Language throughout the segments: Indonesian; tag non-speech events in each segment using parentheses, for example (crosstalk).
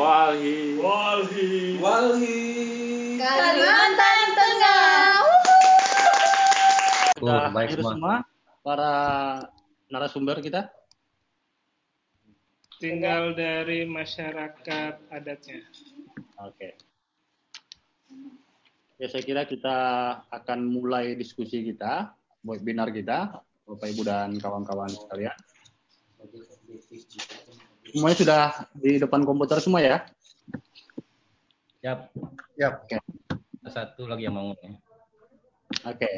Walhi. Walhi. Walhi. Kalimantan Tengah. Sudah Oh, baik hadir semua. semua para narasumber kita. Tinggal dari masyarakat adatnya. Oke. Ya, saya kira kita akan mulai diskusi kita, webinar kita, Bapak Ibu dan kawan-kawan sekalian. Semuanya sudah di depan komputer semua ya? Yap. Yap. Oke. Satu lagi yang mau. Oke.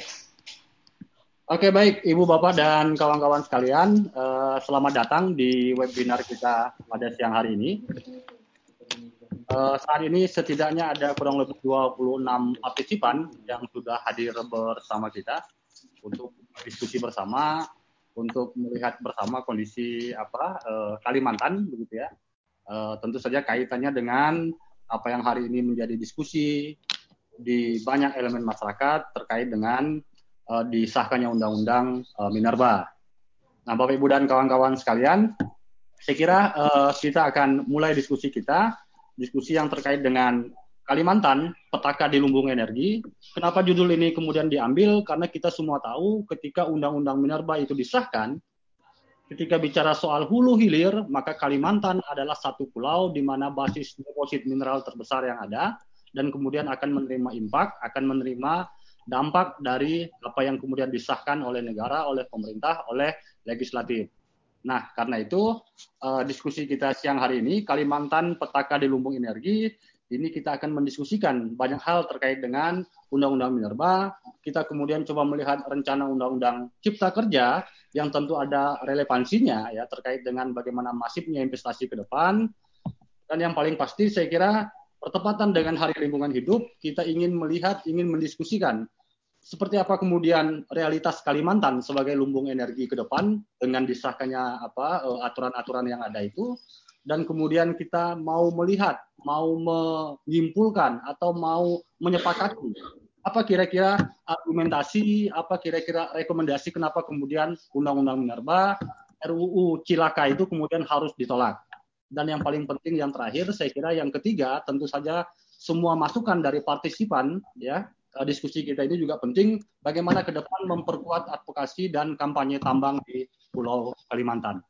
Oke, baik Ibu Bapak dan kawan-kawan sekalian, eh, selamat datang di webinar kita pada siang hari ini. Eh, saat ini setidaknya ada kurang lebih 26 partisipan yang sudah hadir bersama kita untuk diskusi bersama, untuk melihat bersama kondisi apa eh, Kalimantan begitu ya. Eh, tentu saja kaitannya dengan apa yang hari ini menjadi diskusi di banyak elemen masyarakat terkait dengan eh, disahkannya undang-undang eh, Minerba. Nah, Bapak Ibu dan kawan-kawan sekalian, saya kira eh, kita akan mulai diskusi kita, diskusi yang terkait dengan Kalimantan, petaka di lumbung energi. Kenapa judul ini kemudian diambil? Karena kita semua tahu ketika undang-undang Minerba itu disahkan, ketika bicara soal hulu hilir, maka Kalimantan adalah satu pulau di mana basis deposit mineral terbesar yang ada, dan kemudian akan menerima impact, akan menerima dampak dari apa yang kemudian disahkan oleh negara, oleh pemerintah, oleh legislatif. Nah, karena itu eh, diskusi kita siang hari ini Kalimantan petaka di lumbung energi ini kita akan mendiskusikan banyak hal terkait dengan Undang-Undang Minerba. Kita kemudian coba melihat rencana Undang-Undang Cipta Kerja yang tentu ada relevansinya ya terkait dengan bagaimana masifnya investasi ke depan. Dan yang paling pasti saya kira bertepatan dengan Hari Lingkungan Hidup, kita ingin melihat, ingin mendiskusikan seperti apa kemudian realitas Kalimantan sebagai lumbung energi ke depan dengan disahkannya apa eh, aturan-aturan yang ada itu dan kemudian kita mau melihat, mau menyimpulkan atau mau menyepakati apa kira-kira argumentasi, apa kira-kira rekomendasi kenapa kemudian Undang-Undang Minerba RUU Cilaka itu kemudian harus ditolak. Dan yang paling penting yang terakhir saya kira yang ketiga tentu saja semua masukan dari partisipan ya eh, diskusi kita ini juga penting bagaimana ke depan memperkuat advokasi dan kampanye tambang di Pulau Kalimantan.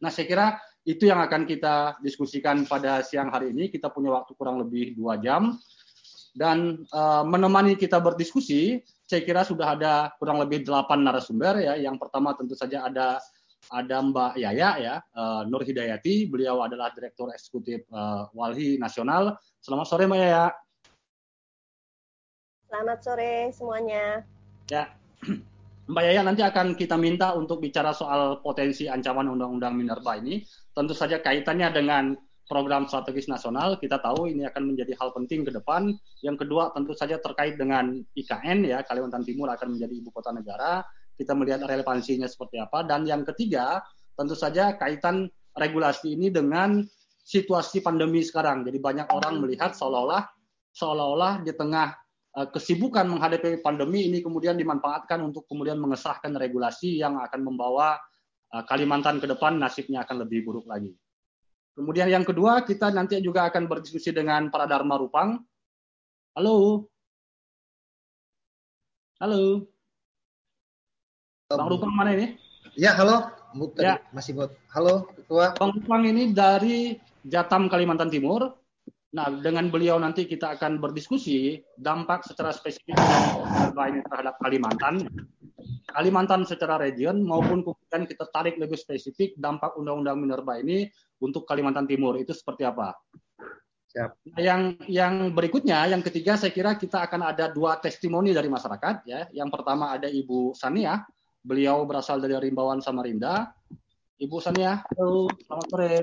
Nah, saya kira itu yang akan kita diskusikan pada siang hari ini. Kita punya waktu kurang lebih dua jam. Dan eh, menemani kita berdiskusi, saya kira sudah ada kurang lebih delapan narasumber ya. Yang pertama tentu saja ada ada Mbak Yaya ya, eh, Nur Hidayati. Beliau adalah Direktur Eksekutif eh, Walhi Nasional. Selamat sore Mbak Yaya. Selamat sore semuanya. Ya, Mbak Yaya nanti akan kita minta untuk bicara soal potensi ancaman Undang-Undang Minerba ini. Tentu saja kaitannya dengan program strategis nasional. Kita tahu ini akan menjadi hal penting ke depan. Yang kedua tentu saja terkait dengan IKN ya, Kalimantan Timur akan menjadi ibu kota negara. Kita melihat relevansinya seperti apa. Dan yang ketiga tentu saja kaitan regulasi ini dengan situasi pandemi sekarang. Jadi banyak orang melihat seolah-olah seolah-olah di tengah kesibukan menghadapi pandemi ini kemudian dimanfaatkan untuk kemudian mengesahkan regulasi yang akan membawa eh, Kalimantan ke depan nasibnya akan lebih buruk lagi. Kemudian yang kedua, kita nanti juga akan berdiskusi dengan para Dharma Rupang. Halo. Halo. Bang Rupang mana ini? Ya, halo. Bukan, Ya. masih buat. Halo, Ketua. Bang Rupang ini dari Jatam Kalimantan Timur. Nah, dengan beliau nanti kita akan berdiskusi dampak secara spesifik Minerba ini terhadap Kalimantan, Kalimantan secara region maupun kemudian kita tarik lebih spesifik dampak Undang-Undang Minerba ini untuk Kalimantan Timur itu seperti apa? Siap. Nah, yang yang berikutnya, yang ketiga saya kira kita akan ada dua testimoni dari masyarakat ya. Yang pertama ada Ibu Sania, beliau berasal dari Rimbawan Samarinda. Ibu Sania, halo, selamat sore.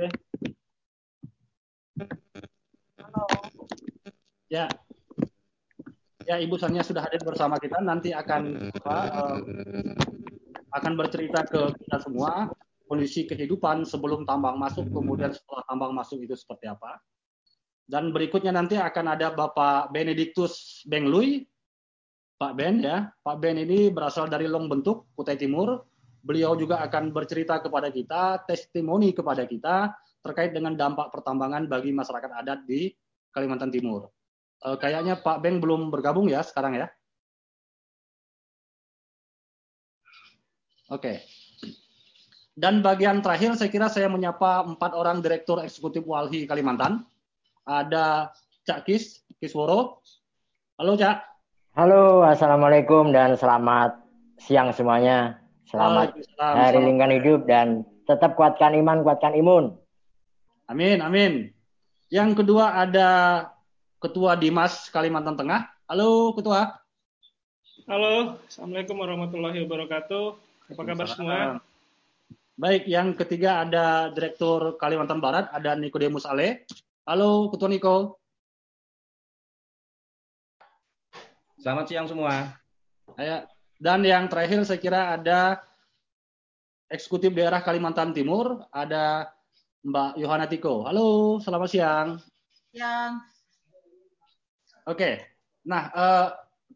Ya, ya Ibu Sania sudah hadir bersama kita. Nanti akan apa, eh, akan bercerita ke kita semua kondisi kehidupan sebelum tambang masuk, kemudian setelah tambang masuk itu seperti apa. Dan berikutnya nanti akan ada Bapak Benedictus Benglui, Pak Ben ya. Pak Ben ini berasal dari Long Bentuk, Kutai Timur. Beliau juga akan bercerita kepada kita, testimoni kepada kita terkait dengan dampak pertambangan bagi masyarakat adat di Kalimantan Timur. Uh, kayaknya Pak Beng belum bergabung ya sekarang ya. Oke. Okay. Dan bagian terakhir saya kira saya menyapa empat orang direktur eksekutif Walhi Kalimantan. Ada Cak Kis, Kisworo. Halo Cak. Halo, Assalamualaikum dan selamat siang semuanya. Selamat hari lingkungan hidup dan tetap kuatkan iman, kuatkan imun. Amin, amin. Yang kedua ada Ketua Dimas Kalimantan Tengah. Halo Ketua. Halo, Assalamualaikum warahmatullahi wabarakatuh. Apa kabar semua? Baik, yang ketiga ada Direktur Kalimantan Barat, ada Nikodemus Ale. Halo, Ketua Niko. Selamat siang semua. Dan yang terakhir saya kira ada Eksekutif Daerah Kalimantan Timur, ada Mbak Yohana Tiko. Halo, selamat siang. Siang. Oke, nah eh,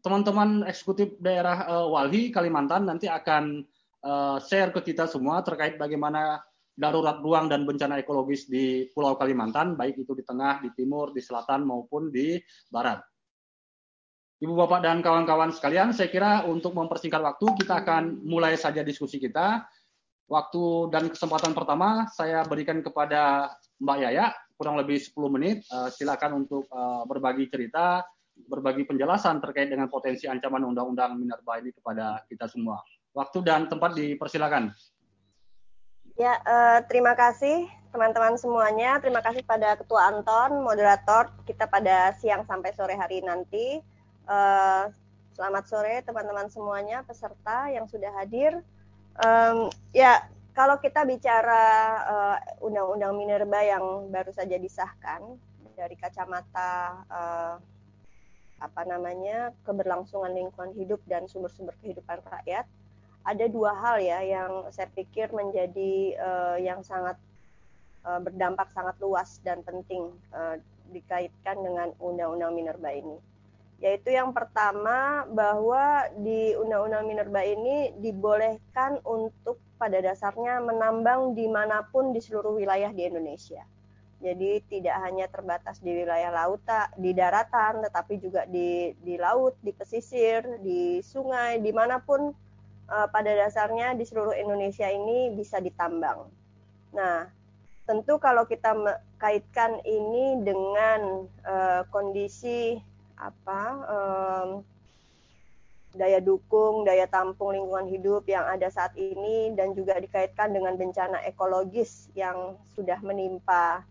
teman-teman eksekutif daerah eh, Walhi Kalimantan nanti akan uh, share ke kita semua terkait bagaimana darurat ruang dan bencana ekologis di Pulau Kalimantan, baik itu di tengah, di timur, di selatan maupun di barat. Ibu Bapak dan kawan-kawan sekalian, saya kira untuk mempersingkat waktu kita akan mulai saja diskusi kita. Waktu dan kesempatan pertama saya berikan kepada Mbak Yaya kurang lebih 10 menit. Uh, silakan untuk uh, berbagi cerita, berbagi penjelasan terkait dengan potensi ancaman Undang-Undang Minerba ini kepada kita semua. Waktu dan tempat dipersilakan. Ya, eh, terima kasih teman-teman semuanya. Terima kasih pada Ketua Anton, moderator kita pada siang sampai sore hari nanti. Eh, selamat sore teman-teman semuanya, peserta yang sudah hadir. Um, ya, kalau kita bicara uh, undang-undang minerba yang baru saja disahkan dari kacamata uh, apa namanya keberlangsungan lingkungan hidup dan sumber-sumber kehidupan rakyat, ada dua hal ya yang saya pikir menjadi uh, yang sangat uh, berdampak sangat luas dan penting uh, dikaitkan dengan Undang-Undang Minerba ini. Yaitu yang pertama bahwa di Undang-Undang Minerba ini dibolehkan untuk pada dasarnya menambang di mana pun di seluruh wilayah di Indonesia. Jadi tidak hanya terbatas di wilayah laut, di daratan, tetapi juga di, di laut, di pesisir, di sungai, di mana pun uh, pada dasarnya di seluruh Indonesia ini bisa ditambang. Nah, tentu kalau kita kaitkan ini dengan uh, kondisi apa daya dukung, daya tampung lingkungan hidup yang ada saat ini dan juga dikaitkan dengan bencana ekologis yang sudah menimpa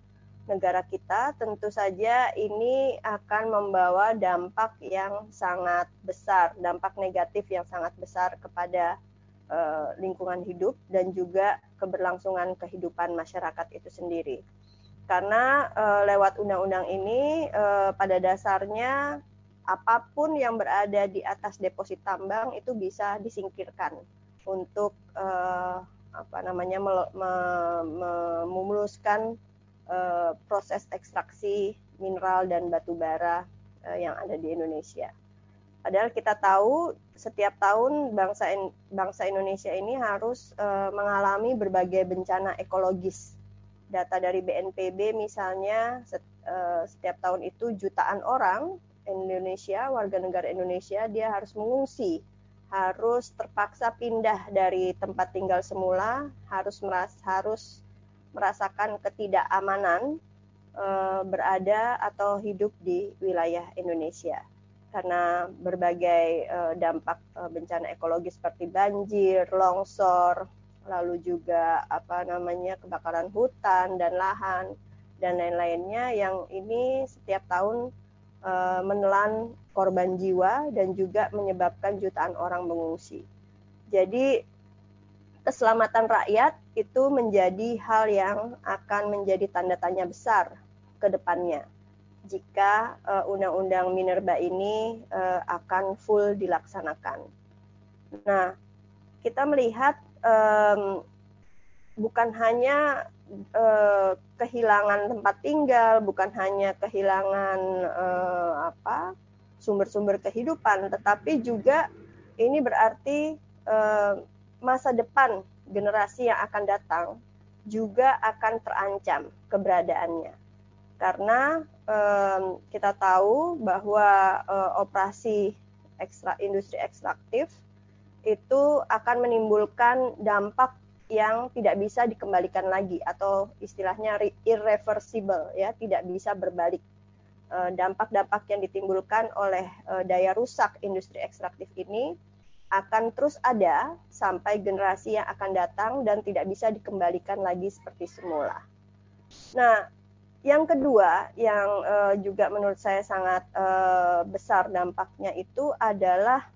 negara kita, tentu saja ini akan membawa dampak yang sangat besar, dampak negatif yang sangat besar kepada uh, lingkungan hidup dan juga keberlangsungan kehidupan masyarakat itu sendiri. Karena uh, lewat undang-undang ini uh, pada dasarnya apa pun yang berada di atas deposit tambang itu bisa disingkirkan untuk uh, apa namanya memuluskan uh, proses ekstraksi mineral dan batu bara uh, yang ada di Indonesia. Padahal kita tahu setiap tahun bangsa bangsa Indonesia ini harus uh, mengalami berbagai bencana ekologis. Data dari BNPB misalnya set, setiap tahun itu jutaan orang Indonesia, warga negara Indonesia dia harus mengungsi, harus terpaksa pindah dari tempat tinggal semula, harus meras harus merasakan ketidakamanan e, berada atau hidup di wilayah Indonesia. Karena berbagai e, dampak e, bencana ekologis seperti banjir, longsor, lalu juga apa namanya kebakaran hutan dan lahan dan lain-lainnya yang ini setiap tahun e, menelan korban jiwa dan juga menyebabkan jutaan orang mengungsi. Jadi keselamatan rakyat itu menjadi hal yang akan menjadi tanda tanya besar ke depannya jika uh, undang-undang minerba ini uh, akan full dilaksanakan. Nah, kita melihat bukan hanya uh, kehilangan tempat tinggal, bukan hanya kehilangan uh, apa sumber-sumber kehidupan, tetapi juga ini berarti uh, masa depan generasi yang akan datang juga akan terancam keberadaannya. Karena um, kita tahu bahwa uh, operasi ekstra, industri ekstraktif itu akan menimbulkan dampak yang tidak bisa dikembalikan lagi atau istilahnya irreversible ya, tidak bisa berbalik. Dampak-dampak yang ditimbulkan oleh daya rusak industri ekstraktif ini akan terus ada sampai generasi yang akan datang dan tidak bisa dikembalikan lagi seperti semula. Nah, yang kedua yang uh, juga menurut saya sangat besar dampaknya itu adalah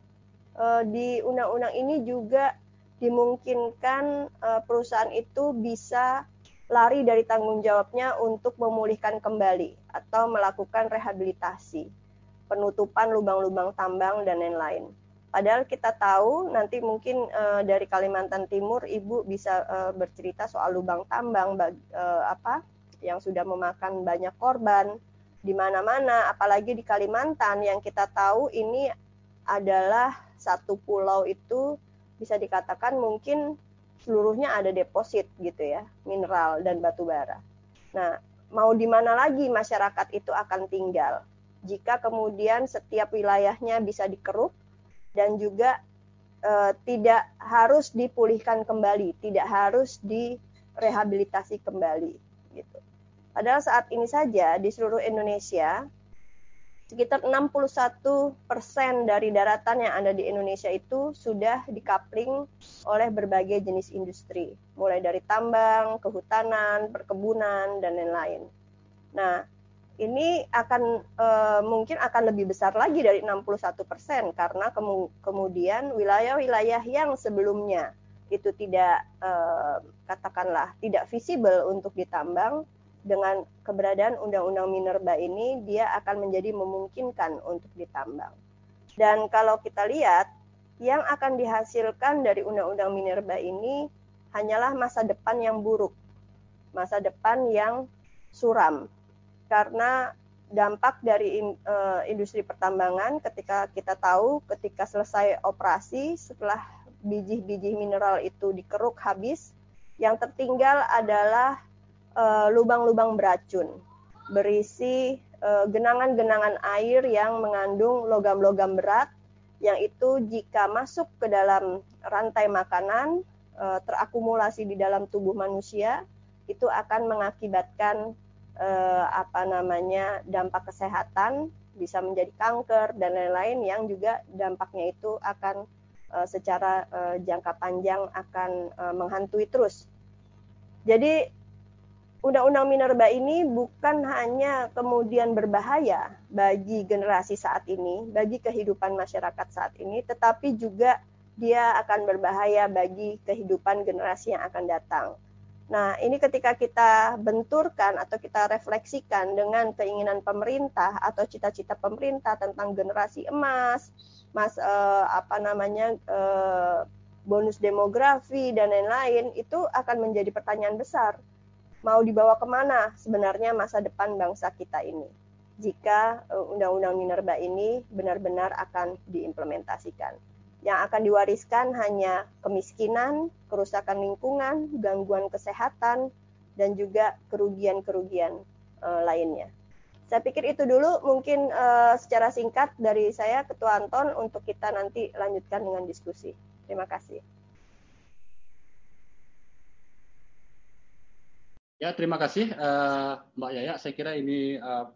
di undang-undang ini juga dimungkinkan uh, perusahaan itu bisa lari dari tanggung jawabnya untuk memulihkan kembali atau melakukan rehabilitasi, penutupan lubang-lubang tambang dan lain-lain. Padahal kita tahu nanti mungkin uh, dari Kalimantan Timur Ibu bisa uh, bercerita soal lubang tambang bag, uh, apa yang sudah memakan banyak korban di mana-mana apalagi di Kalimantan yang kita tahu ini adalah satu pulau itu bisa dikatakan mungkin seluruhnya ada deposit gitu ya, mineral dan batu bara. Nah, mau di mana lagi masyarakat itu akan tinggal jika kemudian setiap wilayahnya bisa dikeruk dan juga uh, tidak harus dipulihkan kembali, tidak harus direhabilitasi kembali gitu. Padahal saat ini saja di seluruh Indonesia sekitar 61 persen dari daratan yang ada di Indonesia itu sudah dikapling oleh berbagai jenis industri, mulai dari tambang, kehutanan, perkebunan, dan lain-lain. Nah, ini akan e, mungkin akan lebih besar lagi dari 61 persen karena kemu kemudian wilayah-wilayah yang sebelumnya itu tidak e, katakanlah tidak visible untuk ditambang dengan keberadaan undang-undang minerba ini dia akan menjadi memungkinkan untuk ditambang. Dan kalau kita lihat yang akan dihasilkan dari undang-undang minerba ini hanyalah masa depan yang buruk, masa depan yang suram karena dampak dari uh, industri pertambangan ketika kita tahu ketika selesai operasi setelah biji-biji mineral itu dikeruk habis yang tertinggal adalah lubang-lubang beracun berisi uh, genangan-genangan air yang mengandung logam-logam berat yang itu jika masuk ke dalam rantai makanan uh, terakumulasi di dalam tubuh manusia itu akan mengakibatkan eh, apa namanya dampak kesehatan bisa menjadi kanker dan lain-lain yang juga dampaknya itu akan eh, secara eh, jangka panjang akan eh, menghantui terus. Jadi undang-undang minerba ini bukan hanya kemudian berbahaya bagi generasi saat ini, bagi kehidupan masyarakat saat ini, tetapi juga dia akan berbahaya bagi kehidupan generasi yang akan datang. Nah, ini ketika kita benturkan atau kita refleksikan dengan keinginan pemerintah atau cita-cita pemerintah tentang generasi emas, mas eh, apa namanya eh, bonus demografi dan lain-lain, itu akan menjadi pertanyaan besar. Mau dibawa ke mana sebenarnya masa depan bangsa kita ini? Jika eh, undang-undang minerba ini benar-benar akan diimplementasikan yang akan diwariskan hanya kemiskinan, kerusakan lingkungan, gangguan kesehatan, dan juga kerugian-kerugian uh, lainnya. Saya pikir itu dulu mungkin uh, secara singkat dari saya Ketua Anton untuk kita nanti lanjutkan dengan diskusi. Terima kasih. Ya, terima kasih uh, Mbak Yaya. Saya kira ini uh,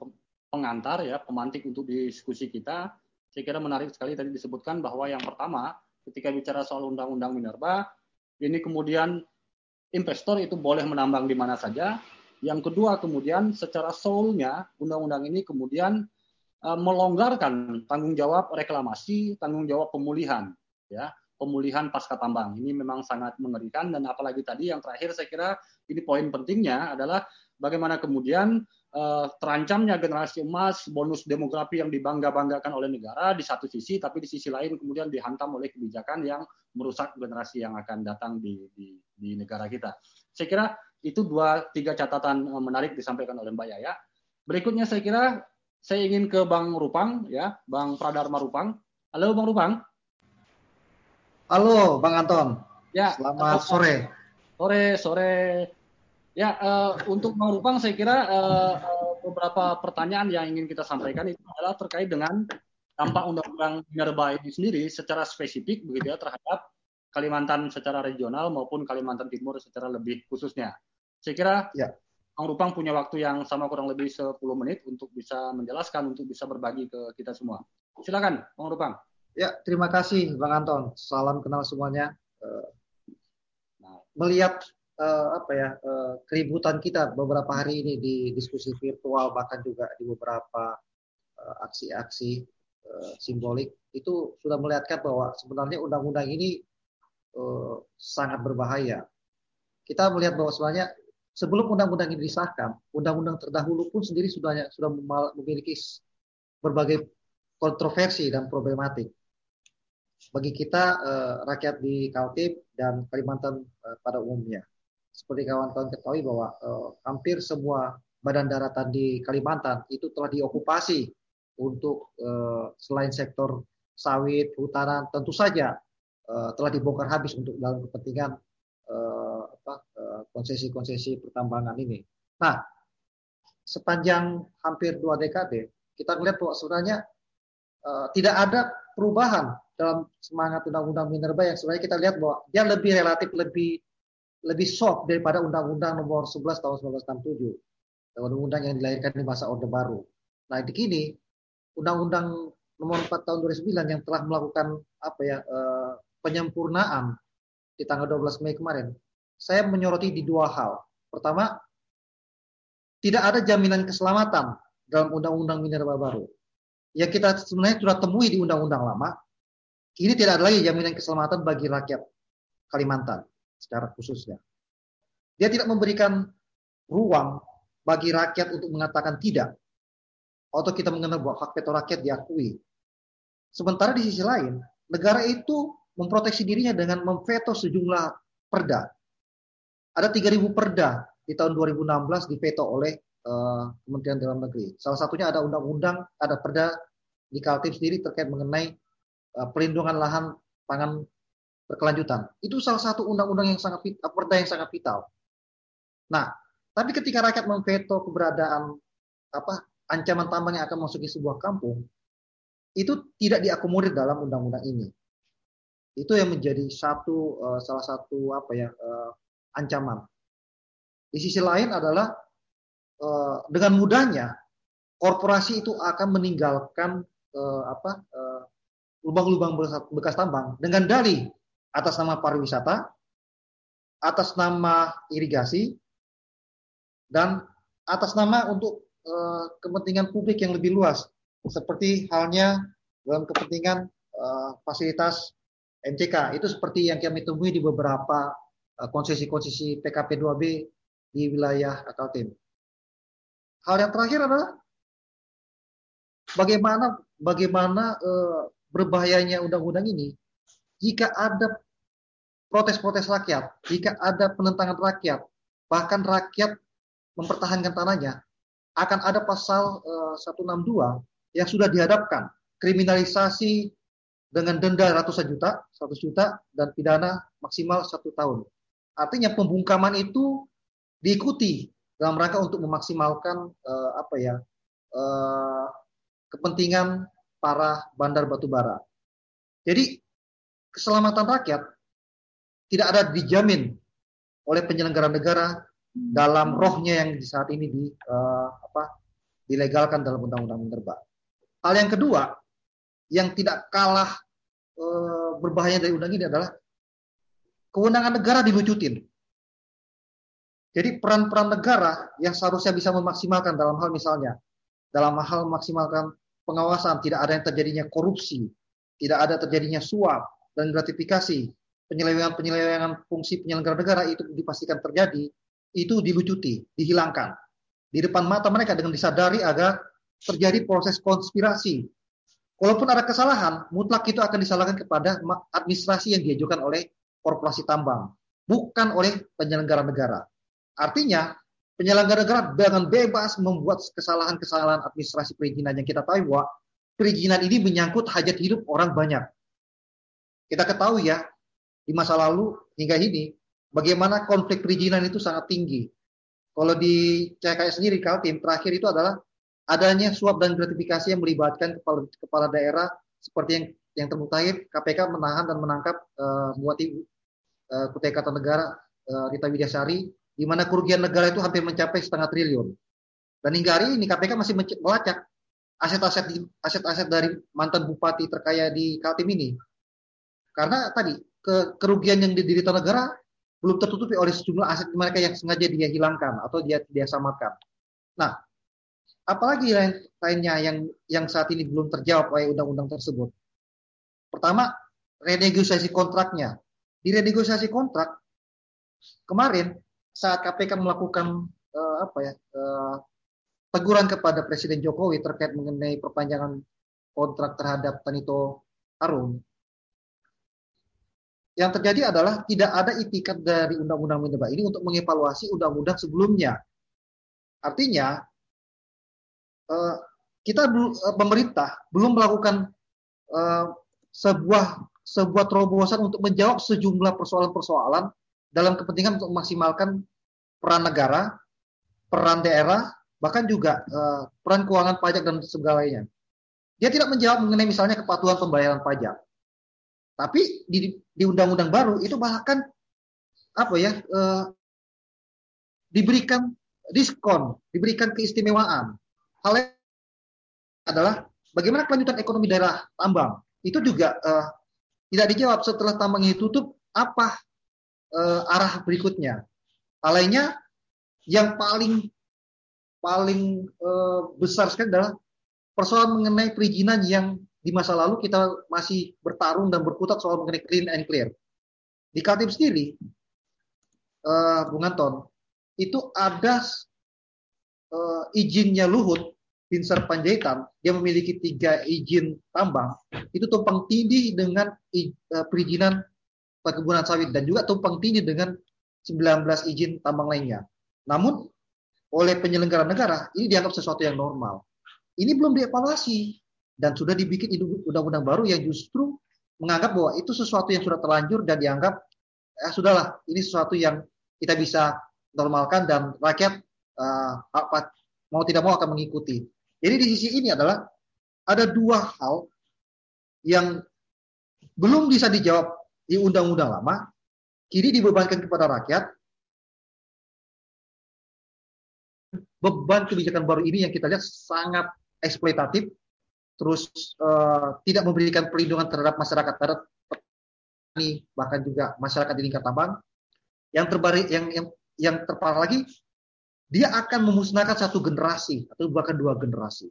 pengantar ya, pemantik untuk diskusi kita saya kira menarik sekali tadi disebutkan bahwa yang pertama ketika bicara soal undang-undang minerba ini kemudian investor itu boleh menambang di mana saja. Yang kedua kemudian secara soulnya undang-undang ini kemudian uh, melonggarkan tanggung jawab reklamasi, tanggung jawab pemulihan, ya pemulihan pasca tambang. Ini memang sangat mengerikan dan apalagi tadi yang terakhir saya kira ini poin pentingnya adalah bagaimana kemudian uh, terancamnya generasi emas, bonus demografi yang dibangga-banggakan oleh negara di satu sisi, tapi di sisi lain kemudian dihantam oleh kebijakan yang merusak generasi yang akan datang di, di, di negara kita. Saya kira itu dua tiga catatan uh, menarik disampaikan oleh Mbak Yaya. Berikutnya saya kira saya ingin ke Bang Rupang ya, Bang Pradharma Rupang. Halo Bang Rupang. Halo Bang Anton. Ya. Selamat sore. Sore, sore Ya, uh, untuk Bang Rupang saya kira uh, beberapa pertanyaan yang ingin kita sampaikan itu adalah terkait dengan dampak undang-undang minerba ini sendiri secara spesifik begitu ya terhadap Kalimantan secara regional maupun Kalimantan Timur secara lebih khususnya. Saya kira ya. Bang Rupang punya waktu yang sama kurang lebih 10 menit untuk bisa menjelaskan, untuk bisa berbagi ke kita semua. Silakan, Bang Rupang. Ya, terima kasih Bang Anton. Salam kenal semuanya. Nah, melihat uh, apa ya uh, keributan kita beberapa hari ini di diskusi virtual bahkan juga di beberapa aksi-aksi uh, simbolik itu sudah melihatkan bahwa sebenarnya undang-undang ini uh, sangat berbahaya. Kita melihat bahwa sebenarnya sebelum undang-undang ini disahkan, undang-undang terdahulu pun sendiri sudah sudah memiliki berbagai kontroversi dan problematik. Bagi kita eh, rakyat di Kaltim dan Kalimantan eh, pada umumnya, seperti kawan-kawan ketahui bahwa eh, hampir semua badan daratan di Kalimantan itu telah diokupasi untuk eh, selain sektor sawit, hutanan, tentu saja eh, telah dibongkar habis untuk dalam kepentingan Eh, eh, konsesi-konsesi pertambangan ini. Nah, sepanjang hampir dua dekade kita melihat bahwa sebenarnya uh, tidak ada perubahan dalam semangat undang-undang minerba yang sebenarnya kita lihat bahwa dia lebih relatif lebih lebih soft daripada undang-undang nomor 11 tahun 1967 undang-undang yang dilahirkan di masa Orde Baru. Nah, di kini undang-undang nomor 4 tahun 2009 yang telah melakukan apa ya uh, penyempurnaan di tanggal 12 Mei kemarin, saya menyoroti di dua hal. Pertama, tidak ada jaminan keselamatan dalam undang-undang minerba baru. Ya kita sebenarnya sudah temui di undang-undang lama, ini tidak ada lagi jaminan keselamatan bagi rakyat Kalimantan secara khususnya. Dia tidak memberikan ruang bagi rakyat untuk mengatakan tidak. Atau kita mengenal bahwa hak veto rakyat diakui. Sementara di sisi lain, negara itu memproteksi dirinya dengan memveto sejumlah perda. Ada 3.000 perda di tahun 2016 diveto oleh uh, Kementerian Dalam Negeri. Salah satunya ada undang-undang, ada perda di Kaltim sendiri terkait mengenai uh, pelindungan lahan pangan berkelanjutan. Itu salah satu undang-undang yang sangat perda yang sangat vital. Nah, tapi ketika rakyat memveto keberadaan apa ancaman tambang yang akan masuk ke sebuah kampung, itu tidak diakomodir dalam undang-undang ini. Itu yang menjadi satu uh, salah satu apa ya uh, ancaman. Di sisi lain adalah uh, dengan mudahnya korporasi itu akan meninggalkan apa lubang-lubang bekas tambang dengan dalih atas nama pariwisata, atas nama irigasi, dan atas nama untuk uh, kepentingan publik yang lebih luas, seperti halnya dalam kepentingan uh, fasilitas MCK itu seperti yang kami temui di beberapa eh, konsesi-konsesi PKP 2B di wilayah Kaltim. Hal yang terakhir adalah bagaimana bagaimana uh, berbahayanya undang-undang ini jika ada protes-protes rakyat, jika ada penentangan rakyat, bahkan rakyat mempertahankan tanahnya, akan ada pasal uh, 162 yang sudah dihadapkan kriminalisasi dengan denda ratusan juta, 100 juta, dan pidana maksimal satu tahun. Artinya pembungkaman itu diikuti dalam rangka untuk memaksimalkan uh, apa ya uh, kepentingan para bandar batubara. Jadi keselamatan rakyat tidak ada dijamin oleh penyelenggara negara dalam rohnya yang saat ini di uh, apa dilegalkan dalam undang-undang minerba. Hal yang kedua, yang tidak kalah e, berbahaya dari undang ini adalah kewenangan negara dilucutin. Jadi peran-peran negara yang seharusnya bisa memaksimalkan dalam hal misalnya dalam hal memaksimalkan pengawasan tidak ada yang terjadinya korupsi, tidak ada terjadinya suap dan gratifikasi, penyelewengan-penyelewengan fungsi penyelenggara negara itu dipastikan terjadi, itu dilucuti, dihilangkan. Di depan mata mereka dengan disadari agar terjadi proses konspirasi Walaupun ada kesalahan, mutlak itu akan disalahkan kepada administrasi yang diajukan oleh korporasi tambang, bukan oleh penyelenggara negara. Artinya, penyelenggara negara dengan bebas membuat kesalahan-kesalahan administrasi perizinan yang kita tahu bahwa perizinan ini menyangkut hajat hidup orang banyak. Kita ketahui ya, di masa lalu hingga ini, bagaimana konflik perizinan itu sangat tinggi. kalau di CKS sendiri Kaltim terakhir itu adalah adanya suap dan gratifikasi yang melibatkan kepala kepala daerah seperti yang yang termutakhir KPK menahan dan menangkap uh, Bupati uh, Kutai Kartanegara uh, Rita Widyasari di mana kerugian negara itu hampir mencapai setengah triliun. Dan hingga hari ini KPK masih melacak aset-aset aset-aset dari mantan bupati terkaya di Kaltim ini. Karena tadi ke, kerugian yang diderita negara belum tertutupi oleh sejumlah aset mereka yang sengaja dia hilangkan atau dia dia samarkan. Nah, apalagi lain, lainnya yang yang saat ini belum terjawab oleh undang-undang tersebut. Pertama, renegosiasi kontraknya. Di renegosiasi kontrak kemarin saat KPK melakukan uh, apa ya uh, teguran kepada Presiden Jokowi terkait mengenai perpanjangan kontrak terhadap Tanito Harum, yang terjadi adalah tidak ada itikat dari Undang-Undang Minerba ini untuk mengevaluasi undang-undang sebelumnya. Artinya, eh, kita eh, pemerintah belum melakukan eh, sebuah sebuah terobosan untuk menjawab sejumlah persoalan-persoalan dalam kepentingan untuk memaksimalkan peran negara, peran daerah, bahkan juga peran keuangan pajak dan segalanya. Dia tidak menjawab mengenai misalnya kepatuhan pembayaran pajak tapi di, di undang-undang baru itu bahkan apa ya eh, diberikan diskon, diberikan keistimewaan. Hal yang adalah bagaimana kelanjutan ekonomi daerah tambang. Itu juga eh, tidak dijawab setelah tambang ini tutup apa eh, arah berikutnya. Hal lainnya yang paling paling eh, besar sekali adalah persoalan mengenai perizinan yang di masa lalu kita masih bertarung dan berkutat soal mengenai clean and clear. Di Kaltim sendiri, uh, Bung Anton, itu ada uh, izinnya Luhut bin Panjaitan, dia memiliki tiga izin tambang, itu tumpang tindih dengan uh, perizinan perkebunan sawit dan juga tumpang tindih dengan 19 izin tambang lainnya. Namun oleh penyelenggara negara ini dianggap sesuatu yang normal. Ini belum dievaluasi dan sudah dibikin undang-undang baru yang justru menganggap bahwa itu sesuatu yang sudah terlanjur dan dianggap eh sudahlah ini sesuatu yang kita bisa normalkan dan rakyat uh, apa mau tidak mau akan mengikuti. Jadi di sisi ini adalah ada dua hal yang belum bisa dijawab di undang-undang lama, kini dibebankan kepada rakyat. Beban kebijakan baru ini yang kita lihat sangat eksploitatif terus uh, tidak memberikan perlindungan terhadap masyarakat darat ini bahkan juga masyarakat di lingkar tambang. Yang terbaru yang yang yang terparah lagi dia akan memusnahkan satu generasi atau bahkan dua generasi.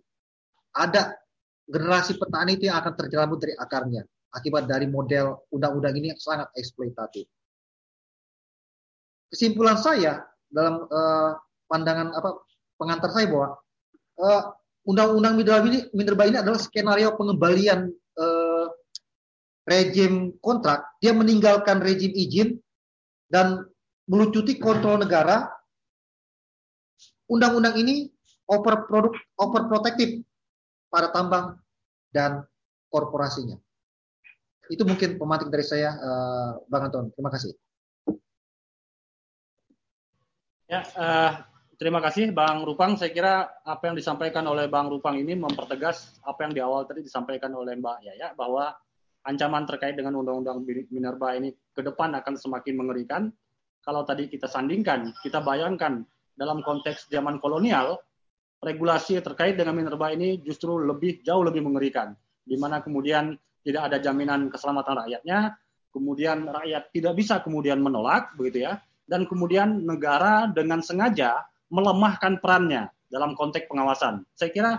Ada generasi petani itu yang akan terjerambut dari akarnya akibat dari model undang-undang ini yang sangat eksploitatif. Kesimpulan saya dalam uh, pandangan apa pengantar saya bahwa uh, Undang-Undang Minerba ini adalah skenario pengembalian eh, rejim kontrak. Dia meninggalkan rejim izin dan melucuti kontrol negara. Undang-undang ini over produk over protektif para tambang dan korporasinya. Itu mungkin pemantik dari saya, uh, Bang Anton. Terima kasih. Ya, uh, Terima kasih Bang Rupang. Saya kira apa yang disampaikan oleh Bang Rupang ini mempertegas apa yang di awal tadi disampaikan oleh Mbak Yaya bahwa ancaman terkait dengan Undang-Undang Minerba ini ke depan akan semakin mengerikan. Kalau tadi kita sandingkan, kita bayangkan dalam konteks zaman kolonial, regulasi terkait dengan minerba ini justru lebih jauh lebih mengerikan, di mana kemudian tidak ada jaminan keselamatan rakyatnya, kemudian rakyat tidak bisa kemudian menolak, begitu ya, dan kemudian negara dengan sengaja melemahkan perannya dalam konteks pengawasan. Saya kira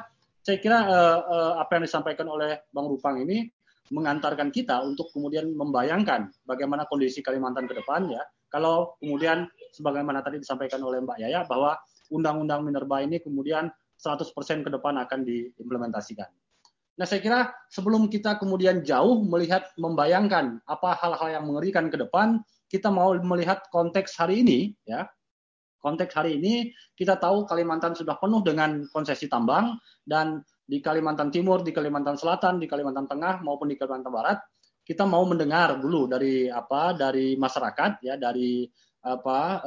saya kira uh, uh, apa yang disampaikan oleh Bang Rupang ini mengantarkan kita untuk kemudian membayangkan bagaimana kondisi Kalimantan ke depan ya. Kalau kemudian sebagaimana tadi disampaikan oleh Mbak Yaya bahwa undang-undang minerba ini kemudian 100% ke depan akan diimplementasikan. Nah, saya kira sebelum kita kemudian jauh melihat membayangkan apa hal-hal yang mengerikan ke depan, kita mau melihat konteks hari ini ya konteks hari ini kita tahu Kalimantan sudah penuh dengan konsesi tambang dan di Kalimantan Timur, di Kalimantan Selatan, di Kalimantan Tengah maupun di Kalimantan Barat kita mau mendengar dulu dari apa dari masyarakat ya dari apa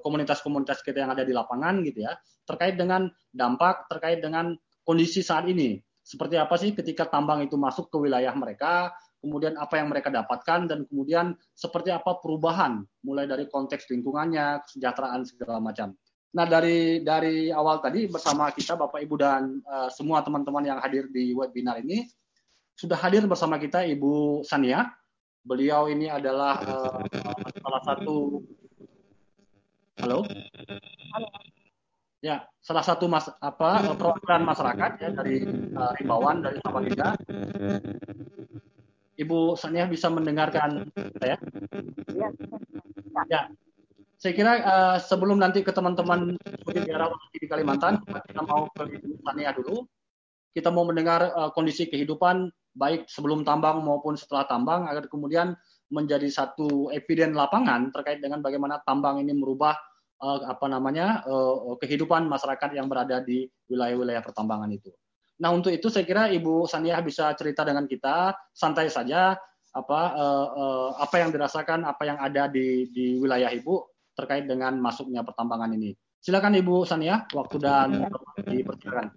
komunitas-komunitas kita yang ada di lapangan gitu ya terkait dengan dampak terkait dengan kondisi saat ini. Seperti apa sih ketika tambang itu masuk ke wilayah mereka kemudian apa yang mereka dapatkan dan kemudian seperti apa perubahan mulai dari konteks lingkungannya kesejahteraan segala macam nah dari dari awal tadi bersama kita Bapak Ibu dan uh, semua teman-teman yang hadir di webinar ini sudah hadir bersama kita Ibu Sania beliau ini adalah uh, salah satu Halo? Halo. Ya, salah satu mas apa perwakilan masyarakat ya dari uh, Rimbawan dari Samarinda. Ibu Sania bisa mendengarkan saya? Ya. Ya. Saya kira uh, sebelum nanti ke teman-teman di daerah di Kalimantan, kita mau ke Ibu Sania dulu. Kita mau mendengar uh, kondisi kehidupan baik sebelum tambang maupun setelah tambang agar kemudian menjadi satu eviden lapangan terkait dengan bagaimana tambang ini merubah uh, apa namanya uh, kehidupan masyarakat yang berada di wilayah-wilayah pertambangan itu. Nah untuk itu saya kira Ibu Saniah bisa cerita dengan kita santai saja apa uh, uh, apa yang dirasakan apa yang ada di di wilayah Ibu terkait dengan masuknya pertambangan ini. Silakan Ibu Saniah, waktu dan dipersilakan.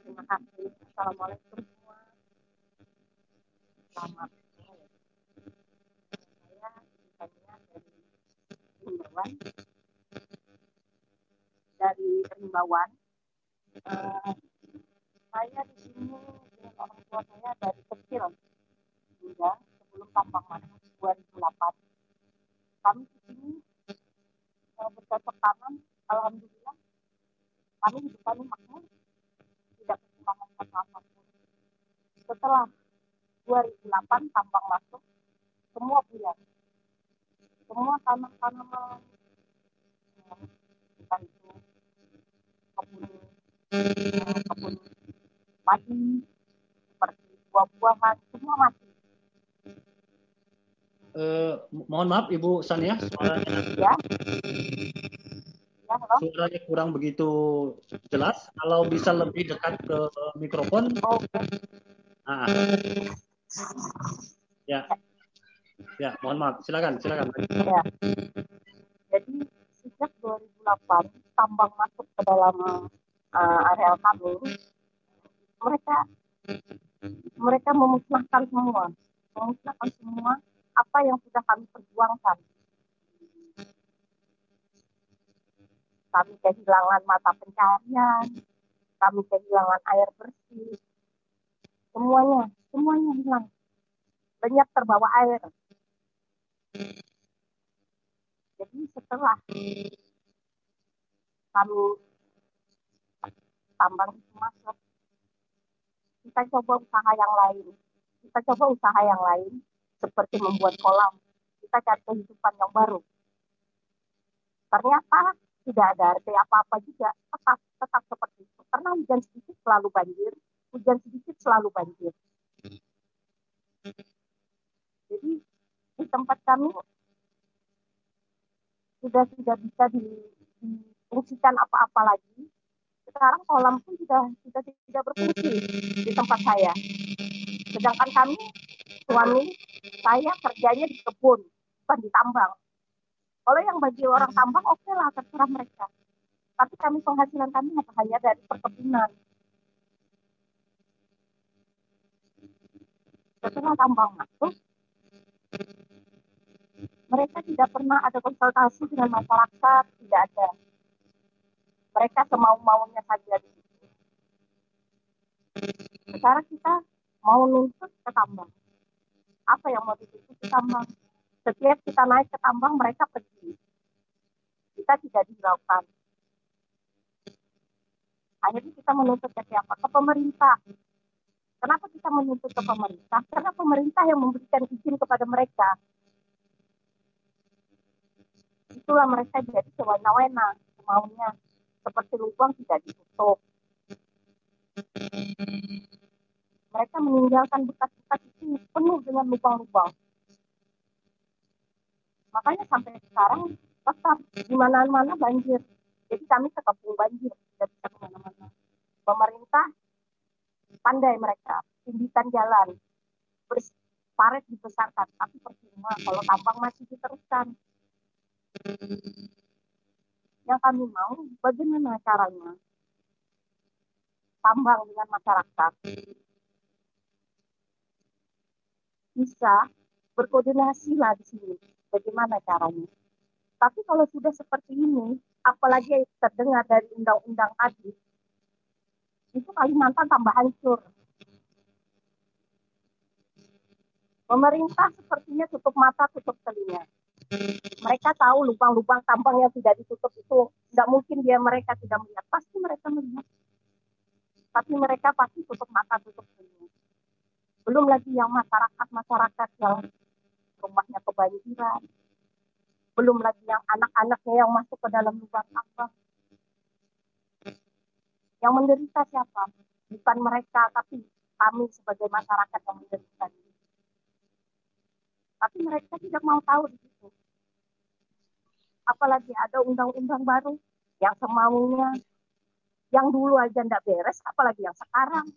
Terima kasih. Assalamualaikum semua. Selamat dari Rimbawan. Uh, saya di sini dengan orang tua saya dari kecil hingga sebelum tambang masuk 2008. Kami di sini uh, bercocok tanam, alhamdulillah kami hidup kami makmur, tidak kekurangan satu apa pun. Setelah 2008 tambang masuk, semua buyar. Semua tanam-tanaman entah itu kebun kebun padi seperti buah-buahan semua mati. Uh, mohon maaf Ibu Sania, suaranya ya. Ya, suaranya kurang begitu jelas. Kalau bisa lebih dekat ke mikrofon. Oh, okay. Ah. Ya. Ya, mohon maaf. Silakan, silakan. Ya. Jadi sejak 2008 tambang masuk ke dalam uh, areal kami, mereka mereka memusnahkan semua, memusnahkan semua apa yang sudah kami perjuangkan. Kami kehilangan mata pencarian, kami kehilangan air bersih, semuanya, semuanya hilang. Banyak terbawa air. Jadi setelah kami tambang itu masuk, kita coba usaha yang lain. Kita coba usaha yang lain seperti membuat kolam. Kita cari kehidupan yang baru. Ternyata tidak ada arti apa-apa juga. Tetap tetap seperti itu. Karena hujan sedikit selalu banjir, hujan sedikit selalu banjir. Jadi di tempat kami sudah tidak bisa difungsikan apa-apa lagi. Sekarang kolam pun sudah sudah tidak berfungsi di tempat saya. Sedangkan kami suami saya kerjanya di kebun, bukan di tambang. Kalau yang bagi orang tambang oke okay lah terserah mereka. Tapi kami penghasilan kami hanya dari perkebunan. Setelah tambang masuk, mereka tidak pernah ada konsultasi dengan masyarakat, tidak ada. Mereka semau-maunya saja di situ. Sekarang kita mau nuntut ke tambang. Apa yang mau dituntut ke tambang? Setiap kita naik ke tambang, mereka pergi. Kita tidak dihiraukan. Akhirnya kita menuntut ke siapa? Ke pemerintah. Kenapa kita menuntut ke pemerintah? Karena pemerintah yang memberikan izin kepada mereka itulah mereka jadi sewena-wena maunya seperti lubang tidak ditutup. Mereka meninggalkan bekas-bekas itu penuh dengan lubang-lubang. Makanya sampai sekarang tetap di mana-mana banjir. Jadi kami sekepung banjir tidak bisa ke mana-mana. Pemerintah pandai mereka tinggikan jalan paret dibesarkan. Tapi percuma kalau tambang masih diteruskan Yang kami mau, bagaimana caranya tambang dengan masyarakat bisa berkoordinasi lah di sini. Bagaimana caranya? Tapi kalau sudah seperti ini, apalagi terdengar dari undang-undang tadi, itu Kalimantan tambah hancur. Pemerintah sepertinya tutup mata, tutup telinga. Mereka tahu lubang-lubang tambang yang tidak ditutup itu tidak mungkin dia mereka tidak melihat. Pasti mereka melihat. Tapi mereka pasti tutup mata, tutup telinga. Belum lagi yang masyarakat-masyarakat yang rumahnya kebanjiran. Belum lagi yang anak-anaknya yang masuk ke dalam lubang tambang. Yang menderita siapa? Bukan mereka, tapi kami sebagai masyarakat yang menderita. Tapi mereka tidak mau tahu di situ. Apalagi ada undang-undang baru yang semaunya, yang dulu aja tidak beres, apalagi yang sekarang.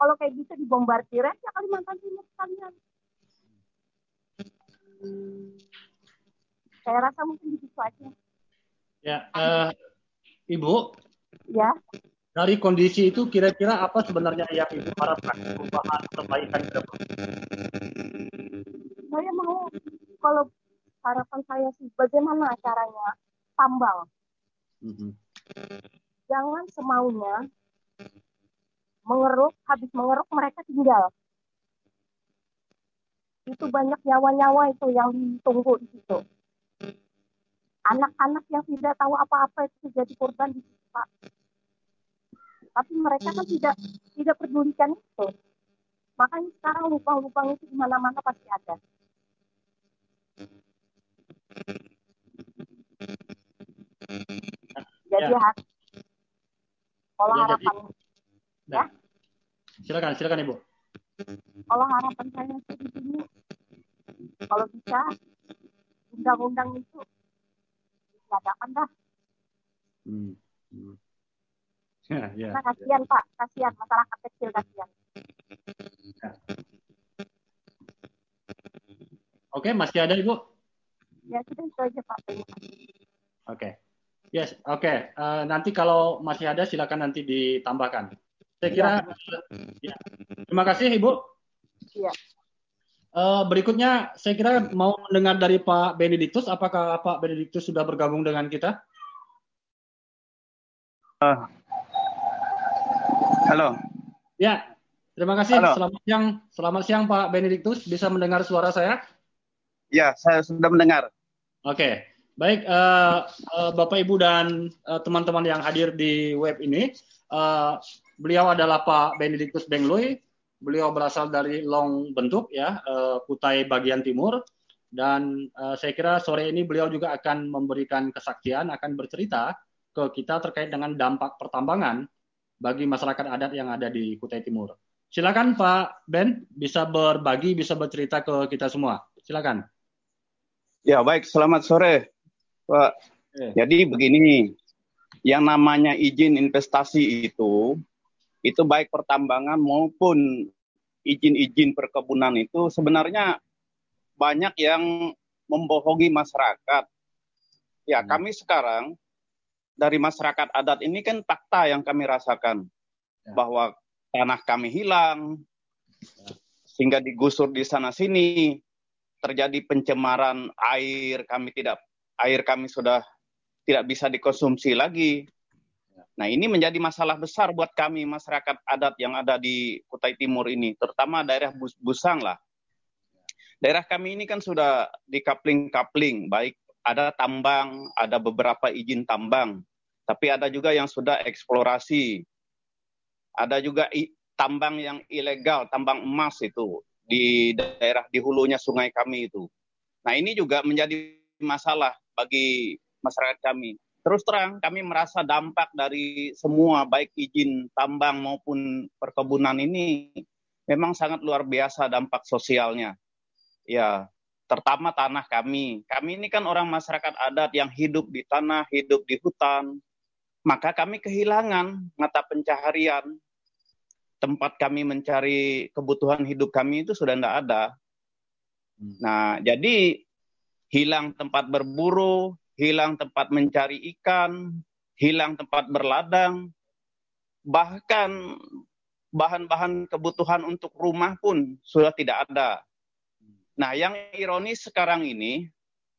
Kalau kayak gitu dibombardir ya Kalimantan Timur kalian. Saya rasa mungkin begitu aja. Ya, uh, Ibu. Ya dari kondisi itu kira-kira apa sebenarnya yang ibu harapkan perubahan perbaikan ke depan? Saya mau kalau harapan saya sih bagaimana caranya tambang. Mm-hmm. Jangan semaunya mengeruk, habis mengeruk mereka tinggal. Itu banyak nyawa-nyawa itu yang ditunggu di situ. Anak-anak yang tidak tahu apa-apa itu jadi korban di situ, Pak tapi mereka kan tidak tidak pedulikan itu makanya sekarang lubang-lubang itu di mana-mana pasti ada jadi ya. kalau ya, harapan jadi, ya silakan silakan ibu kalau harapan saya di sini kalau bisa undang-undang itu diadakan dah hmm. Hmm. Ya, ya. Nah, kasihan Pak, kasihan masyarakat kecil kasihan. Ya. Oke, masih ada Ibu? Ya, sudah itu aja Pak. Oke. Yes, oke. Okay. Uh, eh, nanti kalau masih ada silakan nanti ditambahkan. Saya kira ya. ya. Terima kasih Ibu. Iya. Uh, berikutnya saya kira mau mendengar dari Pak Benediktus. Apakah Pak Benediktus sudah bergabung dengan kita? Uh, Halo. Ya, terima kasih. Halo. Selamat siang, selamat siang Pak Benediktus. Bisa mendengar suara saya? Ya, saya sudah mendengar. Oke, baik uh, uh, Bapak Ibu dan uh, teman-teman yang hadir di web ini. Uh, beliau adalah Pak Benediktus Bengloy. Beliau berasal dari Long Bentuk ya, uh, Kutai bagian timur. Dan uh, saya kira sore ini beliau juga akan memberikan kesaksian, akan bercerita ke kita terkait dengan dampak pertambangan bagi masyarakat adat yang ada di Kutai Timur. Silakan Pak Ben bisa berbagi, bisa bercerita ke kita semua. Silakan. Ya baik, selamat sore Pak. Eh. Jadi begini, yang namanya izin investasi itu, itu baik pertambangan maupun izin-izin perkebunan itu sebenarnya banyak yang membohongi masyarakat. Ya, hmm. kami sekarang dari masyarakat adat ini kan fakta yang kami rasakan ya. bahwa tanah kami hilang sehingga digusur di sana sini terjadi pencemaran air kami tidak air kami sudah tidak bisa dikonsumsi lagi. Nah ini menjadi masalah besar buat kami masyarakat adat yang ada di Kutai Timur ini, terutama daerah Busang lah. Daerah kami ini kan sudah dikapling-kapling, baik ada tambang, ada beberapa izin tambang, tapi ada juga yang sudah eksplorasi. Ada juga tambang yang ilegal, tambang emas itu di daerah di hulunya sungai kami itu. Nah ini juga menjadi masalah bagi masyarakat kami. Terus terang kami merasa dampak dari semua baik izin tambang maupun perkebunan ini memang sangat luar biasa dampak sosialnya. Ya, terutama tanah kami. Kami ini kan orang masyarakat adat yang hidup di tanah, hidup di hutan. Maka kami kehilangan mata pencaharian. Tempat kami mencari kebutuhan hidup kami itu sudah tidak ada. Hmm. Nah, jadi hilang tempat berburu, hilang tempat mencari ikan, hilang tempat berladang, bahkan bahan-bahan kebutuhan untuk rumah pun sudah tidak ada. Nah, yang ironis sekarang ini,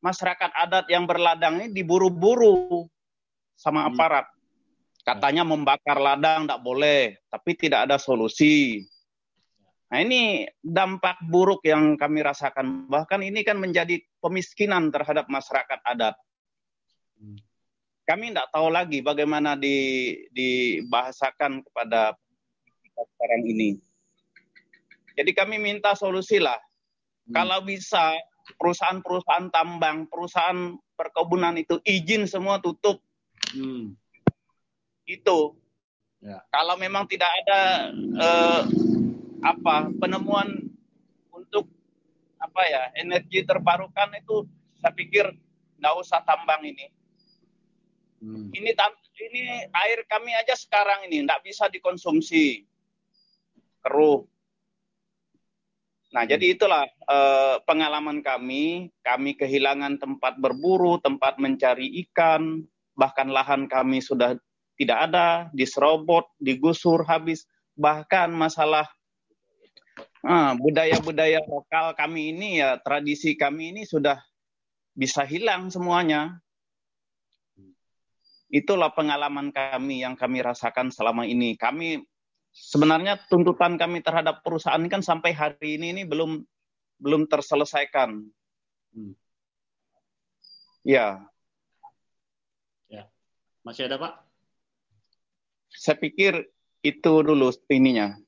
masyarakat adat yang berladang ini diburu-buru sama hmm. aparat. Katanya membakar ladang tidak boleh, tapi tidak ada solusi. Nah ini dampak buruk yang kami rasakan. Bahkan ini kan menjadi pemiskinan terhadap masyarakat adat. Hmm. Kami tidak tahu lagi bagaimana di, dibahasakan kepada sekarang ini. Jadi kami minta solusi lah. Hmm. Kalau bisa perusahaan-perusahaan tambang, perusahaan perkebunan itu izin semua tutup. Hmm. Itu. Ya. Kalau memang tidak ada eh, apa penemuan untuk apa ya energi terbarukan itu saya pikir nggak usah tambang ini. Hmm. Ini ini air kami aja sekarang ini nggak bisa dikonsumsi keruh. Nah, hmm. jadi itulah eh, pengalaman kami. Kami kehilangan tempat berburu, tempat mencari ikan, bahkan lahan kami sudah tidak ada, diserobot, digusur habis. Bahkan masalah Ah, budaya-budaya lokal kami ini ya tradisi kami ini sudah bisa hilang semuanya. Itulah pengalaman kami yang kami rasakan selama ini. Kami sebenarnya tuntutan kami terhadap perusahaan kan sampai hari ini ini belum belum terselesaikan. Hmm. Ya. Ya. Masih ada, Pak? Saya pikir itu dulu ininya.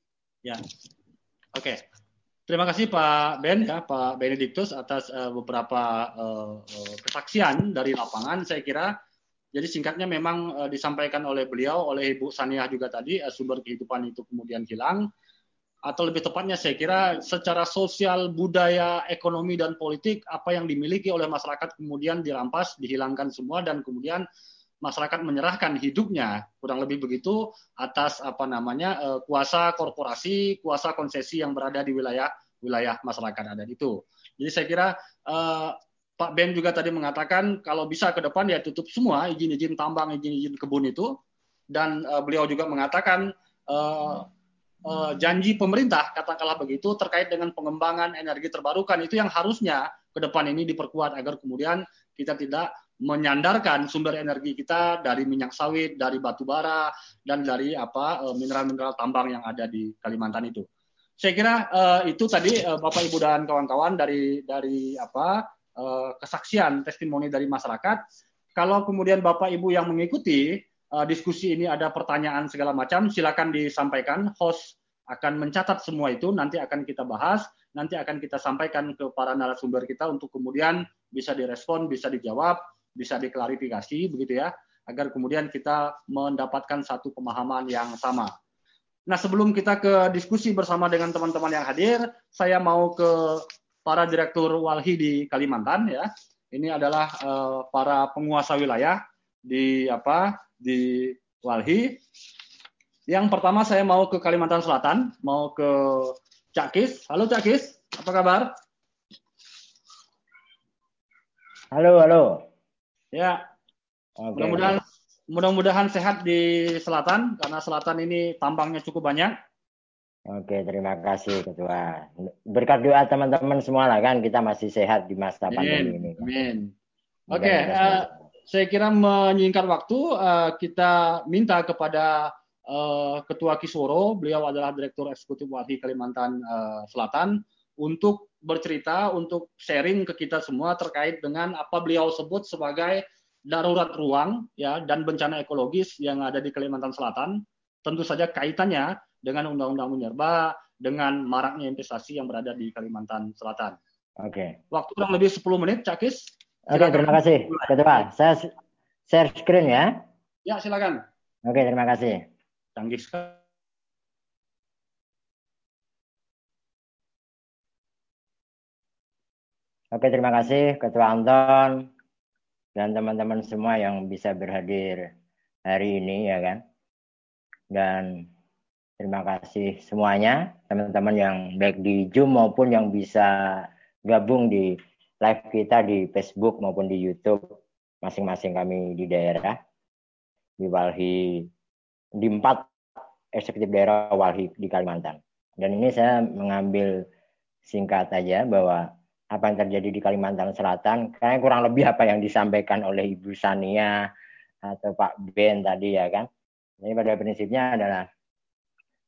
Ya. Oke. Terima kasih Pak Ben ya, Pak Benediktus atas uh, beberapa uh, kesaksian dari lapangan. Saya kira jadi singkatnya memang uh, disampaikan oleh beliau, oleh Ibu Saniah juga tadi, uh, sumber kehidupan itu kemudian hilang. Atau lebih tepatnya saya kira secara sosial, budaya, ekonomi, dan politik, apa yang dimiliki oleh masyarakat kemudian dirampas, dihilangkan semua, dan kemudian masyarakat menyerahkan hidupnya kurang lebih begitu atas apa namanya uh, kuasa korporasi, kuasa konsesi yang berada di wilayah wilayah masyarakat adat itu. Jadi saya kira uh, Pak Ben juga tadi mengatakan kalau bisa ke depan ya tutup semua izin-izin tambang, izin-izin kebun itu dan uh, beliau juga mengatakan uh, uh, janji pemerintah katakanlah begitu terkait dengan pengembangan energi terbarukan itu yang harusnya ke depan ini diperkuat agar kemudian kita tidak menyandarkan sumber energi kita dari minyak sawit, dari batu bara, dan dari apa eh, mineral-mineral tambang yang ada di Kalimantan itu. Saya kira uh, itu tadi uh, Bapak Ibu dan kawan-kawan dari dari apa uh, kesaksian testimoni dari masyarakat. Kalau kemudian Bapak Ibu yang mengikuti uh, diskusi ini ada pertanyaan segala macam, silakan disampaikan. Host akan mencatat semua itu, nanti akan kita bahas, nanti akan kita sampaikan ke para narasumber kita untuk kemudian bisa direspon, bisa dijawab bisa diklarifikasi begitu ya agar kemudian kita mendapatkan satu pemahaman yang sama. Nah, sebelum kita ke diskusi bersama dengan teman-teman yang hadir, saya mau ke para direktur walhi di Kalimantan ya. Ini adalah uh, para penguasa wilayah di apa? di walhi. Yang pertama saya mau ke Kalimantan Selatan, mau ke Cakis. Halo Cakis, apa kabar? Halo, halo. Ya. Okay. Mudah-mudahan mudah-mudahan sehat di selatan karena selatan ini tambangnya cukup banyak. Oke, terima kasih Ketua. Berkat doa teman-teman semua lah kan kita masih sehat di masa Amin. pandemi ini. Amin. Oke, okay, uh, eh, saya kira menyingkat waktu uh, kita minta kepada uh, Ketua Kisworo, beliau adalah Direktur Eksekutif Wati Kalimantan uh, Selatan, untuk bercerita, untuk sharing ke kita semua terkait dengan apa beliau sebut sebagai darurat ruang ya dan bencana ekologis yang ada di Kalimantan Selatan. Tentu saja kaitannya dengan Undang-Undang Minerba, dengan maraknya investasi yang berada di Kalimantan Selatan. Oke. Okay. Waktu kurang lebih 10 menit, Cakis. Oke, okay, terima kasih. Ketua, saya share screen ya. Ya, silakan. Oke, terima kasih. Canggih sekali. Oke, terima kasih Ketua Anton dan teman-teman semua yang bisa berhadir hari ini ya kan. Dan terima kasih semuanya teman-teman yang baik di Zoom maupun yang bisa gabung di live kita di Facebook maupun di YouTube. masing-masing kami di daerah di Walhi di empat eksekutif daerah Walhi di Kalimantan. Dan ini saya mengambil singkat saja bahwa apa yang terjadi di Kalimantan Selatan, karena kurang lebih apa yang disampaikan oleh Ibu Sania atau Pak Ben tadi ya kan. Jadi pada prinsipnya adalah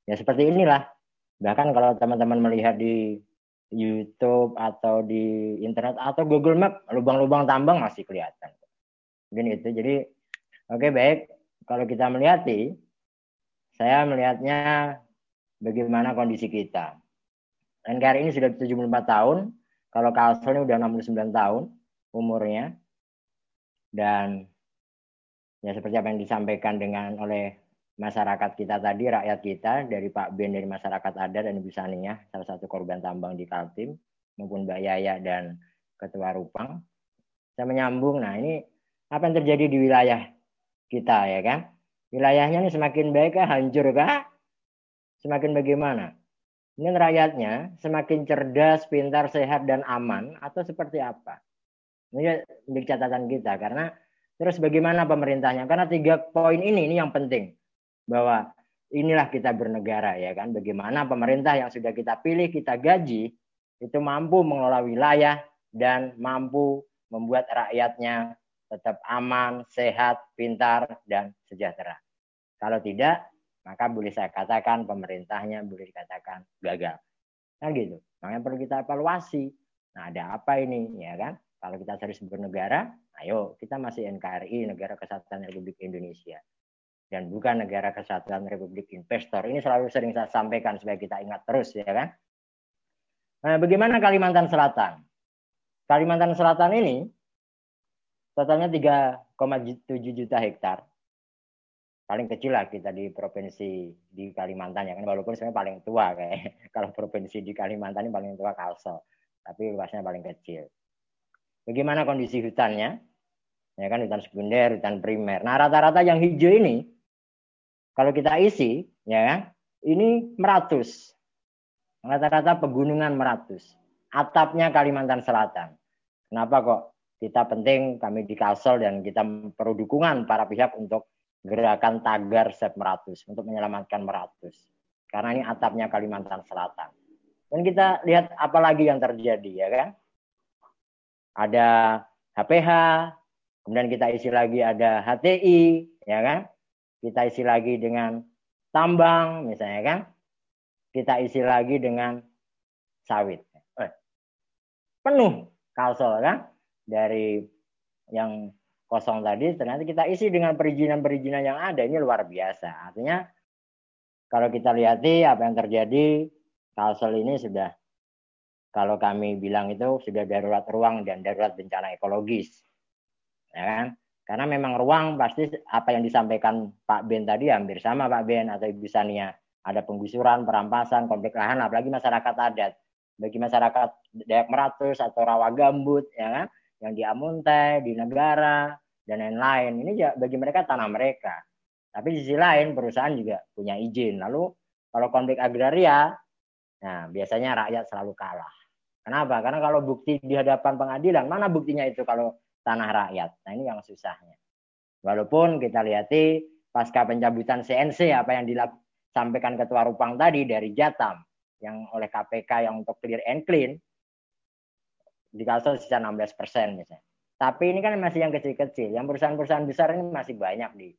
ya seperti inilah. Bahkan kalau teman-teman melihat di YouTube atau di internet atau Google Map, lubang-lubang tambang masih kelihatan. Mungkin itu. Jadi oke okay, baik. Kalau kita melihati, saya melihatnya bagaimana kondisi kita. NKRI ini sudah 74 tahun, kalau Kalsel ini udah 69 tahun umurnya. Dan ya seperti apa yang disampaikan dengan oleh masyarakat kita tadi, rakyat kita, dari Pak Ben dari masyarakat adat dan Ibu Sania, salah satu korban tambang di Kaltim, maupun Mbak Yaya dan Ketua Rupang. Saya menyambung, nah ini apa yang terjadi di wilayah kita ya kan? Wilayahnya ini semakin baik kah, hancur kah? Semakin bagaimana? Ini rakyatnya semakin cerdas, pintar, sehat, dan aman atau seperti apa? Ini menjadi catatan kita karena terus bagaimana pemerintahnya? Karena tiga poin ini ini yang penting bahwa inilah kita bernegara ya kan. Bagaimana pemerintah yang sudah kita pilih, kita gaji itu mampu mengelola wilayah dan mampu membuat rakyatnya tetap aman, sehat, pintar, dan sejahtera. Kalau tidak, maka boleh saya katakan pemerintahnya boleh dikatakan gagal. Kan gitu. Makanya perlu kita evaluasi. Nah, ada apa ini ya kan? Kalau kita serius bernegara, ayo kita masih NKRI, Negara Kesatuan Republik Indonesia. Dan bukan Negara Kesatuan Republik Investor. Ini selalu sering saya sampaikan supaya kita ingat terus ya kan. Nah, bagaimana Kalimantan Selatan? Kalimantan Selatan ini totalnya 3,7 juta hektar paling kecil lah kita di provinsi di Kalimantan ya kan walaupun sebenarnya paling tua kayak (laughs) kalau provinsi di Kalimantan ini paling tua Kalsel tapi luasnya paling kecil. Bagaimana kondisi hutannya? Ya kan hutan sekunder, hutan primer. Nah rata-rata yang hijau ini kalau kita isi ya kan ini meratus. Rata-rata pegunungan meratus. Atapnya Kalimantan Selatan. Kenapa kok kita penting kami di Kalsel dan kita perlu dukungan para pihak untuk gerakan tagar Sep Meratus untuk menyelamatkan Meratus. Karena ini atapnya Kalimantan Selatan. Dan kita lihat apa lagi yang terjadi ya kan. Ada HPH, kemudian kita isi lagi ada HTI, ya kan. Kita isi lagi dengan tambang misalnya kan. Kita isi lagi dengan sawit. Eh, penuh kalsel kan dari yang kosong tadi ternyata kita isi dengan perizinan-perizinan yang ada ini luar biasa. Artinya kalau kita lihati apa yang terjadi Kalsel ini sudah kalau kami bilang itu sudah darurat ruang dan darurat bencana ekologis. Ya kan? Karena memang ruang pasti apa yang disampaikan Pak Ben tadi hampir sama Pak Ben atau Ibu Sania. Ada penggusuran, perampasan, konflik lahan, apalagi masyarakat adat. Bagi masyarakat Dayak Meratus atau Rawa Gambut, ya kan? Yang di Amuntai, di negara, dan lain-lain. Ini bagi mereka tanah mereka. Tapi di sisi lain perusahaan juga punya izin. Lalu kalau konflik agraria, nah biasanya rakyat selalu kalah. Kenapa? Karena kalau bukti di hadapan pengadilan, mana buktinya itu kalau tanah rakyat? Nah ini yang susahnya. Walaupun kita lihati pasca pencabutan CNC apa yang disampaikan Ketua Rupang tadi dari Jatam yang oleh KPK yang untuk clear and clean di Kalsel sisa 16 persen misalnya. Tapi ini kan masih yang kecil-kecil. Yang perusahaan-perusahaan besar ini masih banyak di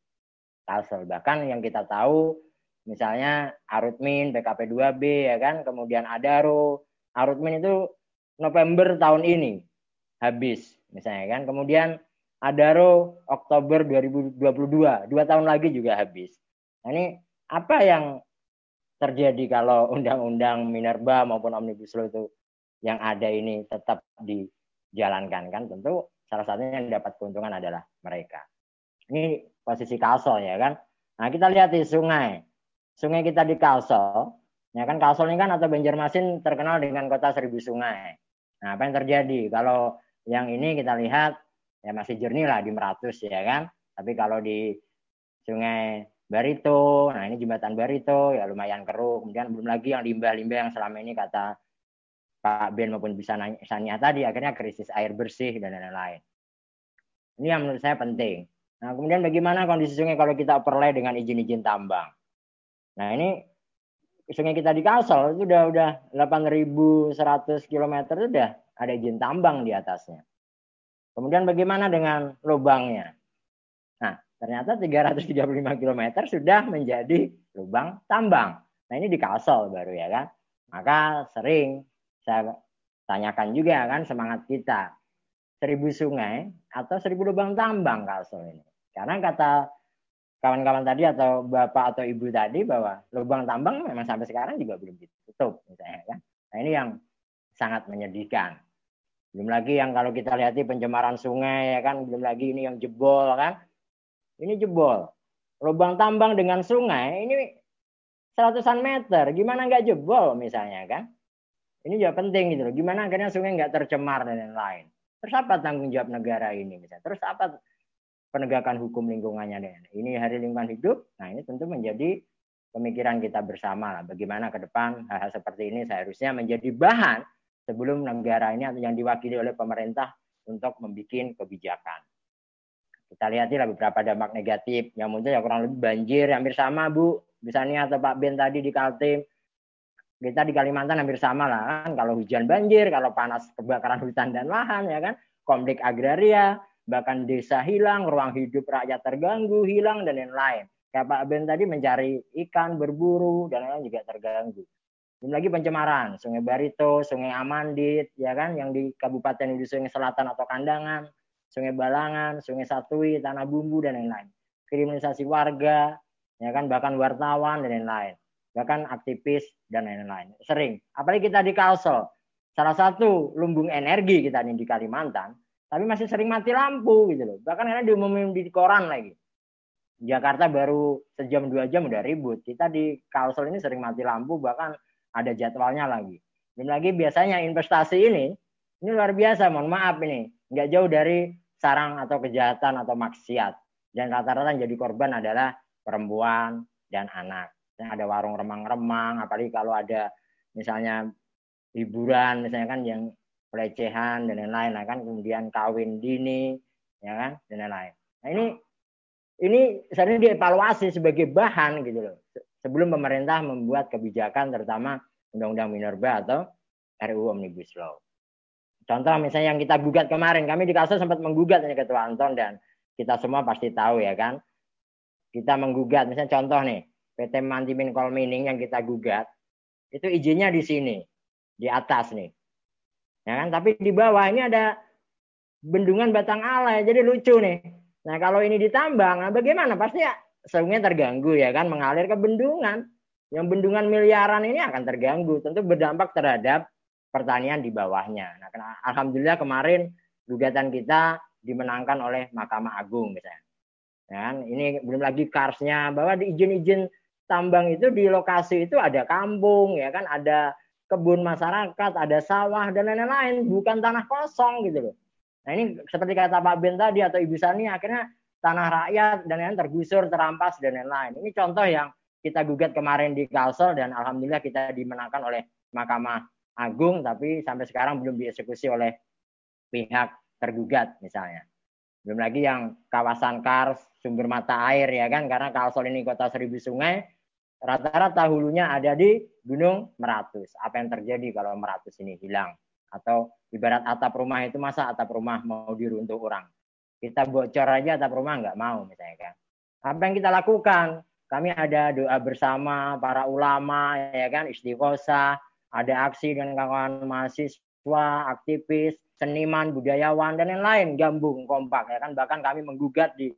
Kalsel. Bahkan yang kita tahu misalnya Arutmin, PKP 2B ya kan, kemudian Adaro. Arutmin itu November tahun ini habis misalnya kan. Kemudian Adaro Oktober 2022, dua tahun lagi juga habis. Nah, ini apa yang terjadi kalau (laughs) undang-undang Minerba maupun Omnibus Law itu yang ada ini tetap dijalankan kan tentu salah satunya yang dapat keuntungan adalah mereka. Ini posisi Kalsel ya kan. Nah kita lihat di sungai. Sungai kita di Kalsel, ya kan Kalsel ini kan atau Banjarmasin terkenal dengan kota seribu sungai. Nah apa yang terjadi kalau yang ini kita lihat ya masih jernih lah di Meratus ya kan. Tapi kalau di Sungai Barito, nah ini jembatan Barito ya lumayan keruh. Kemudian belum lagi yang limbah-limbah yang selama ini kata Pak Ben maupun bisa Sania tadi akhirnya krisis air bersih dan lain-lain. Ini yang menurut saya penting. Nah, kemudian bagaimana kondisi sungai kalau kita overlay dengan izin-izin tambang? Nah, ini sungai kita di Kalsel itu udah udah 8.100 km itu udah ada izin tambang di atasnya. Kemudian bagaimana dengan lubangnya? Nah, ternyata 335 km sudah menjadi lubang tambang. Nah, ini di Kalsel baru ya kan. Maka sering saya tanyakan juga kan semangat kita. Seribu sungai atau seribu lubang tambang Kalsel ini. Karena kata kawan-kawan tadi atau bapak atau ibu tadi bahwa lubang tambang memang sampai sekarang juga belum ditutup misalnya kan. Nah ini yang sangat menyedihkan. Belum lagi yang kalau kita lihat di pencemaran sungai ya kan, belum lagi ini yang jebol kan. Ini jebol. Lubang tambang dengan sungai ini seratusan meter, gimana nggak jebol misalnya kan? Ini juga penting gitu loh. Gimana akhirnya sungai nggak tercemar dan lain-lain. Terus apa tanggung jawab negara ini misalnya? Terus apa penegakan hukum lingkungannya. Ini hari lingkungan hidup, nah ini tentu menjadi pemikiran kita bersama lah. Bagaimana ke depan hal-hal seperti ini seharusnya menjadi bahan sebelum negara ini atau yang diwakili oleh pemerintah untuk membuat kebijakan. Kita lihat lah beberapa dampak negatif yang muncul ya kurang lebih banjir hampir sama Bu, misalnya atau Pak Ben tadi di Kaltim. Kita di Kalimantan hampir sama lah kan, kalau hujan banjir, kalau panas kebakaran hutan dan lahan ya kan, konflik agraria, bahkan desa hilang, ruang hidup rakyat terganggu, hilang dan lain-lain. Kayak Pak Ben tadi mencari ikan, berburu dan lain-lain juga terganggu. Belum lagi pencemaran, Sungai Barito, Sungai Amandit, ya kan, yang di Kabupaten di Sungai Selatan atau Kandangan, Sungai Balangan, Sungai Satui, Tanah Bumbu dan lain-lain. Kriminalisasi warga, ya kan, bahkan wartawan dan lain-lain. Bahkan aktivis dan lain-lain. Sering. Apalagi kita di Kalsel, salah satu lumbung energi kita ini di Kalimantan, tapi masih sering mati lampu gitu loh. Bahkan karena diumumin di koran lagi. Jakarta baru sejam dua jam udah ribut. Kita di Kalsel ini sering mati lampu bahkan ada jadwalnya lagi. Dan lagi biasanya investasi ini ini luar biasa, mohon maaf ini. Nggak jauh dari sarang atau kejahatan atau maksiat. Dan rata-rata yang jadi korban adalah perempuan dan anak. Dan ada warung remang-remang, apalagi kalau ada misalnya hiburan, misalnya kan yang pelecehan dan lain-lain nah kan kemudian kawin dini ya kan dan lain-lain nah ini ini sebenarnya dievaluasi sebagai bahan gitu loh sebelum pemerintah membuat kebijakan terutama undang-undang minerba atau RUU Omnibus Law. Contoh misalnya yang kita gugat kemarin, kami di kasus sempat menggugat ini Ketua Anton dan kita semua pasti tahu ya kan. Kita menggugat misalnya contoh nih, PT Mantimin Mining yang kita gugat, itu izinnya di sini, di atas nih. Ya kan? Tapi di bawah ini ada bendungan batang alai, jadi lucu nih. Nah kalau ini ditambang, nah bagaimana? Pasti ya sungai terganggu ya kan, mengalir ke bendungan. Yang bendungan miliaran ini akan terganggu, tentu berdampak terhadap pertanian di bawahnya. Nah, alhamdulillah kemarin gugatan kita dimenangkan oleh Mahkamah Agung misalnya. Ya kan? Ini belum lagi karsnya bahwa di izin-izin tambang itu di lokasi itu ada kampung ya kan, ada kebun masyarakat, ada sawah dan lain-lain, bukan tanah kosong gitu loh. Nah ini seperti kata Pak Ben tadi atau Ibu Sani akhirnya tanah rakyat dan lain-lain tergusur, terampas dan lain-lain. Ini contoh yang kita gugat kemarin di Kalsel dan alhamdulillah kita dimenangkan oleh Mahkamah Agung tapi sampai sekarang belum dieksekusi oleh pihak tergugat misalnya. Belum lagi yang kawasan Kars, sumber mata air ya kan karena Kalsel ini kota seribu sungai, rata-rata hulunya ada di Gunung Meratus. Apa yang terjadi kalau Meratus ini hilang? Atau ibarat atap rumah itu masa atap rumah mau diruntuh orang? Kita bocor aja atap rumah nggak mau misalnya kan. Apa yang kita lakukan? Kami ada doa bersama para ulama ya kan istiqosa, ada aksi dengan kawan mahasiswa, aktivis, seniman, budayawan dan lain-lain gabung kompak ya kan bahkan kami menggugat di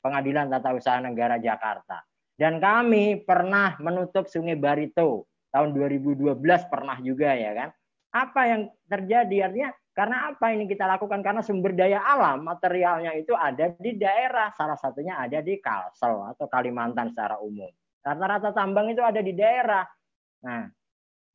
Pengadilan Tata Usaha Negara Jakarta dan kami pernah menutup Sungai Barito tahun 2012 pernah juga ya kan. Apa yang terjadi artinya karena apa ini kita lakukan karena sumber daya alam materialnya itu ada di daerah salah satunya ada di Kalsel atau Kalimantan secara umum. Rata-rata tambang itu ada di daerah. Nah,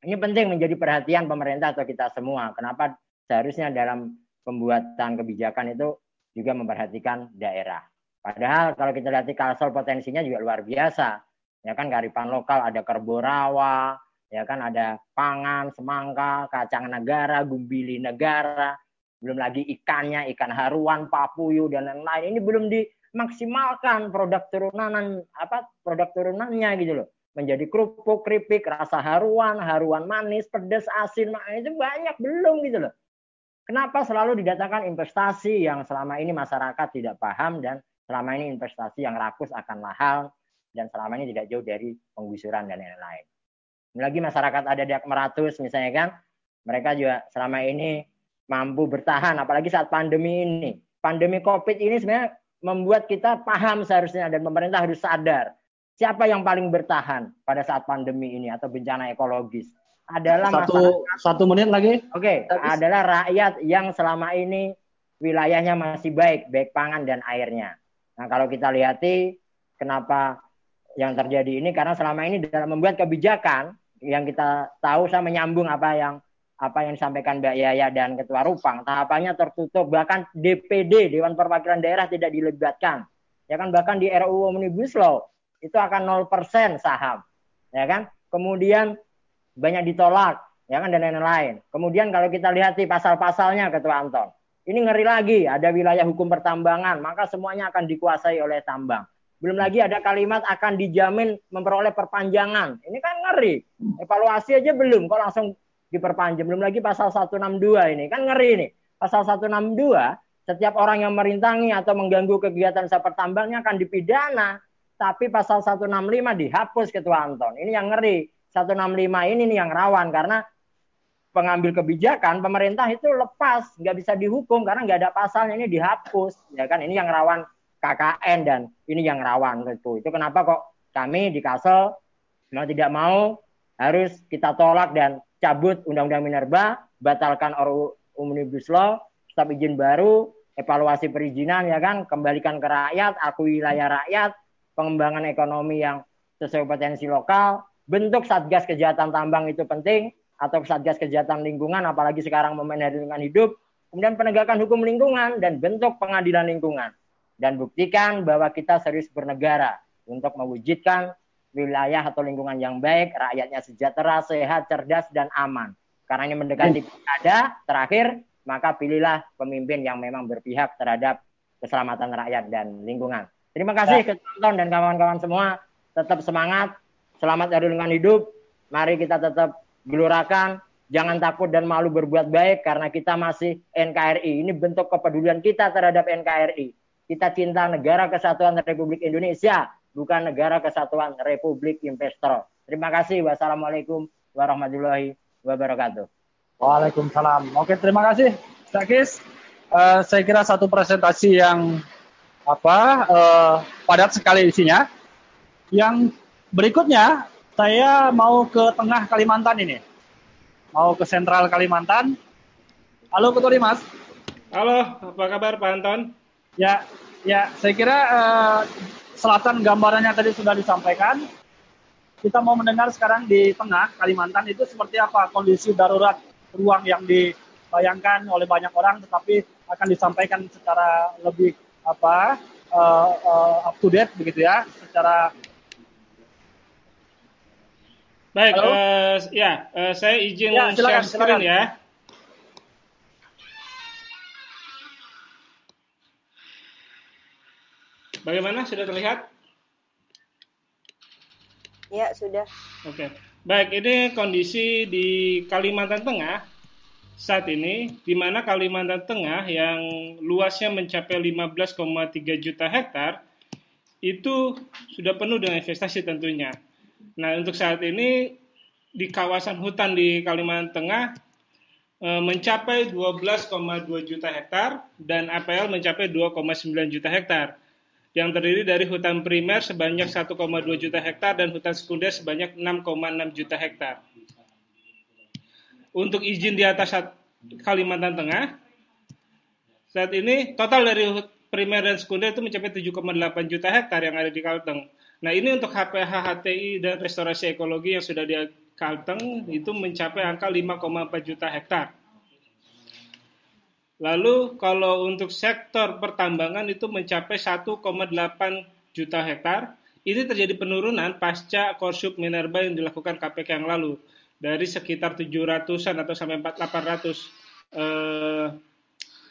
ini penting menjadi perhatian pemerintah atau kita semua. Kenapa seharusnya dalam pembuatan kebijakan itu juga memperhatikan daerah. Padahal kalau kita lihat di Kalsel potensinya juga luar biasa. Ya kan kearifan lokal ada kerbau rawa, ya kan ada pangan, semangka, kacang negara, gumbili negara. belum lagi ikannya, ikan haruan, papuyu dan lain-lain. Ini belum dimaksimalkan produk turunan apa produk turunannya gitu loh. Menjadi kerupuk, keripik, rasa haruan, haruan manis, pedas, asin, itu banyak belum gitu loh. Kenapa selalu didatangkan investasi yang selama ini masyarakat tidak paham dan selama ini investasi yang rakus akan mahal dan selama ini tidak jauh dari penggusuran dan lain-lain. Lagi masyarakat ada di Meratus misalnya kan, mereka juga selama ini mampu bertahan, apalagi saat pandemi ini. Pandemi COVID ini sebenarnya membuat kita paham seharusnya dan pemerintah harus sadar siapa yang paling bertahan pada saat pandemi ini atau bencana ekologis adalah satu masyarakat. satu menit lagi. Oke, okay, adalah rakyat yang selama ini wilayahnya masih baik, baik pangan dan airnya. Nah, kalau kita lihati kenapa yang terjadi ini karena selama ini dalam membuat kebijakan yang kita tahu saya menyambung apa yang apa yang disampaikan Mbak Yaya dan Ketua Rupang, tahapannya tertutup, bahkan DPD Dewan Perwakilan Daerah tidak dilibatkan. Ya kan bahkan di RUU Omnibus Law itu akan 0% saham. Ya kan? Kemudian banyak ditolak, ya kan dan lain-lain. Kemudian kalau kita lihat di pasal-pasalnya Ketua Anton, ini ngeri lagi, ada wilayah hukum pertambangan, maka semuanya akan dikuasai oleh tambang. Belum lagi ada kalimat akan dijamin memperoleh perpanjangan. Ini kan ngeri. Evaluasi aja belum, kok langsung diperpanjang. Belum lagi pasal 162 ini, kan ngeri ini. Pasal 162, setiap orang yang merintangi atau mengganggu kegiatan usaha pertambangannya akan dipidana. Tapi pasal 165 dihapus Ketua Anton. Ini yang ngeri. 165 ini nih yang rawan karena pengambil kebijakan pemerintah itu lepas nggak bisa dihukum karena nggak ada pasalnya ini dihapus ya kan? Ini yang rawan KKN dan ini yang rawan itu. Itu kenapa kok kami di Kasel mau tidak mau harus kita tolak dan cabut Undang-Undang Minerba, batalkan RUU Omnibus Law, stop izin baru, evaluasi perizinan ya kan, kembalikan ke rakyat, akui wilayah rakyat, pengembangan ekonomi yang sesuai potensi lokal, bentuk satgas kejahatan tambang itu penting atau satgas kejahatan lingkungan apalagi sekarang memanage lingkungan hidup, kemudian penegakan hukum lingkungan dan bentuk pengadilan lingkungan dan buktikan bahwa kita serius bernegara untuk mewujudkan wilayah atau lingkungan yang baik, rakyatnya sejahtera, sehat, cerdas, dan aman. Karena ini mendekati pilkada terakhir, maka pilihlah pemimpin yang memang berpihak terhadap keselamatan rakyat dan lingkungan. Terima kasih ya. Dan kawan-kawan semua. Tetap semangat, selamat dari lingkungan hidup. Mari kita tetap gelurakan, jangan takut dan malu berbuat baik karena kita masih NKRI. Ini bentuk kepedulian kita terhadap NKRI. Kita cinta negara kesatuan Republik Indonesia bukan negara kesatuan Republik Investor. Terima kasih. Wassalamualaikum warahmatullahi wabarakatuh. Waalaikumsalam. Oke, terima kasih, Sakis. Uh, saya kira satu presentasi yang apa uh, padat sekali isinya. Yang berikutnya saya mau ke tengah Kalimantan ini, mau ke sentral Kalimantan. Halo Ketua Dimas. Halo, apa kabar Pak Anton? Ya, ya, saya kira uh, selatan gambarannya tadi sudah disampaikan. Kita mau mendengar sekarang di tengah Kalimantan itu seperti apa kondisi darurat ruang yang dibayangkan oleh banyak orang, tetapi akan disampaikan secara lebih apa uh, uh, up to date begitu ya, secara Baik, uh, ya, uh, saya izin ya, silakan, share screen silakan. ya. Bagaimana? Sudah terlihat? Ya, sudah. Oke. Baik, ini kondisi di Kalimantan Tengah saat ini, di mana Kalimantan Tengah yang luasnya mencapai 15,3 juta hektar, itu sudah penuh dengan investasi tentunya. Nah, untuk saat ini di kawasan hutan di Kalimantan Tengah eh, mencapai 12,2 juta hektar dan APL mencapai 2,9 juta hektar yang terdiri dari hutan primer sebanyak 1,2 juta hektar dan hutan sekunder sebanyak 6,6 juta hektar. Untuk izin di atas Kalimantan Tengah, saat ini total dari primer dan sekunder itu mencapai 7,8 juta hektar yang ada di Kalteng. Nah ini untuk HPH, HTI, dan restorasi ekologi yang sudah di Kalteng itu mencapai angka 5,4 juta hektar. Lalu kalau untuk sektor pertambangan itu mencapai 1,8 juta hektar. Ini terjadi penurunan pasca Korsup Minerba yang dilakukan KPK yang lalu dari sekitar 700-an atau sampai 800 eh,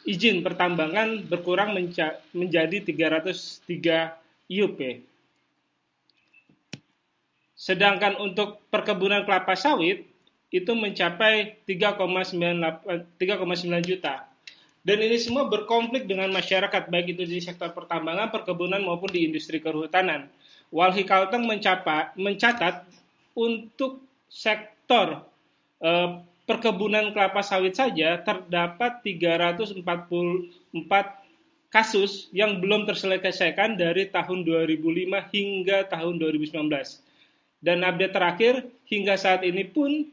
izin pertambangan berkurang menjadi 303 IUP. Sedangkan untuk perkebunan kelapa sawit itu mencapai 3,9 juta. Dan ini semua berkonflik dengan masyarakat, baik itu di sektor pertambangan, perkebunan, maupun di industri kehutanan. Walhi Kalteng mencatat untuk sektor eh, perkebunan kelapa sawit saja terdapat 344 kasus yang belum terselesaikan dari tahun 2005 hingga tahun 2019. Dan update terakhir hingga saat ini pun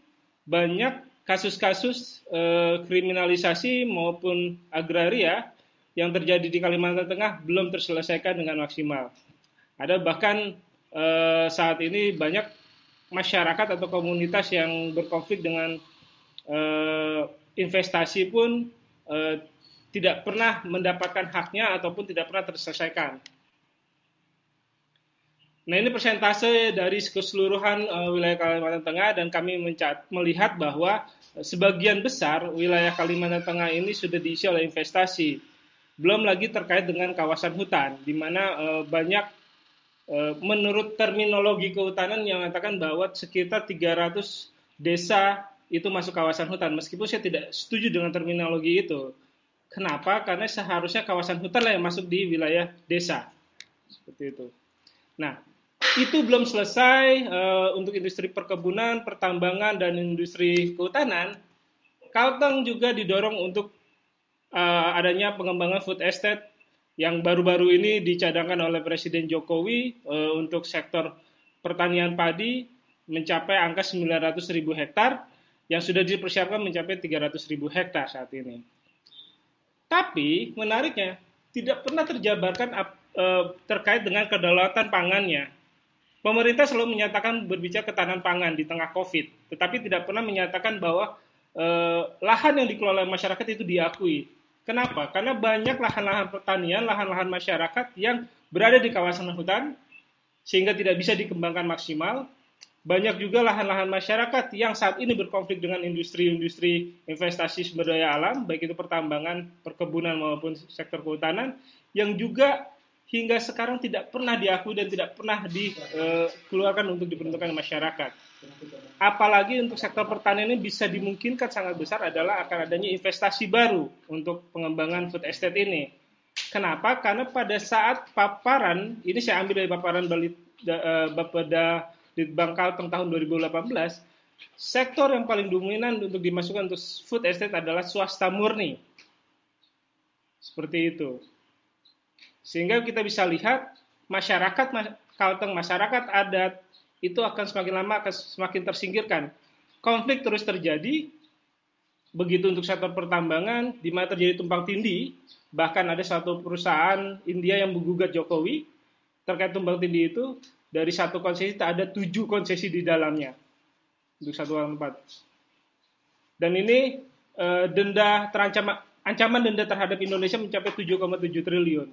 banyak kasus-kasus eh, kriminalisasi maupun agraria yang terjadi di Kalimantan Tengah belum terselesaikan dengan maksimal. Ada bahkan eh, saat ini banyak masyarakat atau komunitas yang berkonflik dengan eh, investasi pun eh, tidak pernah mendapatkan haknya ataupun tidak pernah terselesaikan. Nah ini persentase dari keseluruhan uh, wilayah Kalimantan Tengah dan kami mencat, melihat bahwa sebagian besar wilayah Kalimantan Tengah ini sudah diisi oleh investasi. Belum lagi terkait dengan kawasan hutan, di mana uh, banyak uh, menurut terminologi kehutanan yang mengatakan bahwa sekitar 300 desa itu masuk kawasan hutan. Meskipun saya tidak setuju dengan terminologi itu. Kenapa? Karena seharusnya kawasan hutan lah yang masuk di wilayah desa. Seperti itu. Nah, itu belum selesai uh, untuk industri perkebunan, pertambangan, dan industri kehutanan, Kalteng juga didorong untuk uh, adanya pengembangan food estate yang baru-baru ini dicadangkan oleh Presiden Jokowi uh, untuk sektor pertanian padi mencapai angka 900 ribu hektar yang sudah dipersiapkan mencapai 300 ribu hektar saat ini. Tapi menariknya tidak pernah terjabarkan uh, terkait dengan kedaulatan pangannya Pemerintah selalu menyatakan berbicara ketahanan pangan di tengah COVID, tetapi tidak pernah menyatakan bahwa eh, lahan yang dikelola masyarakat itu diakui. Kenapa? Karena banyak lahan-lahan pertanian, lahan-lahan masyarakat yang berada di kawasan hutan, sehingga tidak bisa dikembangkan maksimal. Banyak juga lahan-lahan masyarakat yang saat ini berkonflik dengan industri-industri investasi sumber daya alam, baik itu pertambangan, perkebunan maupun sektor kehutanan, yang juga hingga sekarang tidak pernah diakui dan tidak pernah dikeluarkan untuk diperuntukkan masyarakat. Apalagi untuk sektor pertanian ini bisa dimungkinkan sangat besar adalah akan adanya investasi baru untuk pengembangan food estate ini. Kenapa? Karena pada saat paparan, ini saya ambil dari paparan uh, Bapeda di Bangkal tahun 2018, sektor yang paling dominan untuk dimasukkan untuk food estate adalah swasta murni. Seperti itu. Sehingga kita bisa lihat masyarakat Kalteng, masyarakat adat itu akan semakin lama akan semakin tersingkirkan. Konflik terus terjadi, begitu untuk sektor pertambangan, di mana terjadi tumpang tindih, bahkan ada satu perusahaan India yang menggugat Jokowi terkait tumpang tindih itu, dari satu konsesi tak ada tujuh konsesi di dalamnya untuk satu tempat. Dan ini e, denda terancam ancaman denda terhadap Indonesia mencapai 7,7 triliun.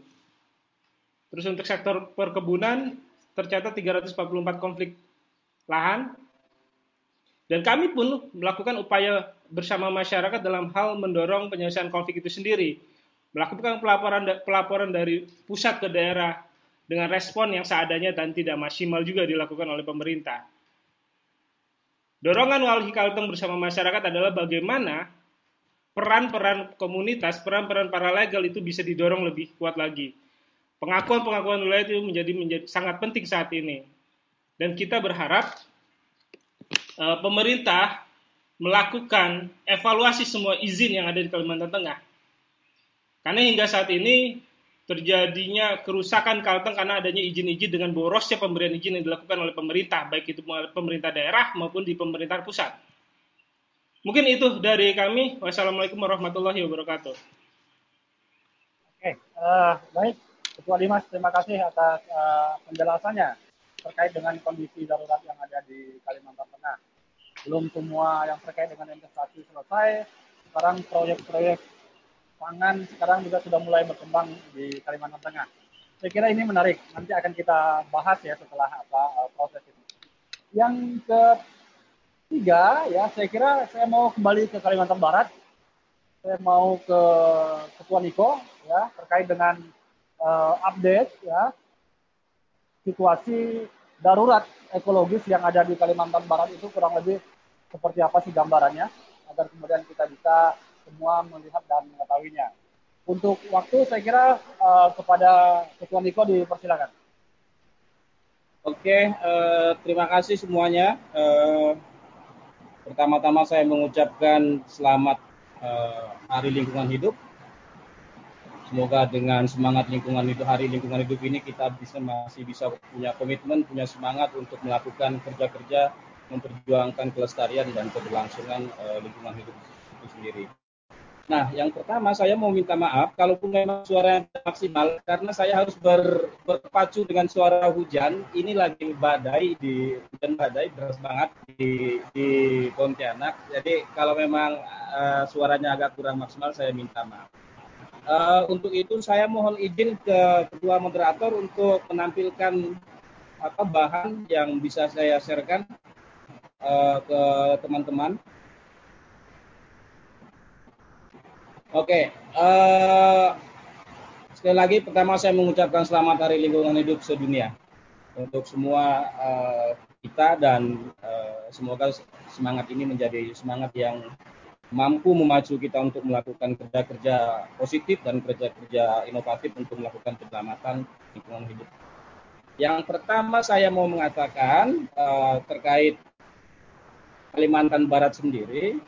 Terus untuk sektor perkebunan tercatat 344 konflik lahan. Dan kami pun melakukan upaya bersama masyarakat dalam hal mendorong penyelesaian konflik itu sendiri. Melakukan pelaporan pelaporan dari pusat ke daerah dengan respon yang seadanya dan tidak maksimal juga dilakukan oleh pemerintah. Dorongan Walhi Kalteng bersama masyarakat adalah bagaimana peran-peran komunitas, peran-peran para legal itu bisa didorong lebih kuat lagi pengakuan-pengakuan wilayah itu menjadi menjadi sangat penting saat ini. Dan kita berharap uh, pemerintah melakukan evaluasi semua izin yang ada di Kalimantan Tengah. Karena hingga saat ini terjadinya kerusakan Kalteng karena adanya izin-izin dengan borosnya pemberian izin yang dilakukan oleh pemerintah, baik itu pemerintah daerah maupun di pemerintah pusat. Mungkin itu dari kami. Wassalamualaikum warahmatullahi wabarakatuh. Oke, uh, baik. Ketua Dimas, terima kasih atas uh, penjelasannya terkait dengan kondisi darurat yang ada di Kalimantan Tengah. Belum semua yang terkait dengan investasi selesai, sekarang proyek-proyek pangan sekarang juga sudah mulai berkembang di Kalimantan Tengah. Saya kira ini menarik, nanti akan kita bahas ya setelah apa uh, proses ini. Yang ketiga ya, saya kira saya mau kembali ke Kalimantan Barat saya mau ke Ketua Niko ya terkait dengan uh, update ya situasi darurat ekologis yang ada di Kalimantan Barat itu kurang lebih seperti apa sih gambarannya agar kemudian kita bisa semua melihat dan mengetahuinya. Untuk waktu saya kira uh, kepada Ketua Niko dipersilakan. Oke, uh, terima kasih semuanya. Uh, pertama-tama saya mengucapkan selamat uh, Hari Lingkungan Hidup. Semoga dengan semangat lingkungan hidup Hari Lingkungan Hidup ini kita bisa masih bisa punya komitmen, punya semangat untuk melakukan kerja-kerja memperjuangkan kelestarian dan keberlangsungan uh, lingkungan hidup itu sendiri. Nah, yang pertama saya mau minta maaf kalaupun memang suara maksimal karena saya harus ber, berpacu dengan suara hujan. Ini lagi badai di hujan badai deras banget di di Pontianak. Jadi kalau memang uh, suaranya agak kurang maksimal saya minta maaf. Uh, untuk itu saya mohon izin ke ketua moderator untuk menampilkan apa bahan yang bisa saya sharekan uh, ke teman-teman. Oke, uh, sekali lagi pertama saya mengucapkan selamat Hari Lingkungan Hidup sedunia untuk semua uh, kita dan uh, semoga semangat ini menjadi semangat yang mampu memacu kita untuk melakukan kerja-kerja positif dan kerja-kerja inovatif untuk melakukan penyelamatan lingkungan hidup. Yang pertama saya mau mengatakan uh, terkait Kalimantan Barat sendiri,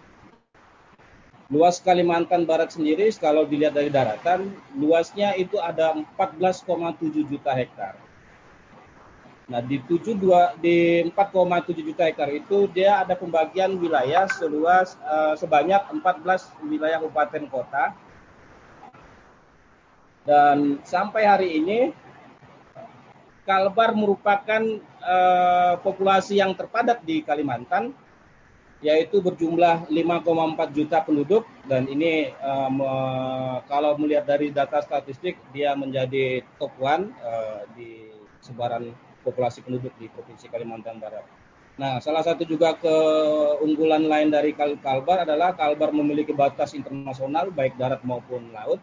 Luas Kalimantan Barat sendiri kalau dilihat dari daratan, luasnya itu ada 14,7 juta hektar. Nah, di 72 di 4,7 juta hektar itu dia ada pembagian wilayah seluas uh, sebanyak 14 wilayah kabupaten kota. Dan sampai hari ini Kalbar merupakan uh, populasi yang terpadat di Kalimantan yaitu berjumlah 5,4 juta penduduk dan ini um, kalau melihat dari data statistik dia menjadi top one uh, di sebaran populasi penduduk di Provinsi Kalimantan Barat. Nah, salah satu juga keunggulan lain dari Kalbar adalah Kalbar memiliki batas internasional baik darat maupun laut.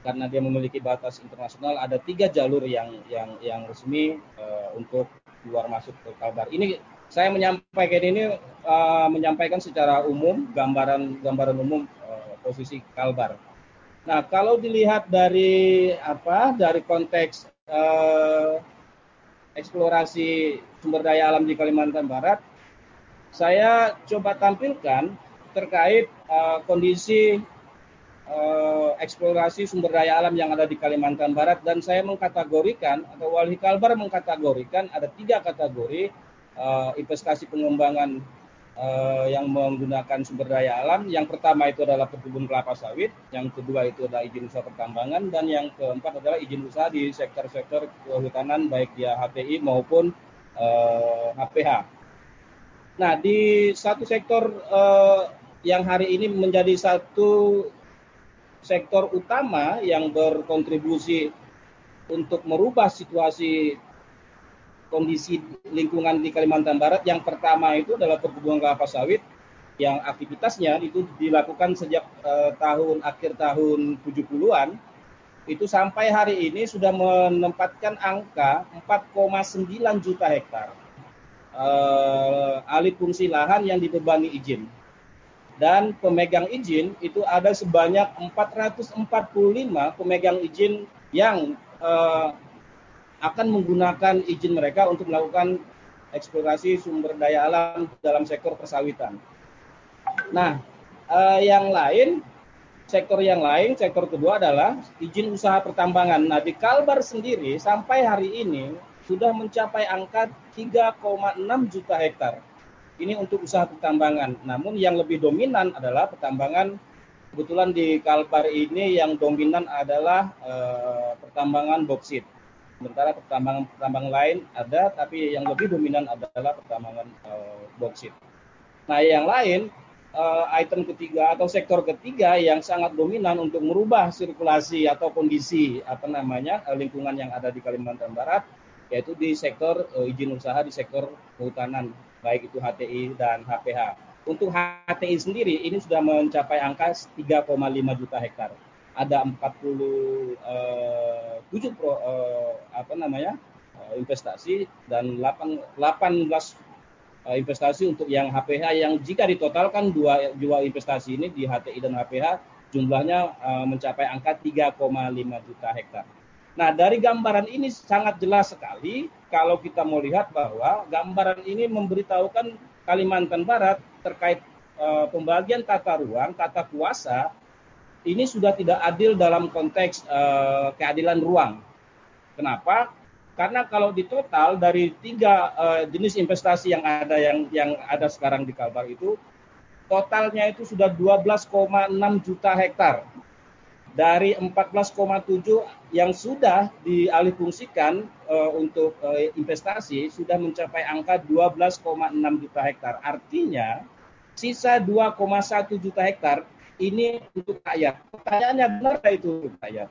Karena dia memiliki batas internasional, ada tiga jalur yang yang yang resmi uh, untuk keluar masuk ke Kalbar. Ini saya menyampaikan ini uh, menyampaikan secara umum gambaran gambaran umum uh, posisi Kalbar. Nah, kalau dilihat dari apa dari konteks uh, eksplorasi sumber daya alam di Kalimantan Barat, saya coba tampilkan terkait uh, kondisi uh, eksplorasi sumber daya alam yang ada di Kalimantan Barat. Dan saya mengkategorikan atau Wali Kalbar mengkategorikan ada tiga kategori uh, investasi pengembangan uh, yang menggunakan sumber daya alam. Yang pertama itu adalah perkebunan kelapa sawit, yang kedua itu adalah izin usaha pertambangan, dan yang keempat adalah izin usaha di sektor-sektor kehutanan baik dia HTI maupun uh, eh, HPH. Nah, di satu sektor uh, yang hari ini menjadi satu sektor utama yang berkontribusi untuk merubah situasi kondisi lingkungan di Kalimantan Barat yang pertama itu adalah perkebunan kelapa sawit yang aktivitasnya itu dilakukan sejak eh, tahun akhir tahun 70-an itu sampai hari ini sudah menempatkan angka 4,9 juta hektar eh, alih fungsi lahan yang dibebani izin. Dan pemegang izin itu ada sebanyak 445 pemegang izin yang eh, akan menggunakan izin mereka untuk melakukan eksplorasi sumber daya alam dalam sektor persawitan. Nah, eh, yang lain, sektor yang lain, sektor kedua adalah izin usaha pertambangan. Nah, di Kalbar sendiri sampai hari ini sudah mencapai angka 3,6 juta hektar. Ini untuk usaha pertambangan. Namun yang lebih dominan adalah pertambangan kebetulan di Kalbar ini yang dominan adalah eh, pertambangan boksit sementara pertambangan-pertambangan lain ada tapi yang lebih dominan adalah pertambangan uh, boksit. Nah, yang lain uh, item ketiga atau sektor ketiga yang sangat dominan untuk merubah sirkulasi atau kondisi apa namanya uh, lingkungan yang ada di Kalimantan Barat yaitu di sektor uh, izin usaha di sektor kehutanan baik itu HTI dan HPH. untuk HTI sendiri ini sudah mencapai angka 3,5 juta hektar. Ada 47 uh, pro, uh, apa namanya uh, investasi dan 8, 18 uh, investasi untuk yang HPH yang jika ditotalkan dua, dua investasi ini di HTI dan HPH jumlahnya uh, mencapai angka 3,5 juta hektar. Nah, dari gambaran ini sangat jelas sekali kalau kita mau lihat bahwa gambaran ini memberitahukan Kalimantan Barat terkait uh, pembagian tata ruang, tata kuasa ini sudah tidak adil dalam konteks uh, keadilan ruang. Kenapa? Karena kalau di total dari tiga uh, jenis investasi yang ada yang yang ada sekarang di Kalbar itu totalnya itu sudah 12,6 juta hektar dari 14,7 yang sudah dialihfungsikan uh, untuk uh, investasi sudah mencapai angka 12,6 juta hektar. Artinya sisa 2,1 juta hektar ini untuk rakyat. Pertanyaannya benar itu untuk rakyat?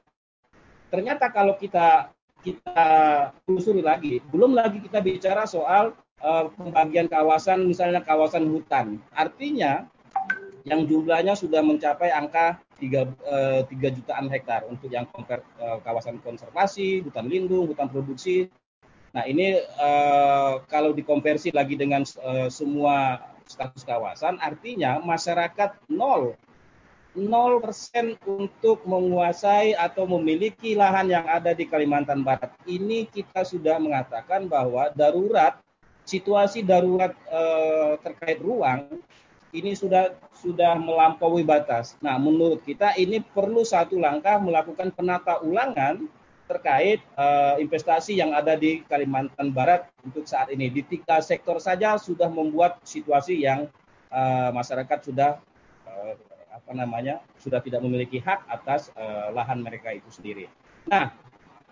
Ternyata kalau kita kita telusuri lagi, belum lagi kita bicara soal uh, pembagian kawasan, misalnya kawasan hutan. Artinya yang jumlahnya sudah mencapai angka 3, 3 eh, jutaan hektar untuk yang konver, eh, kawasan konservasi, hutan lindung, hutan produksi. Nah ini eh, kalau dikonversi lagi dengan semua status kawasan, artinya masyarakat nol 0% untuk menguasai atau memiliki lahan yang ada di Kalimantan Barat. Ini kita sudah mengatakan bahwa darurat, situasi darurat eh, terkait ruang ini sudah sudah melampaui batas. Nah, menurut kita ini perlu satu langkah melakukan penata ulangan terkait uh, investasi yang ada di Kalimantan Barat untuk saat ini. Di tiga sektor saja sudah membuat situasi yang uh, masyarakat sudah uh, apa namanya sudah tidak memiliki hak atas uh, lahan mereka itu sendiri. Nah,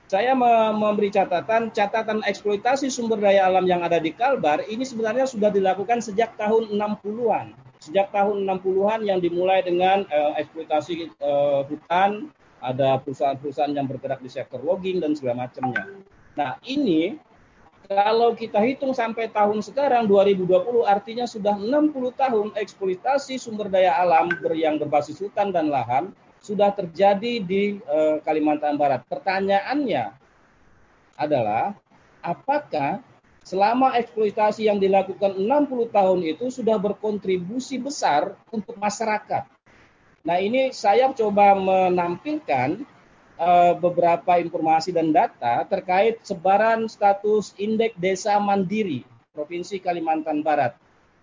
saya memberi catatan catatan eksploitasi sumber daya alam yang ada di Kalbar ini sebenarnya sudah dilakukan sejak tahun 60-an sejak tahun 60-an yang dimulai dengan uh, eksploitasi uh, hutan, ada perusahaan-perusahaan yang bergerak di sektor logging dan segala macamnya. Nah, ini kalau kita hitung sampai tahun sekarang 2020 artinya sudah 60 tahun eksploitasi sumber daya alam yang berbasis hutan dan lahan sudah terjadi di uh, Kalimantan Barat. Pertanyaannya adalah apakah selama eksploitasi yang dilakukan 60 tahun itu sudah berkontribusi besar untuk masyarakat. Nah ini saya coba menampilkan uh, beberapa informasi dan data terkait sebaran status indeks desa mandiri Provinsi Kalimantan Barat.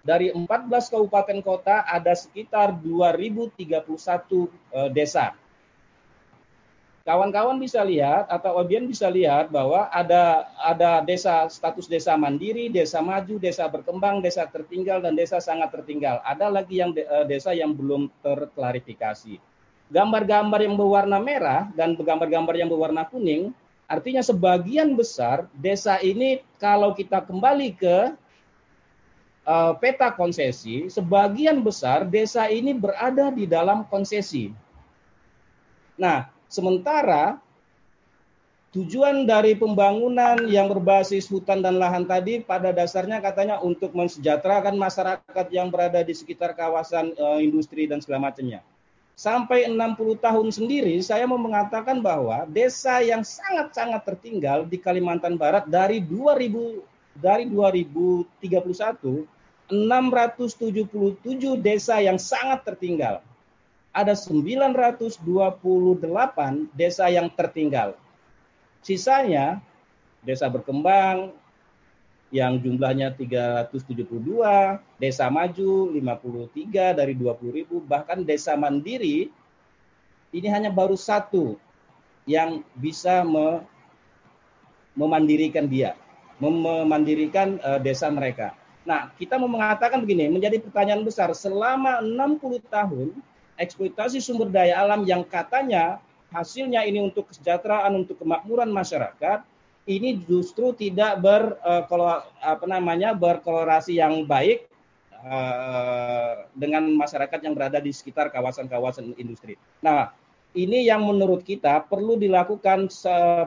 Dari 14 kabupaten kota ada sekitar 2031 uh, desa kawan-kawan bisa lihat atau audiens bisa lihat bahwa ada ada desa status desa mandiri, desa maju, desa berkembang, desa tertinggal dan desa sangat tertinggal. Ada lagi yang eh, desa yang belum terklarifikasi. Gambar-gambar yang berwarna merah dan gambar-gambar yang berwarna kuning artinya sebagian besar desa ini kalau kita kembali ke uh, peta konsesi, sebagian besar desa ini berada di dalam konsesi. Nah, Sementara tujuan dari pembangunan yang berbasis hutan dan lahan tadi pada dasarnya katanya untuk mensejahterakan masyarakat yang berada di sekitar kawasan e, industri dan segala macamnya. Sampai 60 tahun sendiri saya mau mengatakan bahwa desa yang sangat-sangat tertinggal di Kalimantan Barat dari 2000 dari 2031 677 desa yang sangat tertinggal ada 928 desa yang tertinggal. Sisanya desa berkembang yang jumlahnya 372, desa maju 53 dari 20 ribu, bahkan desa mandiri ini hanya baru satu yang bisa me memandirikan dia, memandirikan uh, desa mereka. Nah, kita mau mengatakan begini, menjadi pertanyaan besar, selama 60 tahun eksploitasi sumber daya alam yang katanya hasilnya ini untuk kesejahteraan, untuk kemakmuran masyarakat, ini justru tidak ber uh, apa namanya berkolorasi yang baik uh, dengan masyarakat yang berada di sekitar kawasan-kawasan industri. Nah, ini yang menurut kita perlu dilakukan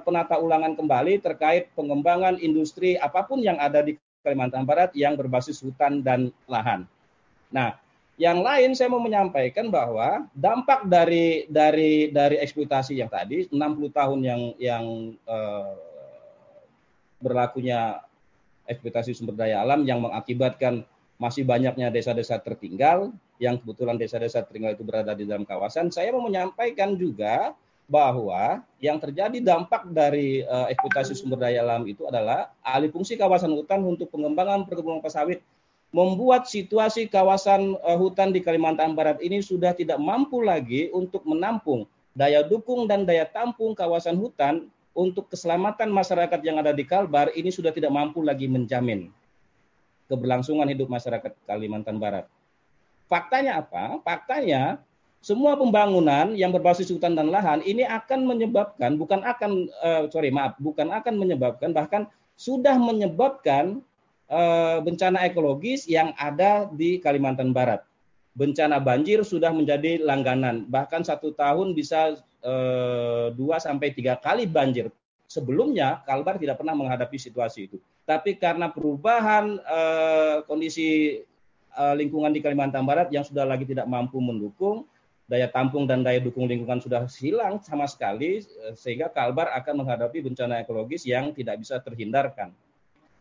penata ulangan kembali terkait pengembangan industri apa pun yang ada di Kalimantan Barat yang berbasis hutan dan lahan. Nah, yang lain saya mau menyampaikan bahwa dampak dari dari dari eksploitasi yang tadi 60 tahun yang yang uh, berlakunya eksploitasi sumber daya alam yang mengakibatkan masih banyaknya desa-desa tertinggal yang kebetulan desa-desa tertinggal itu berada di dalam kawasan. Saya mau menyampaikan juga bahwa yang terjadi dampak dari uh, eksploitasi sumber daya alam itu adalah alih fungsi kawasan hutan untuk pengembangan perkebunan sawit membuat situasi kawasan uh, hutan di Kalimantan Barat ini sudah tidak mampu lagi untuk menampung daya dukung dan daya tampung kawasan hutan untuk keselamatan masyarakat yang ada di Kalbar ini sudah tidak mampu lagi menjamin keberlangsungan hidup masyarakat Kalimantan Barat. Faktanya apa? Faktanya semua pembangunan yang berbasis hutan dan lahan ini akan menyebabkan bukan akan uh, sorry maaf bukan akan menyebabkan bahkan sudah menyebabkan Eh, bencana ekologis yang ada di Kalimantan Barat. Bencana banjir sudah menjadi langganan, bahkan satu tahun bisa dua sampai tiga kali banjir. Sebelumnya Kalbar tidak pernah menghadapi situasi itu, tapi karena perubahan eh, kondisi lingkungan di Kalimantan Barat yang sudah lagi tidak mampu mendukung, daya tampung dan daya dukung lingkungan sudah hilang sama sekali, sehingga Kalbar akan menghadapi bencana ekologis yang tidak bisa terhindarkan.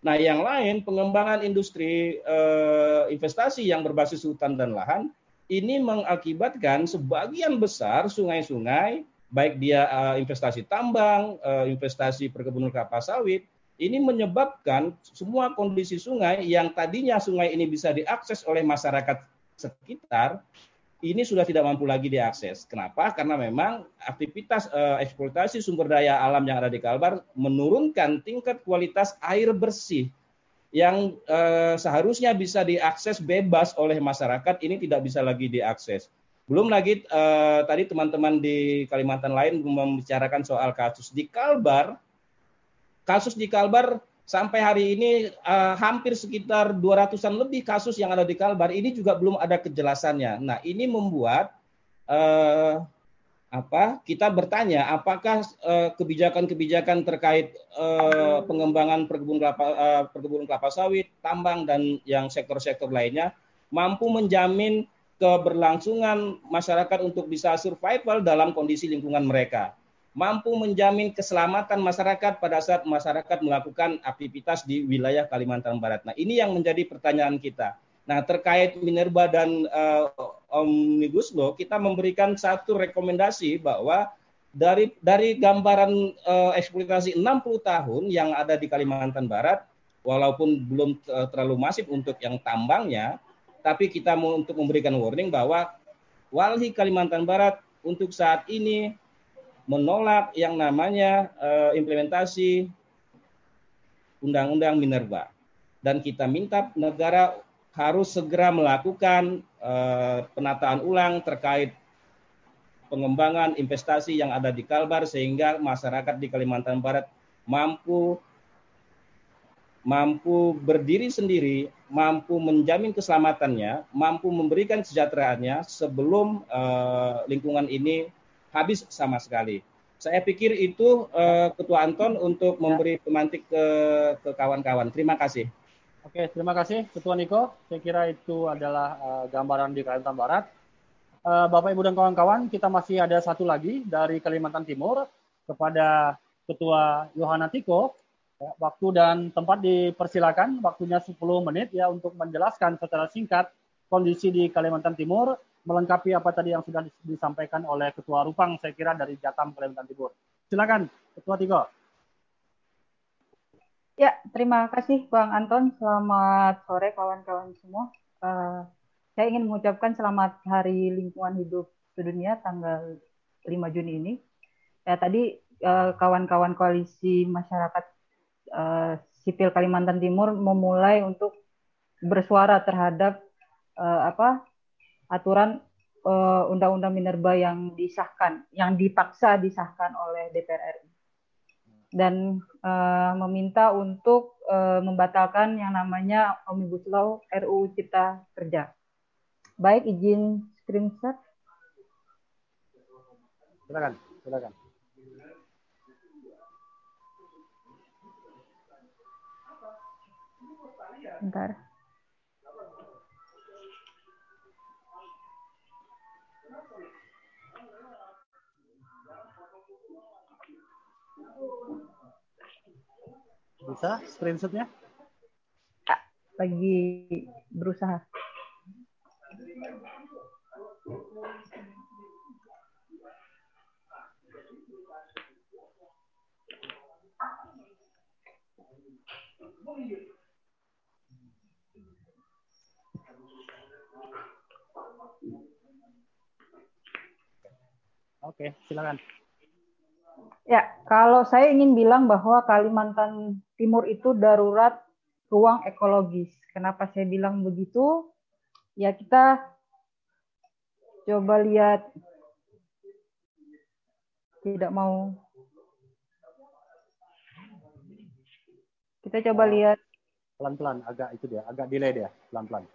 Nah, yang lain pengembangan industri eh, investasi yang berbasis hutan dan lahan ini mengakibatkan sebagian besar sungai-sungai baik dia eh, investasi tambang, eh, investasi perkebunan kelapa sawit ini menyebabkan semua kondisi sungai yang tadinya sungai ini bisa diakses oleh masyarakat sekitar ini sudah tidak mampu lagi diakses. Kenapa? Karena memang aktivitas uh, eksploitasi sumber daya alam yang ada di Kalbar menurunkan tingkat kualitas air bersih yang seharusnya bisa diakses bebas oleh masyarakat ini tidak bisa lagi diakses. Belum lagi uh, tadi teman-teman di Kalimantan lain membicarakan soal kasus di Kalbar. Kasus di Kalbar sampai hari ini uh, hampir sekitar 200-an lebih kasus yang ada di Kalbar ini juga belum ada kejelasannya. Nah, ini membuat uh, apa? Kita bertanya apakah kebijakan-kebijakan uh, terkait uh, pengembangan perkebunan kelapa uh, perkebunan kelapa sawit, tambang dan yang sektor-sektor lainnya mampu menjamin keberlangsungan masyarakat untuk bisa survival dalam kondisi lingkungan mereka mampu menjamin keselamatan masyarakat pada saat masyarakat melakukan aktivitas di wilayah Kalimantan Barat. Nah, ini yang menjadi pertanyaan kita. Nah, terkait Minerba dan uh, Omnibus Law, kita memberikan satu rekomendasi bahwa dari dari gambaran uh, eksploitasi 60 tahun yang ada di Kalimantan Barat, walaupun belum uh, terlalu masif untuk yang tambangnya, tapi kita mau untuk memberikan warning bahwa Walhi Kalimantan Barat untuk saat ini menolak yang namanya uh, implementasi Undang-Undang Minerba. Dan kita minta negara harus segera melakukan uh, penataan ulang terkait pengembangan investasi yang ada di Kalbar sehingga masyarakat di Kalimantan Barat mampu mampu berdiri sendiri, mampu menjamin keselamatannya, mampu memberikan kesejahteraannya sebelum uh, lingkungan ini habis sama sekali. Saya pikir itu uh, Ketua Anton untuk memberi pemantik ke ke kawan-kawan. Terima kasih. Oke, terima kasih Ketua Niko. Saya kira itu adalah uh, gambaran di Kalimantan Barat. Uh, Bapak Ibu dan kawan-kawan, kita masih ada satu lagi dari Kalimantan Timur kepada Ketua Yohana Tiko. Ya, waktu dan tempat dipersilakan, waktunya 10 menit ya untuk menjelaskan secara singkat kondisi di Kalimantan Timur melengkapi apa tadi yang sudah disampaikan oleh Ketua Rupang, saya kira dari Jatam Kalimantan Timur. Silakan, Ketua Tigo. Ya, terima kasih Bang Anton. Selamat sore kawan-kawan semua. Uh, saya ingin mengucapkan selamat Hari Lingkungan Hidup Sedunia tanggal 5 Juni ini. Ya, tadi kawan eh, kawan-kawan koalisi masyarakat uh, sipil Kalimantan Timur memulai untuk bersuara terhadap uh, apa aturan uh, undang-undang minerba yang disahkan, yang dipaksa disahkan oleh DPR RI dan uh, meminta untuk uh, membatalkan yang namanya Omnibus Law RUU Cipta Kerja. Baik, izin screenshot. Silakan, silakan. Bentar. Bisa screenshotnya? Lagi berusaha. Oke, silakan. Ya, kalau saya ingin bilang bahwa Kalimantan Timur itu darurat ruang ekologis. Kenapa saya bilang begitu? Ya, kita coba lihat tidak mau kita coba lihat pelan-pelan agak itu dia agak delay dia pelan-pelan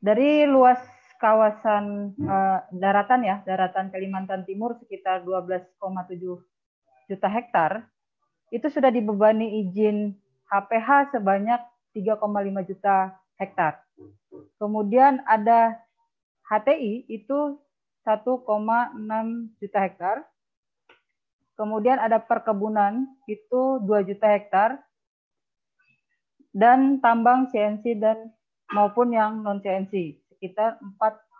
dari luas kawasan uh, daratan ya, daratan Kalimantan Timur sekitar 12,7 juta hektar, itu sudah dibebani izin HPH sebanyak 3,5 juta hektar. Kemudian ada HTI itu 1,6 juta hektar. Kemudian ada perkebunan itu 2 juta hektar. Dan tambang CNC dan maupun yang non CNC sekitar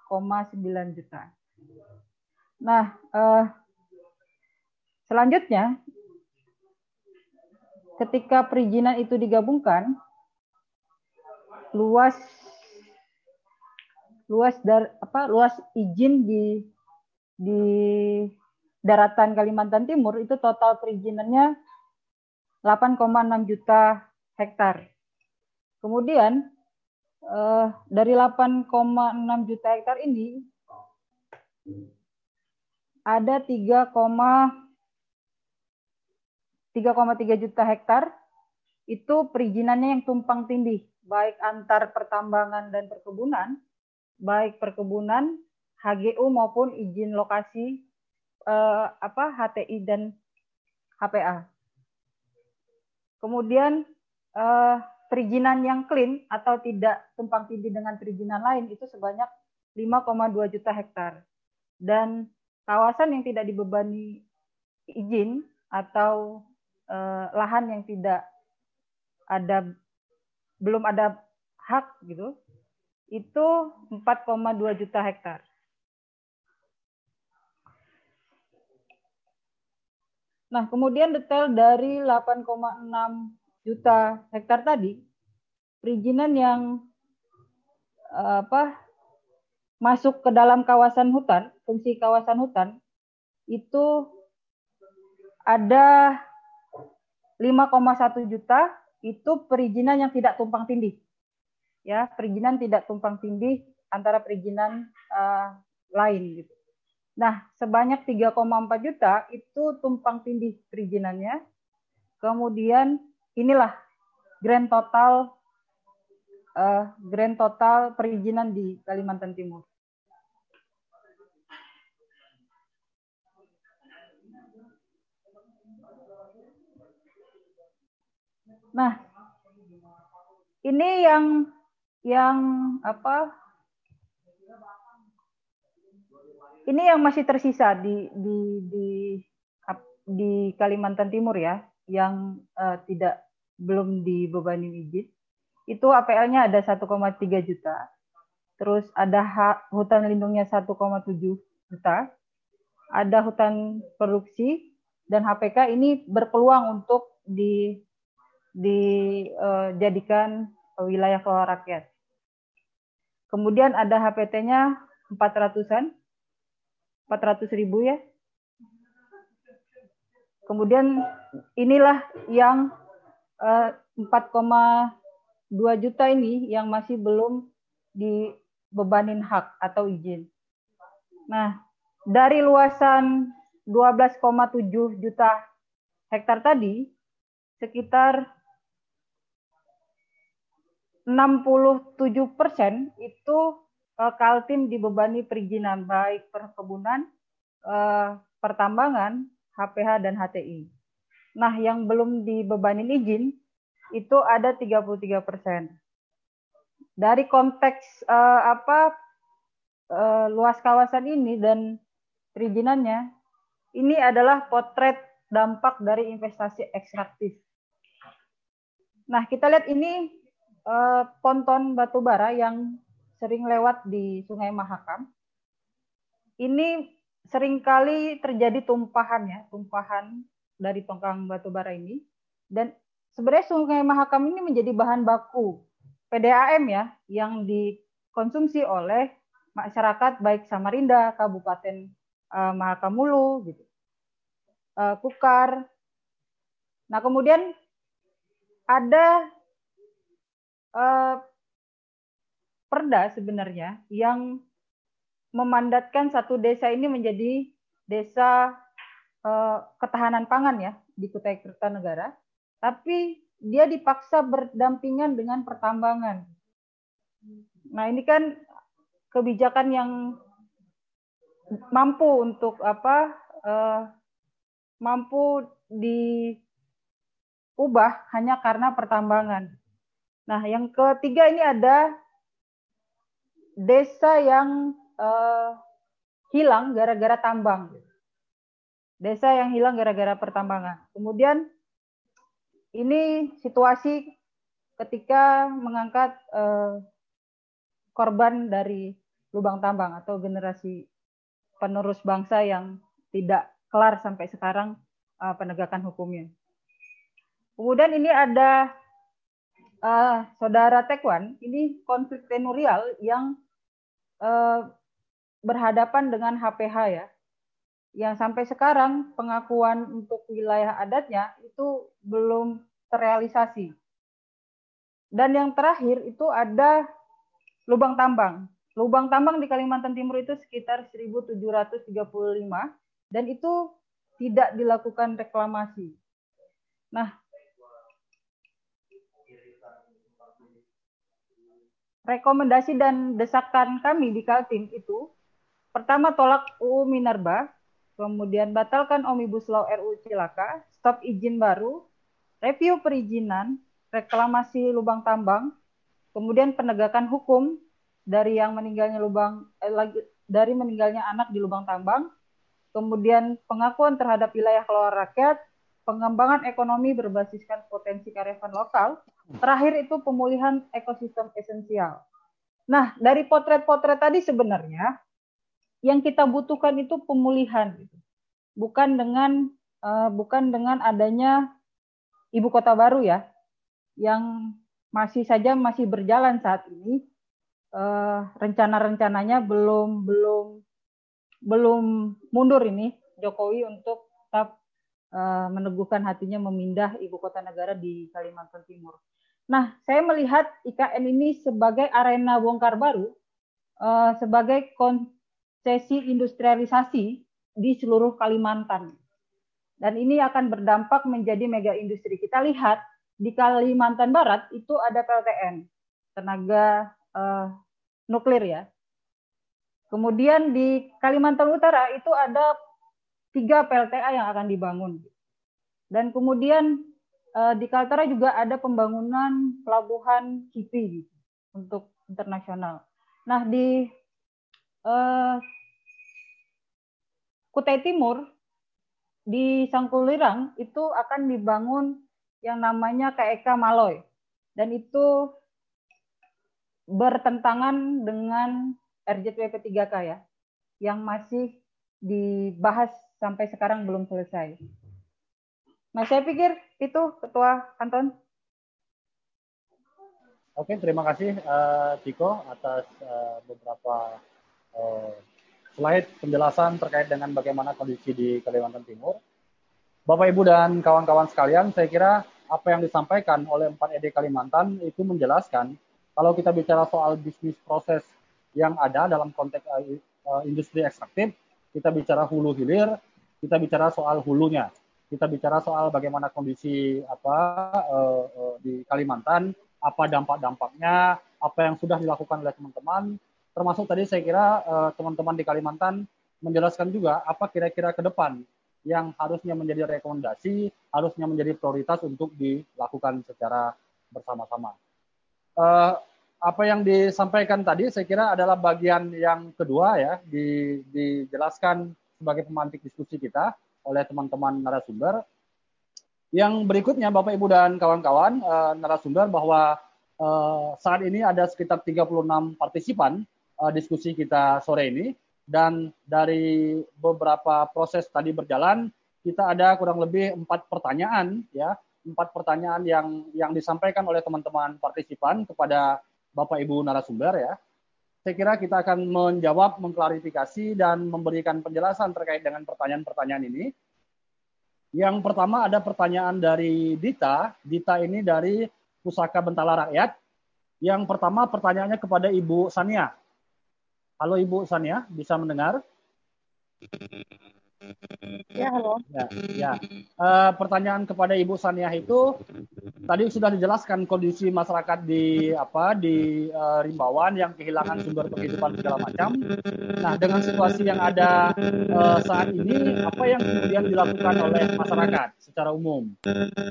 4,9 juta. Nah, eh, selanjutnya ketika perizinan itu digabungkan, luas luas dar apa luas izin di di daratan Kalimantan Timur itu total perizinannya 8,6 juta hektar. Kemudian uh, dari 8,6 juta hektar ini ada 3,3 juta hektar itu perizinannya yang tumpang tindih, baik antar pertambangan dan perkebunan, baik perkebunan, HGU maupun izin lokasi eh, apa HTI dan HPA. Kemudian eh, perizinan yang clean atau tidak tumpang tindih dengan perizinan lain itu sebanyak 5,2 juta hektar. Dan kawasan yang tidak dibebani izin atau eh, lahan yang tidak ada belum ada hak gitu itu 4,2 juta hektar. Nah, kemudian detail dari 8,6 juta hektar tadi, perizinan yang uh, apa masuk ke dalam kawasan hutan, fungsi kawasan hutan itu ada 5,1 juta itu perizinan yang tidak tumpang tindih. Ya, perizinan tidak tumpang tindih antara perizinan uh, lain gitu. Nah, sebanyak 3,4 juta itu tumpang tindih perizinannya. Kemudian inilah grand total uh, grand total perizinan di Kalimantan Timur. Nah, ini yang yang apa? Ini yang masih tersisa di di di di Kalimantan Timur ya, yang uh, tidak belum dibebani izin, itu APL-nya ada 1,3 juta. Terus ada hutan lindungnya 1,7 juta. Ada hutan produksi dan HPK ini berpeluang untuk di dijadikan uh, wilayah kelola rakyat. Kemudian ada HPT-nya 400-an, 400 ribu ya. Kemudian inilah yang 4,2 eh, juta ini yang masih belum dibebanin hak atau izin. Nah, dari luasan 12,7 juta hektar tadi, sekitar 67 persen itu uh, Kaltim dibebani perizinan baik perkebunan, uh, pertambangan, HPH dan HTI. Nah, yang belum dibebanin izin itu ada 33 persen. Dari konteks uh, apa uh, luas kawasan ini dan perizinannya, ini adalah potret dampak dari investasi ekstraktif. Nah, kita lihat ini uh, ponton batubara yang sering lewat di Sungai Mahakam. Ini sering kali terjadi tumpahan ya, tumpahan dari tongkang batubara ini. Dan sebenarnya Sungai Mahakam ini menjadi bahan baku PDAM ya, yang dikonsumsi oleh masyarakat baik Samarinda, Kabupaten uh, Mahakamulu, gitu, uh, Kukar. Nah kemudian ada uh, perda sebenarnya yang memandatkan satu desa ini menjadi desa uh, ketahanan pangan ya di Kutai Kertanegara, tapi dia dipaksa berdampingan dengan pertambangan. Nah ini kan kebijakan yang mampu untuk apa uh, mampu di ubah hanya karena pertambangan. Nah, yang ketiga ini ada desa yang uh, hilang gara-gara tambang. Desa yang hilang gara-gara pertambangan. Kemudian ini situasi ketika mengangkat uh, korban dari lubang tambang atau generasi penerus bangsa yang tidak kelar sampai sekarang uh, penegakan hukumnya. Kemudian ini ada uh, saudara Tekwan, ini konflik tenurial yang uh, berhadapan dengan HPH ya, yang sampai sekarang pengakuan untuk wilayah adatnya itu belum terrealisasi. Dan yang terakhir itu ada lubang tambang. Lubang tambang di Kalimantan Timur itu sekitar 1735 dan itu tidak dilakukan reklamasi. Nah, rekomendasi dan desakan kami di Kaltim itu pertama tolak UU Minerba, kemudian batalkan Omnibus Law RU Cilaka, stop izin baru, review perizinan, reklamasi lubang tambang, kemudian penegakan hukum dari yang meninggalnya lubang eh, dari meninggalnya anak di lubang tambang, kemudian pengakuan terhadap wilayah kelola rakyat, pengembangan ekonomi berbasiskan potensi karyawan lokal, terakhir itu pemulihan ekosistem esensial. Nah, dari potret-potret tadi sebenarnya yang kita butuhkan itu pemulihan, bukan dengan uh, bukan dengan adanya ibu kota baru ya, yang masih saja masih berjalan saat ini. Uh, rencana-rencananya belum belum belum mundur ini Jokowi untuk tetap uh, meneguhkan hatinya memindah ibu kota negara di Kalimantan Timur. Nah, saya melihat IKN ini sebagai arena bongkar baru, sebagai konsesi industrialisasi di seluruh Kalimantan. Dan ini akan berdampak menjadi mega industri. Kita lihat di Kalimantan Barat itu ada PLTN, tenaga uh, nuklir ya. Kemudian di Kalimantan Utara itu ada tiga PLTA yang akan dibangun. Dan kemudian uh, di Kaltara juga ada pembangunan pelabuhan Kipi gitu, untuk internasional. Nah di uh, Kutai Timur di Sangkulirang itu akan dibangun yang namanya KEK Maloy dan itu bertentangan dengan RJTW 3K ya yang masih dibahas sampai sekarang belum selesai. Nah, saya pikir itu Ketua Anton. Oke, terima kasih uh, Ciko atas uh, beberapa slide penjelasan terkait dengan bagaimana kondisi di Kalimantan Timur. Bapak Ibu dan kawan-kawan sekalian, saya kira apa yang disampaikan oleh 4ED Kalimantan itu menjelaskan kalau kita bicara soal bisnis proses yang ada dalam konteks uh, industri ekstraktif, kita bicara hulu hilir, kita bicara soal hulunya, kita bicara soal bagaimana kondisi apa di Kalimantan, apa dampak-dampaknya, apa yang sudah dilakukan oleh teman-teman, termasuk tadi saya kira teman-teman uh, di Kalimantan menjelaskan juga apa kira-kira ke depan yang harusnya menjadi rekomendasi, harusnya menjadi prioritas untuk dilakukan secara bersama-sama. Uh, apa yang disampaikan tadi saya kira adalah bagian yang kedua ya di, dijelaskan sebagai pemantik diskusi kita oleh teman-teman narasumber. Yang berikutnya Bapak Ibu dan kawan-kawan uh, narasumber bahwa uh, saat ini ada sekitar 36 partisipan diskusi kita sore ini dan dari beberapa proses tadi berjalan kita ada kurang lebih empat pertanyaan ya empat pertanyaan yang yang disampaikan oleh teman-teman partisipan kepada Bapak Ibu narasumber ya. Saya kira kita akan menjawab, mengklarifikasi dan memberikan penjelasan terkait dengan pertanyaan-pertanyaan ini. Yang pertama ada pertanyaan dari Dita. Dita ini dari Pusaka Bentala Rakyat. Yang pertama pertanyaannya kepada Ibu Sania. Halo Ibu Sania, bisa mendengar? Ya, halo. Ya, ya. Uh, pertanyaan kepada Ibu Saniah itu tadi sudah dijelaskan kondisi masyarakat di apa di uh, Rimbawan yang kehilangan sumber penghidupan segala macam. Nah, dengan situasi yang ada uh, saat ini, apa yang kemudian dilakukan oleh masyarakat secara umum?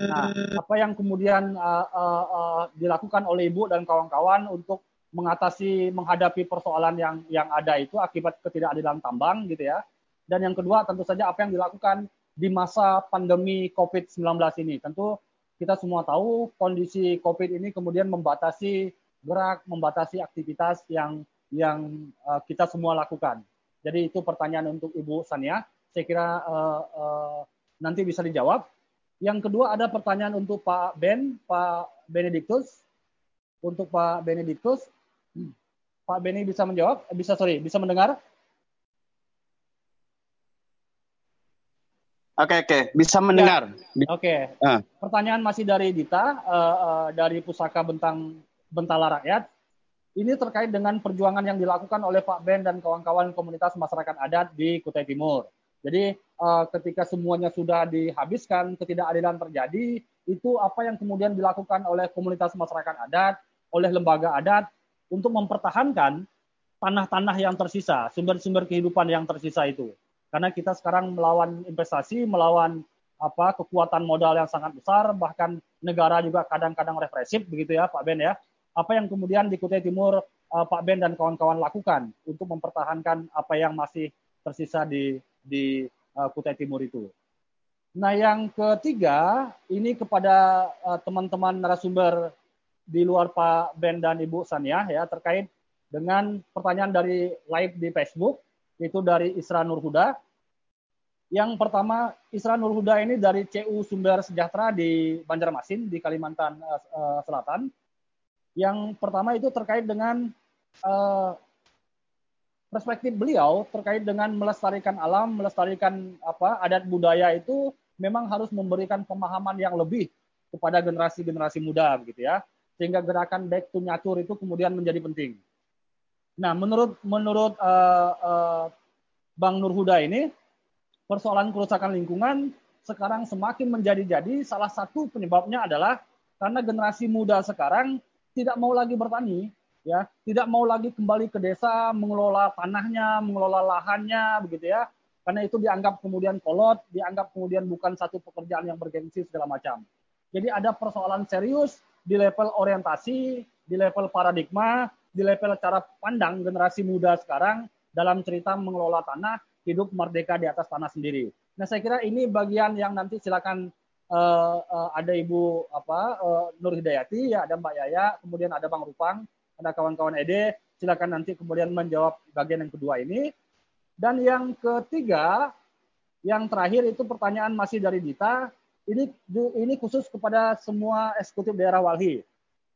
Nah, apa yang kemudian uh, uh, uh, dilakukan oleh Ibu dan kawan-kawan untuk mengatasi menghadapi persoalan yang yang ada itu akibat ketidakadilan tambang gitu ya dan yang kedua tentu saja apa yang dilakukan di masa pandemi COVID-19 ini. Tentu kita semua tahu kondisi COVID ini kemudian membatasi gerak, membatasi aktivitas yang yang uh, kita semua lakukan. Jadi itu pertanyaan untuk Ibu Sania. Saya kira uh, uh, nanti bisa dijawab. Yang kedua ada pertanyaan untuk Pak Ben, Pak Benedictus. Untuk Pak Benedictus, Pak Beni bisa menjawab? Bisa sorry, bisa mendengar? Oke oke, bisa mendengar. Ya. Oke. Uh. Pertanyaan masih dari Dita uh, uh, dari Pusaka Bentang Bentala Rakyat. Ini terkait dengan perjuangan yang dilakukan oleh Pak Ben dan kawan-kawan komunitas masyarakat adat di Kutai Timur. Jadi uh, ketika semuanya sudah dihabiskan, ketidakadilan terjadi, itu apa yang kemudian dilakukan oleh komunitas masyarakat adat, oleh lembaga adat untuk mempertahankan tanah-tanah yang tersisa, sumber-sumber kehidupan yang tersisa itu karena kita sekarang melawan investasi, melawan apa kekuatan modal yang sangat besar, bahkan negara juga kadang-kadang represif begitu ya Pak Ben ya. Apa yang kemudian di Kutai Timur uh, Pak Ben dan kawan-kawan lakukan untuk mempertahankan apa yang masih tersisa di di uh, Kutai Timur itu. Nah, yang ketiga ini kepada uh, teman-teman narasumber di luar Pak Ben dan Ibu Sania ya terkait dengan pertanyaan dari live di Facebook itu dari Isra Nurhuda. Yang pertama, Isra Nurhuda ini dari CU Sumber Sejahtera di Banjarmasin, di Kalimantan uh, Selatan. Yang pertama itu terkait dengan uh, perspektif beliau terkait dengan melestarikan alam, melestarikan apa adat budaya itu memang harus memberikan pemahaman yang lebih kepada generasi-generasi muda begitu ya. Sehingga gerakan back to nature itu kemudian menjadi penting. Nah, menurut menurut uh, uh, Bang Nurhuda ini, persoalan kerusakan lingkungan sekarang semakin menjadi-jadi. Salah satu penyebabnya adalah karena generasi muda sekarang tidak mau lagi bertani, ya, tidak mau lagi kembali ke desa mengelola tanahnya, mengelola lahannya, begitu ya. Karena itu dianggap kemudian kolot, dianggap kemudian bukan satu pekerjaan yang bergengsi segala macam. Jadi ada persoalan serius di level orientasi, di level paradigma, di level cara pandang generasi muda sekarang dalam cerita mengelola tanah hidup merdeka di atas tanah sendiri. Nah saya kira ini bagian yang nanti silakan uh, uh, ada ibu apa uh, Nur Hidayati, ya ada Mbak Yaya, kemudian ada Bang Rupang, ada kawan-kawan Ede, silakan nanti kemudian menjawab bagian yang kedua ini. Dan yang ketiga, yang terakhir itu pertanyaan masih dari Dita. Ini ini khusus kepada semua eksekutif daerah Walhi,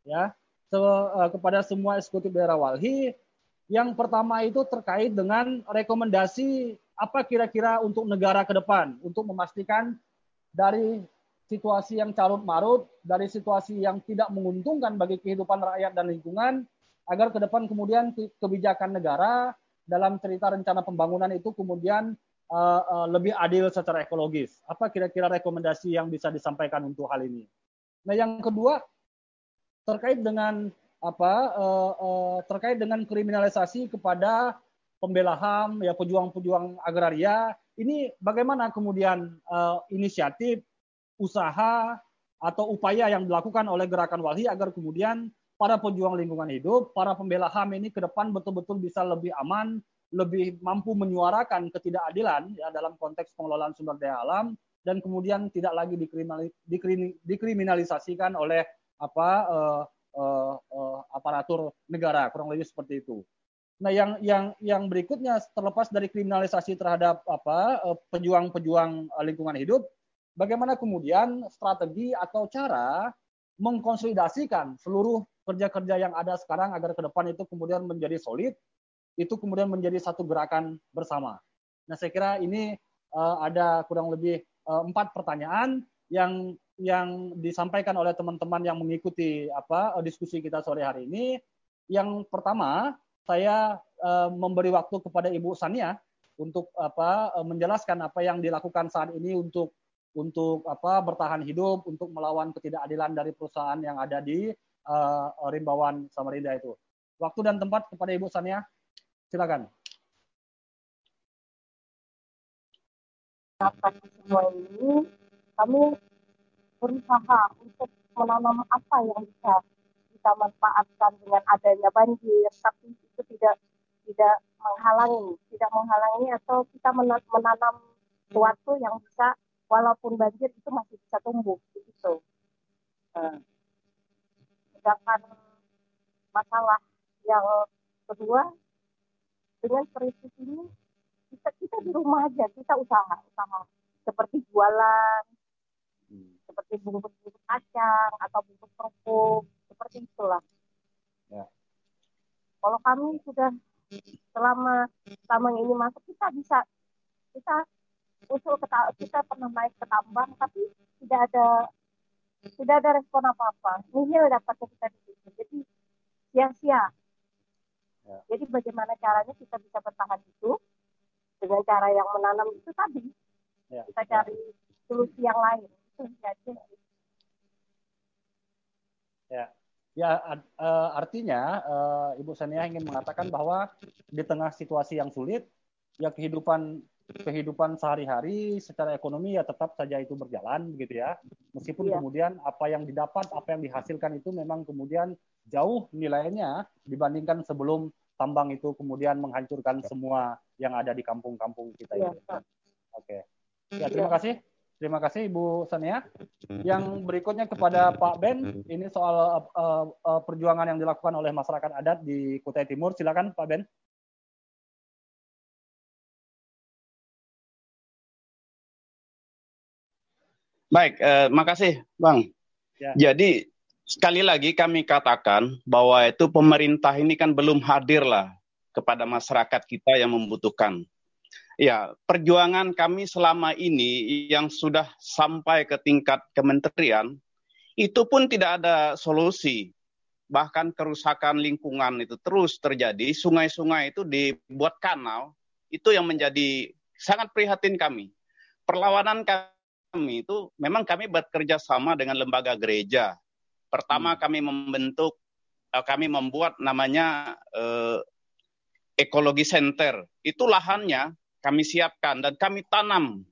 ya so, uh, kepada semua eksekutif daerah Walhi. Yang pertama itu terkait dengan rekomendasi apa kira-kira untuk negara ke depan untuk memastikan dari situasi yang carut marut, dari situasi yang tidak menguntungkan bagi kehidupan rakyat dan lingkungan, agar ke depan kemudian kebijakan negara dalam cerita rencana pembangunan itu kemudian uh, uh, lebih adil secara ekologis. Apa kira-kira rekomendasi yang bisa disampaikan untuk hal ini? Nah, yang kedua terkait dengan apa uh, uh, terkait dengan kriminalisasi kepada pembela HAM ya pejuang-pejuang agraria ini bagaimana kemudian uh, inisiatif usaha atau upaya yang dilakukan oleh gerakan Walhi agar kemudian para pejuang lingkungan hidup, para pembela HAM ini ke depan betul-betul bisa lebih aman, lebih mampu menyuarakan ketidakadilan ya dalam konteks pengelolaan sumber daya alam dan kemudian tidak lagi dikriminalisasikan oleh apa uh, uh, uh, aparatur negara kurang lebih seperti itu. Nah, yang yang yang berikutnya terlepas dari kriminalisasi terhadap apa pejuang-pejuang lingkungan hidup, bagaimana kemudian strategi atau cara mengkonsolidasikan seluruh kerja-kerja yang ada sekarang agar ke depan itu kemudian menjadi solid, itu kemudian menjadi satu gerakan bersama. Nah, saya kira ini uh, ada kurang lebih uh, empat pertanyaan yang yang disampaikan oleh teman-teman yang mengikuti apa uh, diskusi kita sore hari ini. Yang pertama, saya uh, memberi waktu kepada Ibu Sania untuk apa menjelaskan apa yang dilakukan saat ini untuk untuk apa bertahan hidup, untuk melawan ketidakadilan dari perusahaan yang ada di uh, Rimbawan Samarinda itu. Waktu dan tempat kepada Ibu Sania, silakan. semua ini kami berusaha untuk menanam apa yang bisa kita manfaatkan dengan adanya banjir, tapi itu tidak tidak menghalangi, tidak menghalangi atau kita menanam sesuatu yang bisa walaupun banjir itu masih bisa tumbuh begitu. Sedangkan masalah yang kedua dengan krisis ini kita kita di rumah aja kita usaha usaha seperti jualan hmm. seperti bungkus-bungkus kacang atau bungkus kerupuk seperti itulah ya. kalau kami sudah selama selama ini masuk kita bisa kita usul ke kita pernah naik ke tambang tapi tidak ada tidak ada respon apa-apa. Nihil dapatnya kita di situ. Jadi sia-sia. Ya. Jadi bagaimana caranya kita bisa bertahan itu dengan cara yang menanam itu tadi. Ya. Kita ya. cari ya. solusi yang lain. Itu jadi. Ya. Ya, uh, artinya uh, Ibu Sania ingin mengatakan bahwa di tengah situasi yang sulit, ya kehidupan kehidupan sehari-hari secara ekonomi ya tetap saja itu berjalan begitu ya. Meskipun yeah. kemudian apa yang didapat, apa yang dihasilkan itu memang kemudian jauh nilainya dibandingkan sebelum tambang itu kemudian menghancurkan semua yang ada di kampung-kampung kita yeah. ini. Oke. Okay. Ya, terima kasih. Terima kasih Ibu Sania. Yang berikutnya kepada Pak Ben, ini soal uh, uh, perjuangan yang dilakukan oleh masyarakat adat di Kutai Timur. Silakan Pak Ben. Baik, eh, makasih Bang. Ya. Jadi sekali lagi kami katakan bahwa itu pemerintah ini kan belum hadir lah kepada masyarakat kita yang membutuhkan. Ya, perjuangan kami selama ini yang sudah sampai ke tingkat kementerian itu pun tidak ada solusi. Bahkan kerusakan lingkungan itu terus terjadi, sungai-sungai itu dibuat kanal, itu yang menjadi sangat prihatin kami. Perlawanan kami itu memang kami bekerja sama dengan lembaga gereja. Pertama hmm. kami membentuk, uh, kami membuat namanya uh, ekologi center. Itu lahannya kami siapkan dan kami tanam,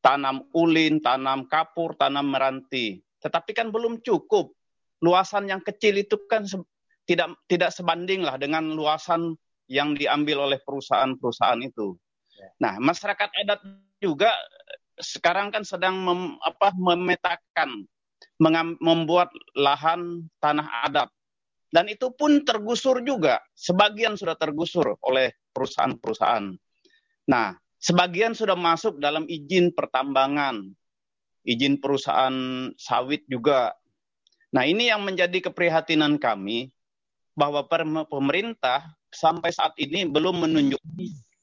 tanam ulin, tanam kapur, tanam meranti. Tetapi kan belum cukup. Luasan yang kecil itu kan tidak tidak sebanding lah dengan luasan yang diambil oleh perusahaan-perusahaan itu. Ya. Nah, masyarakat adat juga sekarang kan sedang mem, apa, memetakan, membuat lahan tanah adat. Dan itu pun tergusur juga. Sebagian sudah tergusur oleh perusahaan-perusahaan. Nah, sebagian sudah masuk dalam izin pertambangan, izin perusahaan sawit juga. Nah, ini yang menjadi keprihatinan kami bahwa pemerintah sampai saat ini belum menunjuk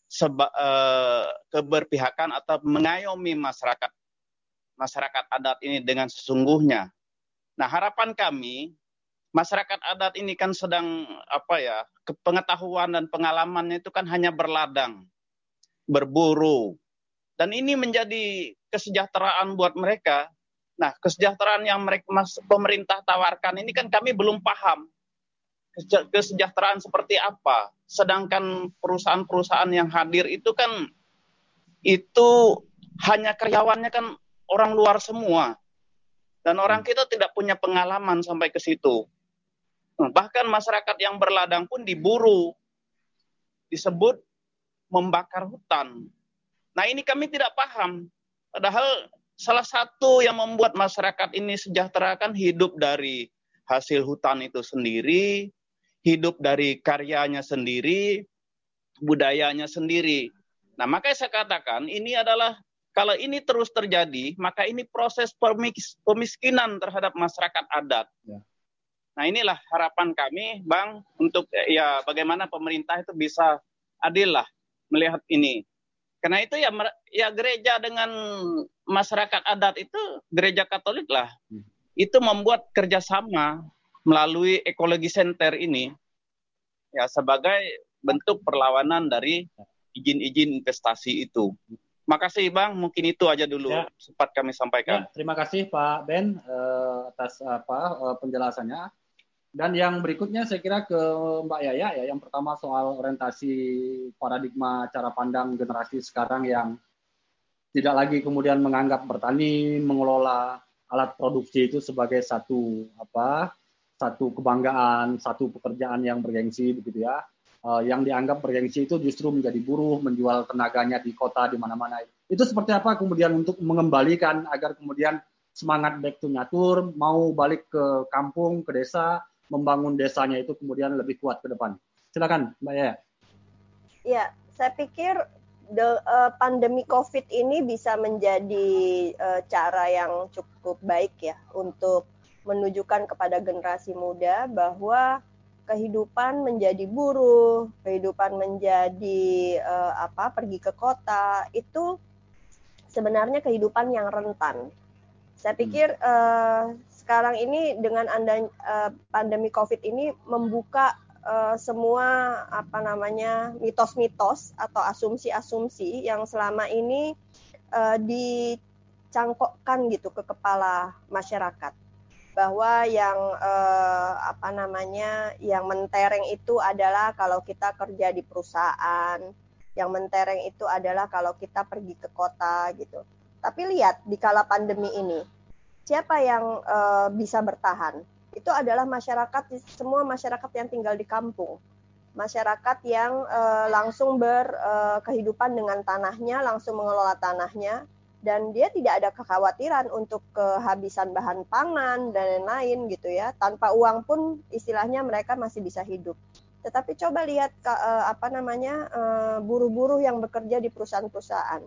seba, uh, keberpihakan atau mengayomi masyarakat masyarakat adat ini dengan sesungguhnya. Nah, harapan kami masyarakat adat ini kan sedang apa ya, pengetahuan dan pengalamannya itu kan hanya berladang, berburu. Dan ini menjadi kesejahteraan buat mereka. Nah, kesejahteraan yang mereka pemerintah tawarkan ini kan kami belum paham kesejahteraan seperti apa. Sedangkan perusahaan-perusahaan yang hadir itu kan itu hanya karyawannya kan orang luar semua. Dan orang kita tidak punya pengalaman sampai ke situ. Bahkan masyarakat yang berladang pun diburu. Disebut membakar hutan. Nah ini kami tidak paham. Padahal salah satu yang membuat masyarakat ini sejahtera kan hidup dari hasil hutan itu sendiri, hidup dari karyanya sendiri, budayanya sendiri. Nah makanya saya katakan ini adalah kalau ini terus terjadi, maka ini proses pemiskinan terhadap masyarakat adat. Ya. Nah inilah harapan kami, Bang, untuk ya bagaimana pemerintah itu bisa adil lah melihat ini. Karena itu ya ya gereja dengan masyarakat adat itu gereja Katolik lah. Hmm. Itu membuat kerjasama melalui ekologi center ini ya sebagai bentuk perlawanan dari izin-izin investasi itu. Makasih Bang, mungkin itu aja dulu ya. sempat kami sampaikan. Ya, terima kasih Pak Ben uh, atas apa uh, penjelasannya. Dan yang berikutnya saya kira ke Mbak Yaya ya. Yang pertama soal orientasi paradigma cara pandang generasi sekarang yang tidak lagi kemudian menganggap bertani, mengelola alat produksi itu sebagai satu apa satu kebanggaan, satu pekerjaan yang bergengsi begitu ya. Uh, yang dianggap bergengsi itu justru menjadi buruh, menjual tenaganya di kota di mana-mana. Itu seperti apa kemudian untuk mengembalikan agar kemudian semangat back to nature, mau balik ke kampung, ke desa, membangun desanya itu kemudian lebih kuat ke depan. Silakan, Mbak Yaya. Ya, saya pikir the, uh, pandemi COVID ini bisa menjadi uh, cara yang cukup baik ya untuk menunjukkan kepada generasi muda bahwa kehidupan menjadi buruh, kehidupan menjadi uh, apa pergi ke kota itu sebenarnya kehidupan yang rentan. Saya pikir uh, sekarang ini dengan anda uh, pandemi COVID ini membuka uh, semua apa namanya mitos-mitos atau asumsi-asumsi yang selama ini uh, dicangkokkan gitu ke kepala masyarakat bahwa yang uh, apa namanya yang mentereng itu adalah kalau kita kerja di perusahaan, yang mentereng itu adalah kalau kita pergi ke kota gitu. Tapi lihat di kala pandemi ini, siapa yang uh, bisa bertahan? Itu adalah masyarakat semua masyarakat yang tinggal di kampung. Masyarakat yang uh, langsung berkehidupan eh, dengan tanahnya, langsung mengelola tanahnya dan dia tidak ada kekhawatiran untuk kehabisan bahan pangan dan lain-lain gitu ya. Tanpa uang pun istilahnya mereka masih bisa hidup. Tetapi coba lihat uh, apa namanya buruh-buruh yang bekerja di perusahaan-perusahaan.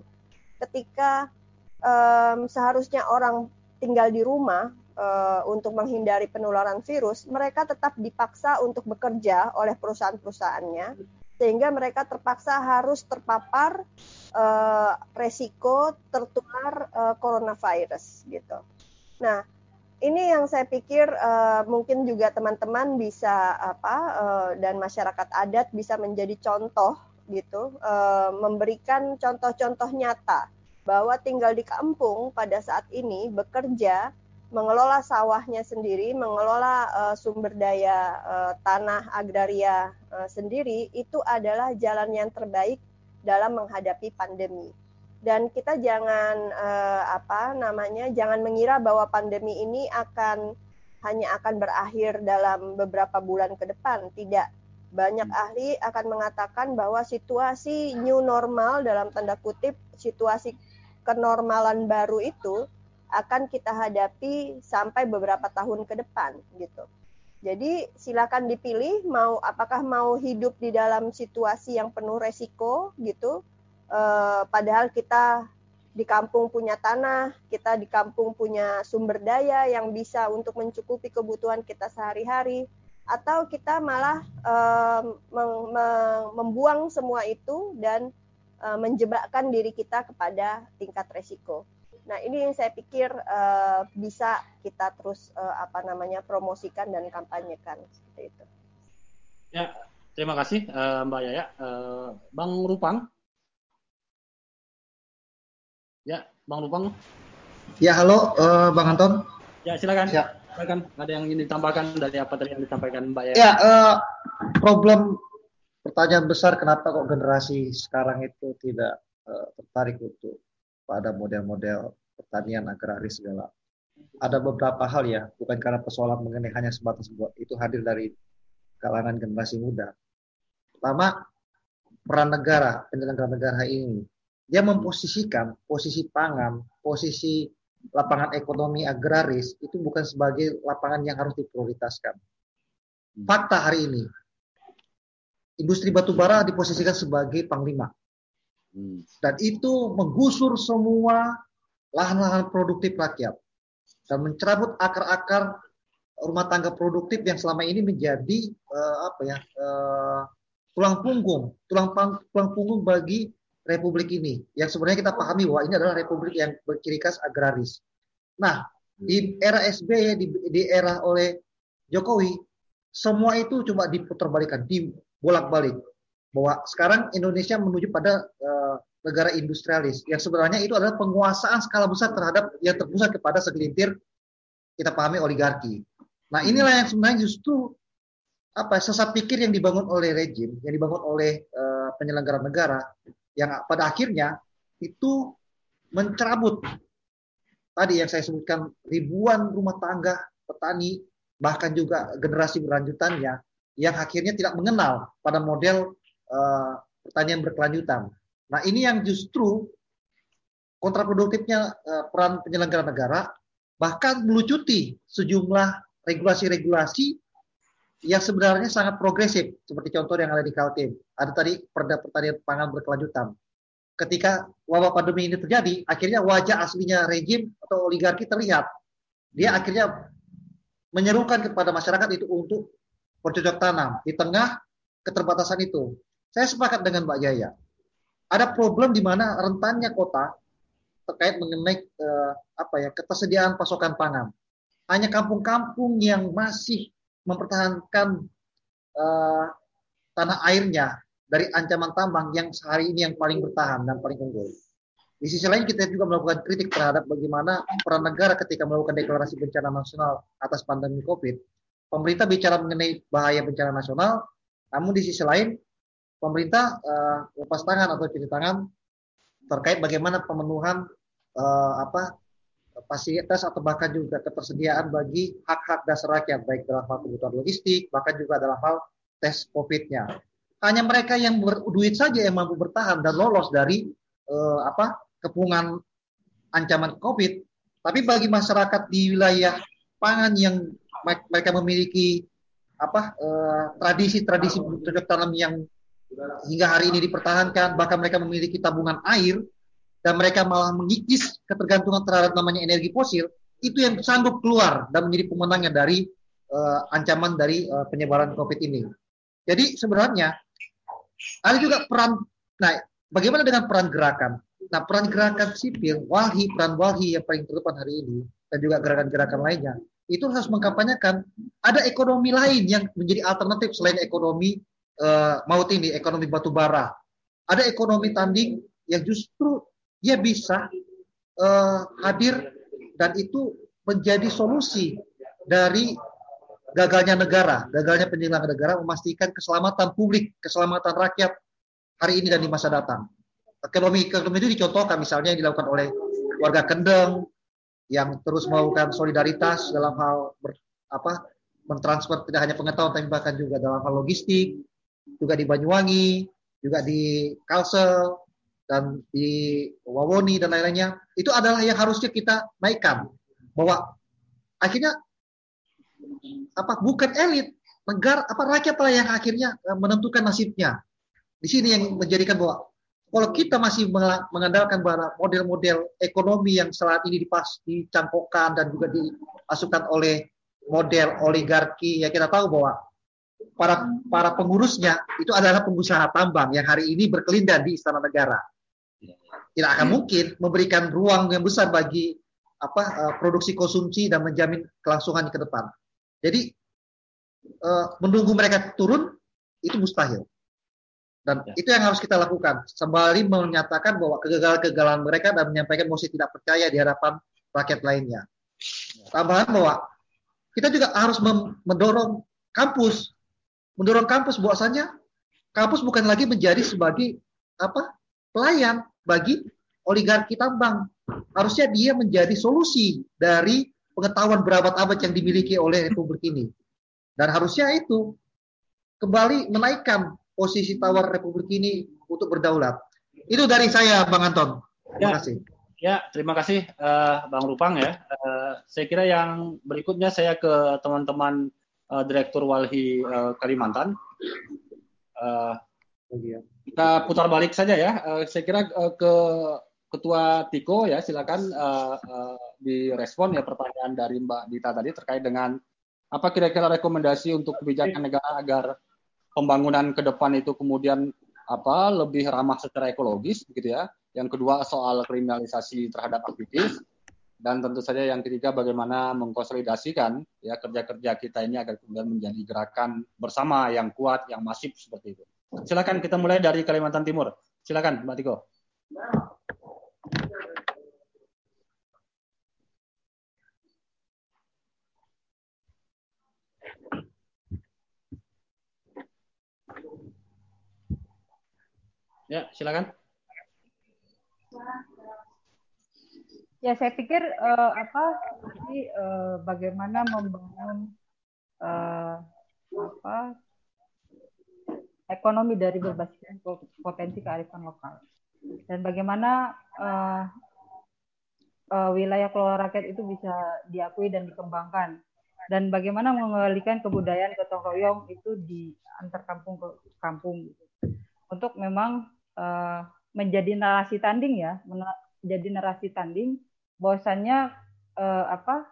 Ketika um, seharusnya orang tinggal di rumah uh, untuk menghindari penularan virus, mereka tetap dipaksa untuk bekerja oleh perusahaan-perusahaannya, sehingga mereka terpaksa harus terpapar uh, resiko tertular uh, coronavirus gitu. Nah, ini yang saya pikir uh, mungkin juga teman-teman bisa apa uh, dan masyarakat adat bisa menjadi contoh gitu, uh, memberikan contoh-contoh nyata bahwa tinggal di kampung pada saat ini bekerja mengelola sawahnya sendiri, mengelola uh, sumber daya uh, tanah agraria uh, sendiri itu adalah jalan yang terbaik dalam menghadapi pandemi. Dan kita jangan uh, apa namanya, jangan mengira bahwa pandemi ini akan hanya akan berakhir dalam beberapa bulan ke depan. Tidak. Banyak ahli akan mengatakan bahwa situasi new normal dalam tanda kutip situasi kenormalan baru itu akan kita hadapi sampai beberapa tahun ke depan gitu. Jadi silakan dipilih mau apakah mau hidup di dalam situasi yang penuh resiko gitu. Eh, padahal kita di kampung punya tanah, kita di kampung punya sumber daya yang bisa untuk mencukupi kebutuhan kita sehari-hari, atau kita malah eh, membuang semua itu dan uh, menjebakkan diri kita kepada tingkat resiko. Nah, ini yang saya pikir uh, bisa kita terus uh, apa namanya promosikan dan kampanyekan seperti itu. Ya, terima kasih uh, Mbak Yaya. Uh, Bang Rupang. Ya, Bang Rupang. Ya, halo uh, Bang Anton. Ya, silakan. Ya. Silakan. Ada yang ingin ditambahkan dari apa tadi yang disampaikan Mbak Yaya? Ya, uh, problem pertanyaan besar kenapa kok generasi sekarang itu tidak uh, tertarik untuk pada model-model pertanian agraris segala. ada beberapa hal ya, bukan karena persoalan mengenai hanya sebatas buat itu hadir dari kalangan generasi muda. Pertama, peran negara, penyelenggara negara ini, dia memposisikan posisi pangan, posisi lapangan ekonomi agraris itu bukan sebagai lapangan yang harus diprioritaskan. Fakta hari ini, industri batubara diposisikan sebagai panglima. Dan itu menggusur semua lahan-lahan produktif rakyat dan mencerabut akar-akar rumah tangga produktif yang selama ini menjadi uh, apa ya uh, tulang punggung, tulang pang, tulang punggung bagi republik ini. Yang sebenarnya kita pahami bahwa ini adalah republik yang berciri khas agraris. Nah, di era SBY, di, di era oleh Jokowi, semua itu coba diputar dibolak-balik bahwa sekarang Indonesia menuju pada uh, negara industrialis yang sebenarnya itu adalah penguasaan skala besar terhadap yang terpusat kepada segelintir kita pahami oligarki. Nah inilah yang sebenarnya justru apa sesat pikir yang dibangun oleh rejim, yang dibangun oleh uh, penyelenggara negara, yang pada akhirnya itu mencerabut tadi yang saya sebutkan ribuan rumah tangga petani bahkan juga generasi berlanjutannya yang akhirnya tidak mengenal pada model uh, pertanian berkelanjutan. Nah ini yang justru kontraproduktifnya uh, peran penyelenggara negara bahkan melucuti sejumlah regulasi-regulasi yang sebenarnya sangat progresif seperti contoh yang ada di Kaltim. Ada tadi perda pertanian pangan berkelanjutan. Ketika wabah pandemi ini terjadi, akhirnya wajah aslinya rejim atau oligarki terlihat. Dia akhirnya menyerukan kepada masyarakat itu untuk bercocok tanam di tengah keterbatasan itu. Saya sepakat dengan Mbak Jaya. Ada problem di mana rentannya kota terkait mengenai eh, apa ya ketersediaan pasokan pangan. Hanya kampung-kampung yang masih mempertahankan eh, tanah airnya dari ancaman tambang yang sehari ini yang paling bertahan dan paling unggul. Di sisi lain kita juga melakukan kritik terhadap bagaimana peran negara ketika melakukan deklarasi bencana nasional atas pandemi COVID. Pemerintah bicara mengenai bahaya bencana nasional, namun di sisi lain pemerintah uh, lepas tangan atau cuci tangan terkait bagaimana pemenuhan uh, apa fasilitas atau bahkan juga ketersediaan bagi hak-hak dasar rakyat baik dalam hal kebutuhan logistik bahkan juga dalam hal tes COVID-nya. Hanya mereka yang berduit saja yang mampu bertahan dan lolos dari uh, apa kepungan ancaman COVID. Tapi bagi masyarakat di wilayah pangan yang mereka memiliki apa tradisi-tradisi uh, tanam yang hingga hari ini dipertahankan, bahkan mereka memiliki tabungan air dan mereka malah mengikis ketergantungan terhadap namanya energi fosil, itu yang sanggup keluar dan menjadi pemenangnya dari uh, ancaman dari uh, penyebaran COVID ini. Jadi sebenarnya ada juga peran, nah bagaimana dengan peran gerakan? Nah peran gerakan sipil, walhi, peran walhi yang paling terdepan hari ini, dan juga gerakan-gerakan lainnya, itu harus mengkampanyekan ada ekonomi lain yang menjadi alternatif selain ekonomi uh, maut ini, ekonomi batu bara. Ada ekonomi tanding yang justru dia bisa uh, hadir dan itu menjadi solusi dari gagalnya negara, gagalnya penyelenggara negara memastikan keselamatan publik, keselamatan rakyat hari ini dan di masa datang. Ekonomi ekonomi itu dicontohkan misalnya yang dilakukan oleh warga Kendeng yang terus melakukan solidaritas dalam hal ber, apa mentransfer tidak hanya pengetahuan tapi bahkan juga dalam hal logistik, juga di Banyuwangi, juga di Kalsel, dan di Wawoni dan lain-lainnya, itu adalah yang harusnya kita naikkan. Bahwa akhirnya apa bukan elit, negara apa rakyat lah yang akhirnya eh, menentukan nasibnya. Di sini yang menjadikan bahwa kalau kita masih mengandalkan bahwa model-model ekonomi yang saat ini dipas dicangkokkan dan juga dimasukkan oleh model oligarki ya kita tahu bahwa para para pengurusnya itu adalah pengusaha tambang yang hari ini berkelindan di istana negara. Tidak akan mungkin memberikan ruang yang besar bagi apa uh, produksi konsumsi dan menjamin kelangsungan ke depan. Jadi uh, menunggu mereka turun itu mustahil. Dan ya. itu yang harus kita lakukan. Sembari menyatakan bahwa kegagalan-kegagalan mereka dan menyampaikan mosi tidak percaya di hadapan rakyat lainnya. Tambahan bahwa kita juga harus mendorong kampus mendorong kampus bahwasanya kampus bukan lagi menjadi sebagai apa pelayan bagi oligarki tambang. Harusnya dia menjadi solusi dari pengetahuan berabad-abad yang dimiliki oleh Republik ini. Dan harusnya itu kembali menaikkan posisi tawar Republik ini untuk berdaulat. Itu dari saya, Bang Anton. Terima ya. kasih. Ya, terima kasih uh, Bang Rupang ya. Uh, saya kira yang berikutnya saya ke teman-teman uh, Direktur Walhi uh, Kalimantan. Uh, kita putar balik saja ya. Uh, saya kira uh, ke Ketua Tiko ya, silakan uh, uh, direspon ya pertanyaan dari Mbak Dita tadi terkait dengan apa kira-kira rekomendasi untuk kebijakan negara agar pembangunan ke depan itu kemudian apa lebih ramah secara ekologis begitu ya yang kedua soal kriminalisasi terhadap aktivis, dan tentu saja yang ketiga bagaimana mengkonsolidasikan ya kerja-kerja kita ini agar kemudian menjadi gerakan bersama yang kuat, yang masif seperti itu. Silakan kita mulai dari Kalimantan Timur. Silakan Mbak Tiko. Ya, silakan. Saya pikir uh, apa ini uh, bagaimana membangun uh, apa ekonomi dari berbasis potensi kearifan lokal. Dan bagaimana uh, uh, wilayah kelola rakyat itu bisa diakui dan dikembangkan. Dan bagaimana mengembalikan kebudayaan gotong royong itu di antar kampung ke kampung untuk memang uh, menjadi narasi tanding ya, menjadi narasi tanding bahwasannya eh, apa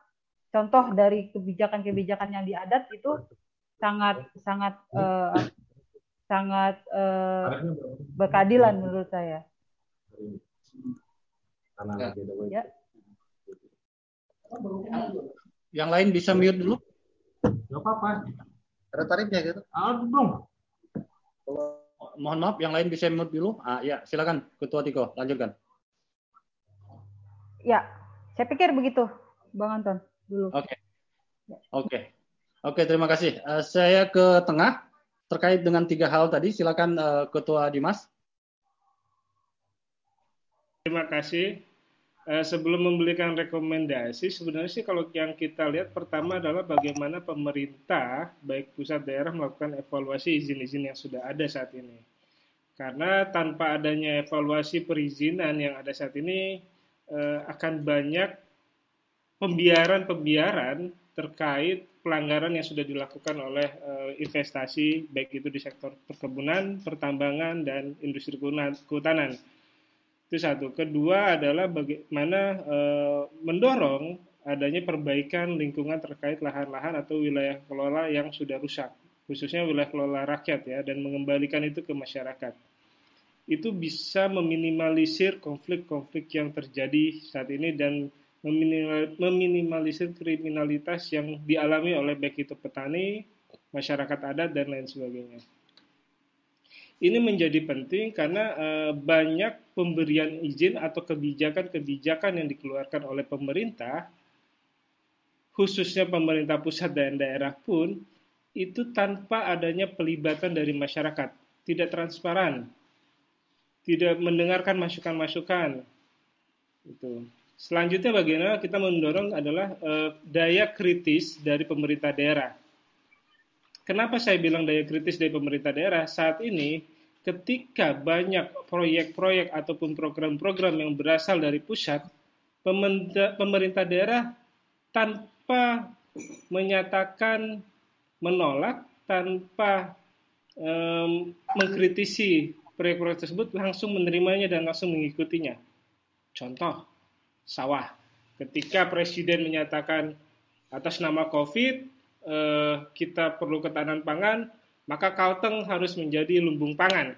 contoh dari kebijakan-kebijakan yang diadat itu sangat sangat eh, sangat eh, berkeadilan menurut saya. Ya. Yang lain bisa mute dulu? Gak apa-apa. Ada tarifnya gitu. Aduh mohon maaf, yang lain bisa mute dulu. Ah, ya, silakan Ketua Tiko, lanjutkan. Ya, saya pikir begitu, Bang Anton. Dulu. Oke, okay. oke, okay. oke. Okay, terima kasih. Uh, saya ke tengah terkait dengan tiga hal tadi. Silakan uh, Ketua Dimas. Terima kasih. Eh, sebelum memberikan rekomendasi, sebenarnya sih kalau yang kita lihat pertama adalah bagaimana pemerintah, baik pusat daerah melakukan evaluasi izin-izin yang sudah ada saat ini. Karena tanpa adanya evaluasi perizinan yang ada saat ini, eh, akan banyak pembiaran-pembiaran terkait pelanggaran yang sudah dilakukan oleh eh, investasi, baik itu di sektor perkebunan, pertambangan, dan industri kehutanan itu satu. Kedua adalah bagaimana e, mendorong adanya perbaikan lingkungan terkait lahan-lahan atau wilayah kelola yang sudah rusak, khususnya wilayah kelola rakyat ya, dan mengembalikan itu ke masyarakat. Itu bisa meminimalisir konflik-konflik yang terjadi saat ini dan meminimalisir kriminalitas yang dialami oleh baik itu petani, masyarakat adat, dan lain sebagainya. Ini menjadi penting karena uh, banyak pemberian izin atau kebijakan-kebijakan yang dikeluarkan oleh pemerintah, khususnya pemerintah pusat dan daerah pun, itu tanpa adanya pelibatan dari masyarakat, tidak transparan, tidak mendengarkan masukan-masukan. Itu. Selanjutnya bagaimana kita mendorong adalah uh, daya kritis dari pemerintah daerah Kenapa saya bilang daya kritis dari pemerintah daerah? Saat ini, ketika banyak proyek-proyek ataupun program-program yang berasal dari pusat, pemerintah daerah tanpa menyatakan menolak, tanpa um, mengkritisi proyek-proyek tersebut, langsung menerimanya dan langsung mengikutinya. Contoh, sawah. Ketika Presiden menyatakan atas nama COVID, eh, kita perlu ketahanan pangan, maka Kalteng harus menjadi lumbung pangan.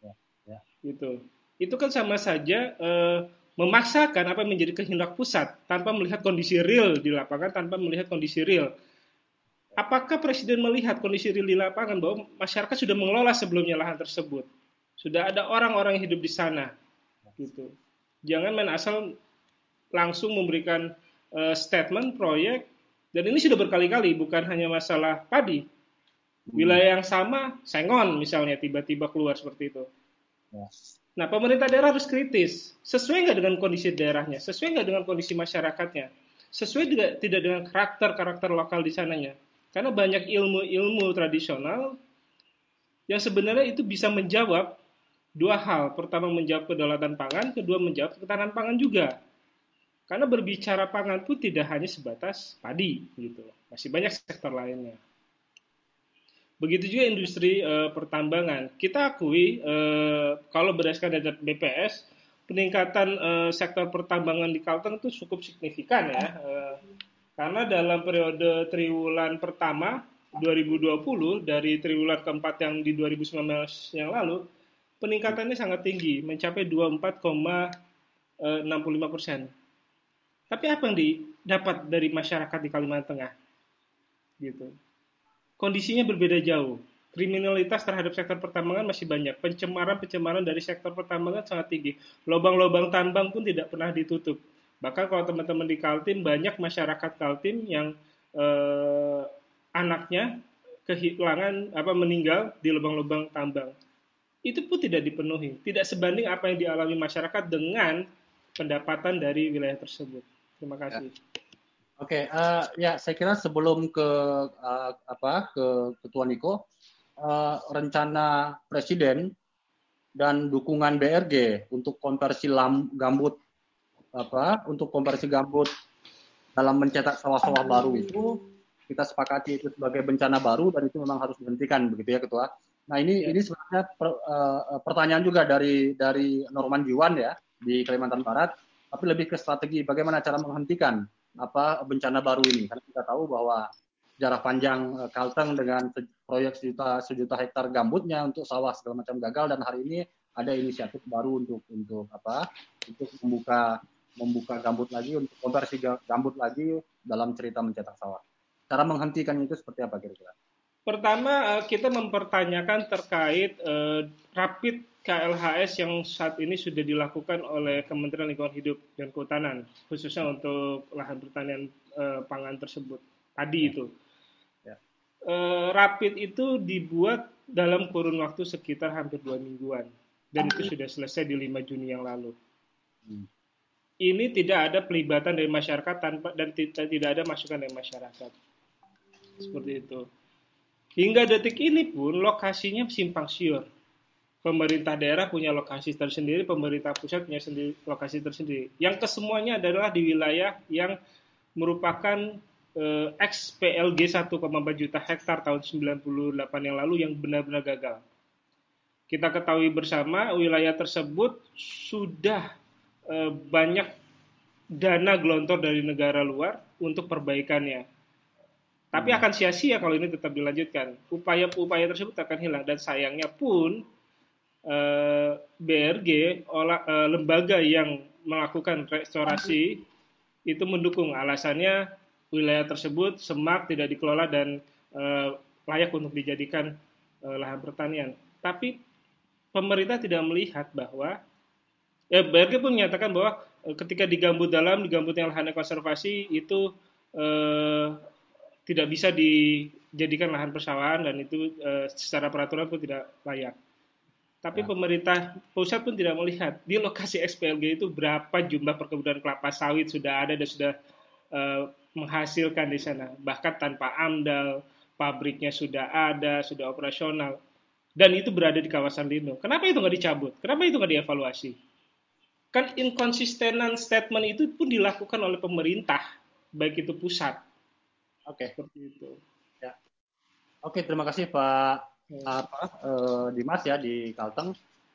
Ya, ya. Gitu. Itu kan sama saja eh, memaksakan apa menjadi kehendak pusat tanpa melihat kondisi real di lapangan, tanpa melihat kondisi real. Apakah Presiden melihat kondisi real di lapangan bahwa masyarakat sudah mengelola sebelumnya lahan tersebut? Sudah ada orang-orang yang hidup di sana. Gitu. Jangan main asal langsung memberikan uh, statement proyek dan ini sudah berkali-kali, bukan hanya masalah padi. Wilayah yang sama, sengon misalnya tiba-tiba keluar seperti itu. Ya. Nah, pemerintah daerah harus kritis. Sesuai nggak dengan kondisi daerahnya? Sesuai nggak dengan kondisi masyarakatnya? sesuai juga tidak dengan karakter-karakter lokal di sananya. Karena banyak ilmu-ilmu tradisional yang sebenarnya itu bisa menjawab dua hal. Pertama menjawab kedaulatan pangan, kedua menjawab ketahanan pangan juga. Karena berbicara pangan pun tidak hanya sebatas padi gitu. Masih banyak sektor lainnya. Begitu juga industri e, pertambangan. Kita akui e, kalau berdasarkan data BPS peningkatan e, sektor pertambangan di Kalteng itu cukup signifikan ya. E, karena dalam periode triwulan pertama 2020 dari triwulan keempat yang di 2019 yang lalu peningkatannya sangat tinggi mencapai 24,65 persen. Tapi apa yang didapat dari masyarakat di Kalimantan Tengah? Gitu. Kondisinya berbeda jauh. Kriminalitas terhadap sektor pertambangan masih banyak. Pencemaran-pencemaran dari sektor pertambangan sangat tinggi. Lobang-lobang tambang pun tidak pernah ditutup. Bahkan kalau teman-teman di Kaltim, banyak masyarakat Kaltim yang eh, anaknya kehilangan apa meninggal di lubang-lubang tambang. Itu pun tidak dipenuhi. Tidak sebanding apa yang dialami masyarakat dengan pendapatan dari wilayah tersebut. Terima kasih. Ya. Oke, okay, uh, eh, ya saya kira sebelum ke uh, apa ke Ketua Niko, uh, rencana Presiden dan dukungan BRG untuk konversi lam, gambut apa untuk konversi gambut dalam mencetak sawah-sawah baru itu kita sepakati itu sebagai bencana baru dan itu memang harus dihentikan begitu ya Ketua. Nah ini ya. ini sebenarnya per, uh, pertanyaan juga dari dari Norman Jiwan ya di Kalimantan Barat, tapi lebih ke strategi bagaimana cara menghentikan apa bencana baru ini karena kita tahu bahwa jarak panjang uh, Kalteng dengan proyek sejuta sejuta hektar gambutnya untuk sawah segala macam gagal dan hari ini ada inisiatif baru untuk untuk apa untuk membuka membuka gambut lagi untuk konversi gambut lagi dalam cerita mencetak sawah. Cara menghentikan itu seperti apa kira-kira? Pertama uh, kita mempertanyakan terkait uh, rapid KLHS yang saat ini sudah dilakukan oleh Kementerian Lingkungan Hidup dan Kehutanan, khususnya untuk lahan pertanian e, pangan tersebut. Tadi ya. itu. Ya. E, rapid itu dibuat dalam kurun waktu sekitar hampir dua mingguan. Dan itu sudah selesai di 5 Juni yang lalu. Hmm. Ini tidak ada pelibatan dari masyarakat tanpa dan tidak ada masukan dari masyarakat. Seperti itu. Hingga detik ini pun lokasinya simpang siur pemerintah daerah punya lokasi tersendiri, pemerintah pusat punya sendiri, lokasi tersendiri. Yang kesemuanya adalah di wilayah yang merupakan eh, XPLG 1,4 juta hektar tahun 98 yang lalu yang benar-benar gagal. Kita ketahui bersama wilayah tersebut sudah eh, banyak dana gelontor dari negara luar untuk perbaikannya. Tapi hmm. akan sia-sia kalau ini tetap dilanjutkan. Upaya-upaya tersebut akan hilang dan sayangnya pun Eh, BRG olah, eh, lembaga yang melakukan restorasi itu mendukung alasannya wilayah tersebut semak tidak dikelola dan eh, layak untuk dijadikan lahan pertanian. Tapi pemerintah tidak melihat bahwa ya BRG pun menyatakan bahwa ketika digambut dalam digambut yang lahan konservasi itu eh, tidak bisa dijadikan lahan persawahan dan itu eh, secara peraturan pun tidak layak. Tapi ya. pemerintah pusat pun tidak melihat di lokasi SPLG itu berapa jumlah perkebunan kelapa sawit sudah ada dan sudah uh, menghasilkan di sana. Bahkan tanpa AMDAL, pabriknya sudah ada, sudah operasional. Dan itu berada di kawasan lindung. Kenapa itu nggak dicabut? Kenapa itu nggak dievaluasi? Kan inkonsistenan statement itu pun dilakukan oleh pemerintah, baik itu pusat. Oke. Seperti itu. Ya. Oke, terima kasih Pak apa uh, Dimas ya di Kalteng.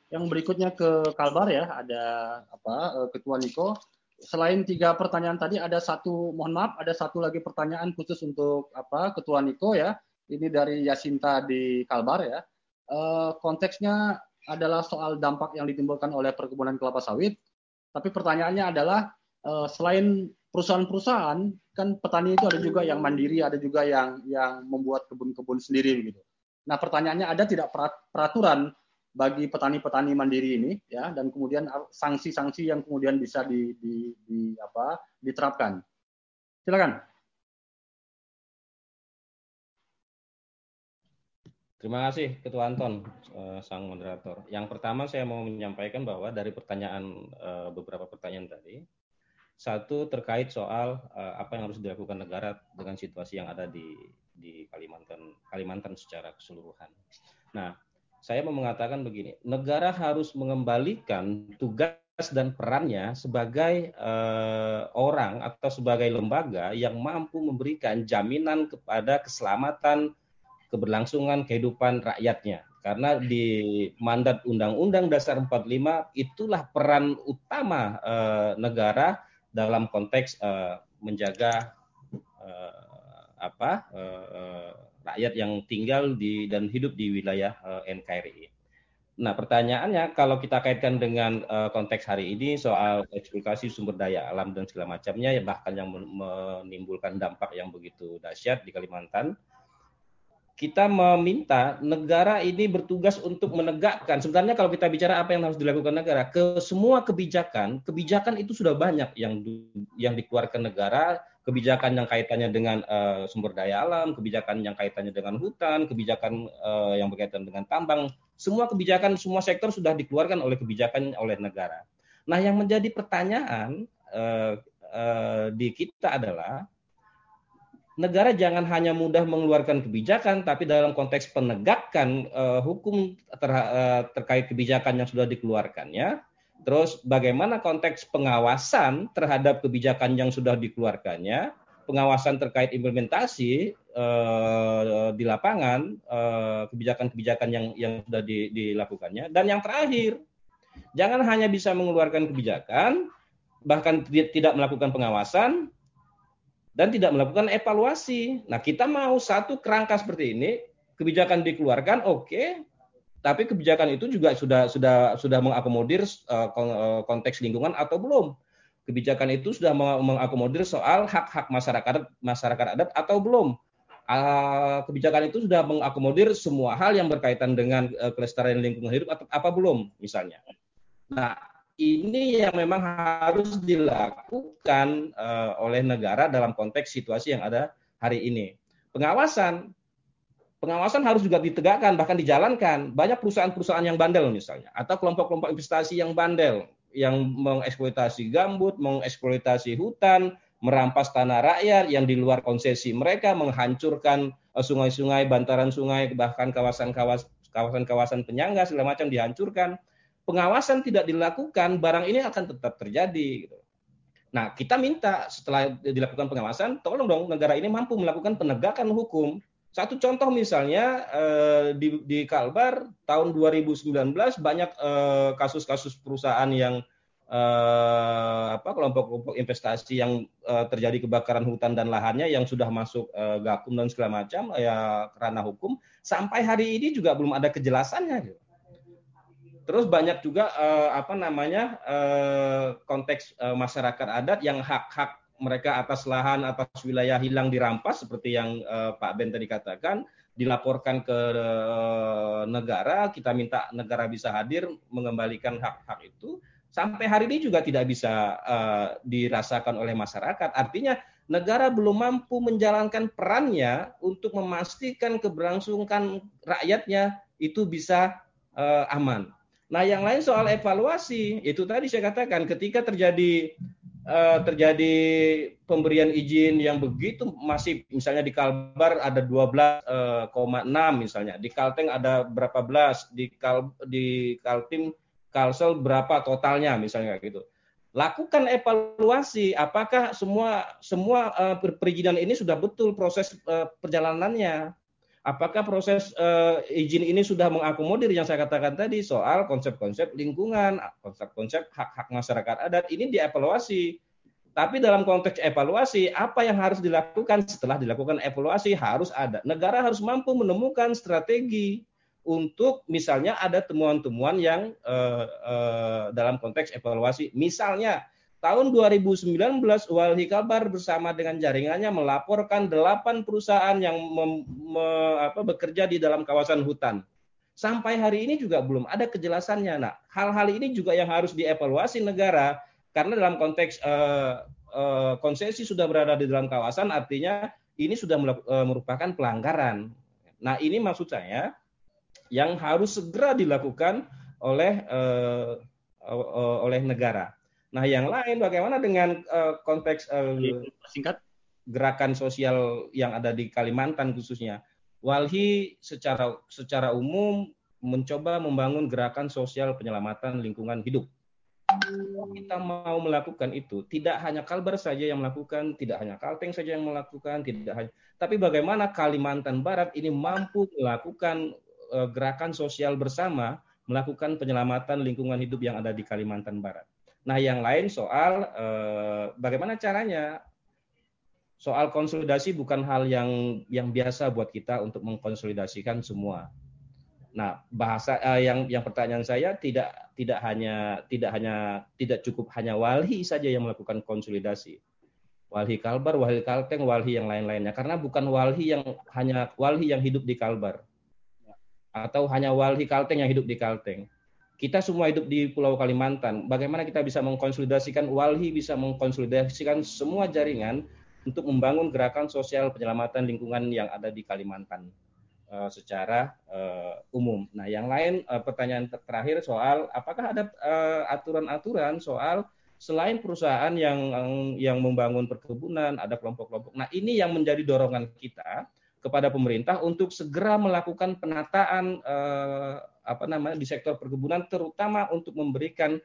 Yang berikutnya ke Kalbar ya, ada apa uh, Ketua Niko. Selain tiga pertanyaan tadi ada satu, mohon maaf, ada satu lagi pertanyaan khusus untuk apa Ketua Niko ya. Ini dari Yasinta di Kalbar ya. Uh, konteksnya adalah soal dampak yang ditimbulkan oleh perkebunan kelapa sawit. Tapi pertanyaannya adalah selain perusahaan-perusahaan kan petani itu ada juga yang mandiri, ada juga yang yang membuat kebun-kebun sendiri gitu. Nah, pertanyaannya ada tidak peraturan bagi petani-petani mandiri ini ya dan kemudian sanksi-sanksi yang kemudian bisa di, di, di apa diterapkan. Silakan. Terima kasih Ketua Anton, eh, sang moderator. Yang pertama saya mau menyampaikan bahwa dari pertanyaan eh, beberapa pertanyaan tadi, Satu terkait soal uh, apa yang harus dilakukan negara dengan situasi yang ada di di Kalimantan Kalimantan secara keseluruhan. Nah, saya mau mengatakan begini, negara harus mengembalikan tugas dan perannya sebagai uh, orang atau sebagai lembaga yang mampu memberikan jaminan kepada keselamatan keberlangsungan kehidupan rakyatnya. Karena di mandat Undang-Undang Dasar 45 itulah peran utama uh, negara dalam konteks uh, menjaga uh, apa uh, rakyat yang tinggal di dan hidup di wilayah uh, NKRI. Nah, pertanyaannya kalau kita kaitkan dengan uh, konteks hari ini soal eksploitasi sumber daya alam dan segala macamnya, ya bahkan yang menimbulkan dampak yang begitu dahsyat di Kalimantan, kita meminta negara ini bertugas untuk menegakkan. Sebenarnya kalau kita bicara apa yang harus dilakukan negara, ke semua kebijakan, kebijakan itu sudah banyak yang yang dikeluarkan negara kebijakan yang kaitannya dengan uh, sumber daya alam, kebijakan yang kaitannya dengan hutan, kebijakan uh, yang berkaitan dengan tambang, semua kebijakan semua sektor sudah dikeluarkan oleh kebijakan oleh negara. Nah, yang menjadi pertanyaan uh, uh, di kita adalah negara jangan hanya mudah mengeluarkan kebijakan, tapi dalam konteks penegakan uh, hukum ter, uh, terkait kebijakan yang sudah dikeluarkannya, Terus bagaimana konteks pengawasan terhadap kebijakan yang sudah dikeluarkannya, pengawasan terkait implementasi uh, di lapangan kebijakan-kebijakan yang yang sudah di, dilakukannya dan yang terakhir jangan hanya bisa mengeluarkan kebijakan bahkan tidak melakukan pengawasan dan tidak melakukan evaluasi. Nah, kita mau satu kerangka seperti ini, kebijakan dikeluarkan oke, okay, tapi kebijakan itu juga sudah sudah sudah mengakomodir uh, konteks lingkungan atau belum? Kebijakan itu sudah mengakomodir soal hak-hak masyarakat masyarakat adat atau belum? Uh, kebijakan itu sudah mengakomodir semua hal yang berkaitan dengan uh, kelestarian lingkungan hidup atau apa belum misalnya? Nah ini yang memang harus dilakukan uh, oleh negara dalam konteks situasi yang ada hari ini pengawasan pengawasan harus juga ditegakkan bahkan dijalankan banyak perusahaan-perusahaan yang bandel misalnya atau kelompok-kelompok investasi yang bandel yang mengeksploitasi gambut, mengeksploitasi hutan, merampas tanah rakyat yang di luar konsesi mereka, menghancurkan eh, sungai-sungai, bantaran sungai, bahkan kawasan-kawasan penyangga segala macam dihancurkan. Pengawasan tidak dilakukan, barang ini akan tetap terjadi. Gitu. Nah, kita minta setelah dilakukan pengawasan, tolong dong negara ini mampu melakukan penegakan hukum satu contoh misalnya eh, di, di Kalbar tahun 2019 banyak eh, kasus-kasus perusahaan yang eh, apa kelompok-kelompok investasi yang terjadi kebakaran hutan dan lahannya yang sudah masuk gakum dan segala macam ya karena hukum sampai hari ini juga belum ada kejelasannya. Gitu. Terus banyak juga apa namanya konteks masyarakat adat yang hak-hak mereka atas lahan, atas wilayah hilang dirampas seperti yang uh, Pak Ben tadi katakan, dilaporkan ke uh, negara, kita minta negara bisa hadir mengembalikan hak-hak itu. Sampai hari ini juga tidak bisa uh, dirasakan oleh masyarakat. Artinya negara belum mampu menjalankan perannya untuk memastikan keberlangsungan rakyatnya itu bisa uh, aman. Nah, yang lain soal evaluasi, itu tadi saya katakan ketika terjadi uh, terjadi pemberian izin yang begitu masif misalnya di Kalbar ada 12,6 uh, misalnya di Kalteng ada berapa belas di Kal di Kaltim Kalsel berapa totalnya misalnya gitu. Lakukan evaluasi apakah semua semua uh, perizinan ini sudah betul proses uh, perjalanannya apakah proses uh, izin ini sudah mengakomodir yang saya katakan tadi soal konsep-konsep lingkungan, konsep-konsep hak-hak masyarakat adat ini dievaluasi. Tapi dalam konteks evaluasi, apa yang harus dilakukan setelah dilakukan evaluasi harus ada. Negara harus mampu menemukan strategi untuk misalnya ada temuan-temuan yang uh, uh, dalam konteks evaluasi. Misalnya Tahun 2019, Walhi Kalbar bersama dengan jaringannya melaporkan delapan perusahaan yang mem, me, apa, bekerja di dalam kawasan hutan. Sampai hari ini juga belum ada kejelasannya. Nah, hal-hal ini juga yang harus dievaluasi negara karena dalam konteks uh, uh, konsesi sudah berada di dalam kawasan, artinya ini sudah uh, merupakan pelanggaran. Nah, ini maksud saya yang harus segera dilakukan oleh oleh negara. Nah, yang lain bagaimana dengan uh, konteks uh, singkat gerakan sosial yang ada di Kalimantan khususnya? Walhi secara secara umum mencoba membangun gerakan sosial penyelamatan lingkungan hidup. Kita mau melakukan itu, tidak hanya Kalbar saja yang melakukan, tidak hanya Kalteng saja yang melakukan, tidak hanya, tapi bagaimana Kalimantan Barat ini mampu melakukan uh, gerakan sosial bersama, melakukan penyelamatan lingkungan hidup yang ada di Kalimantan Barat. Nah, yang lain soal eh, bagaimana caranya. Soal konsolidasi bukan hal yang yang biasa buat kita untuk mengkonsolidasikan semua. Nah, bahasa eh, yang yang pertanyaan saya tidak tidak hanya tidak hanya tidak cukup hanya Walhi saja yang melakukan konsolidasi. Walhi Kalbar, Walhi Kalteng, Walhi yang lain-lainnya. Karena bukan Walhi yang hanya Walhi yang hidup di Kalbar. Atau hanya Walhi Kalteng yang hidup di Kalteng kita semua hidup di Pulau Kalimantan. Bagaimana kita bisa mengkonsolidasikan Walhi bisa mengkonsolidasikan semua jaringan untuk membangun gerakan sosial penyelamatan lingkungan yang ada di Kalimantan uh, secara uh, umum. Nah, yang lain uh, pertanyaan terakhir soal apakah ada aturan-aturan soal selain perusahaan yang yang membangun perkebunan, ada kelompok-kelompok. Nah, ini yang menjadi dorongan kita kepada pemerintah untuk segera melakukan penataan eh, apa namanya di sektor perkebunan terutama untuk memberikan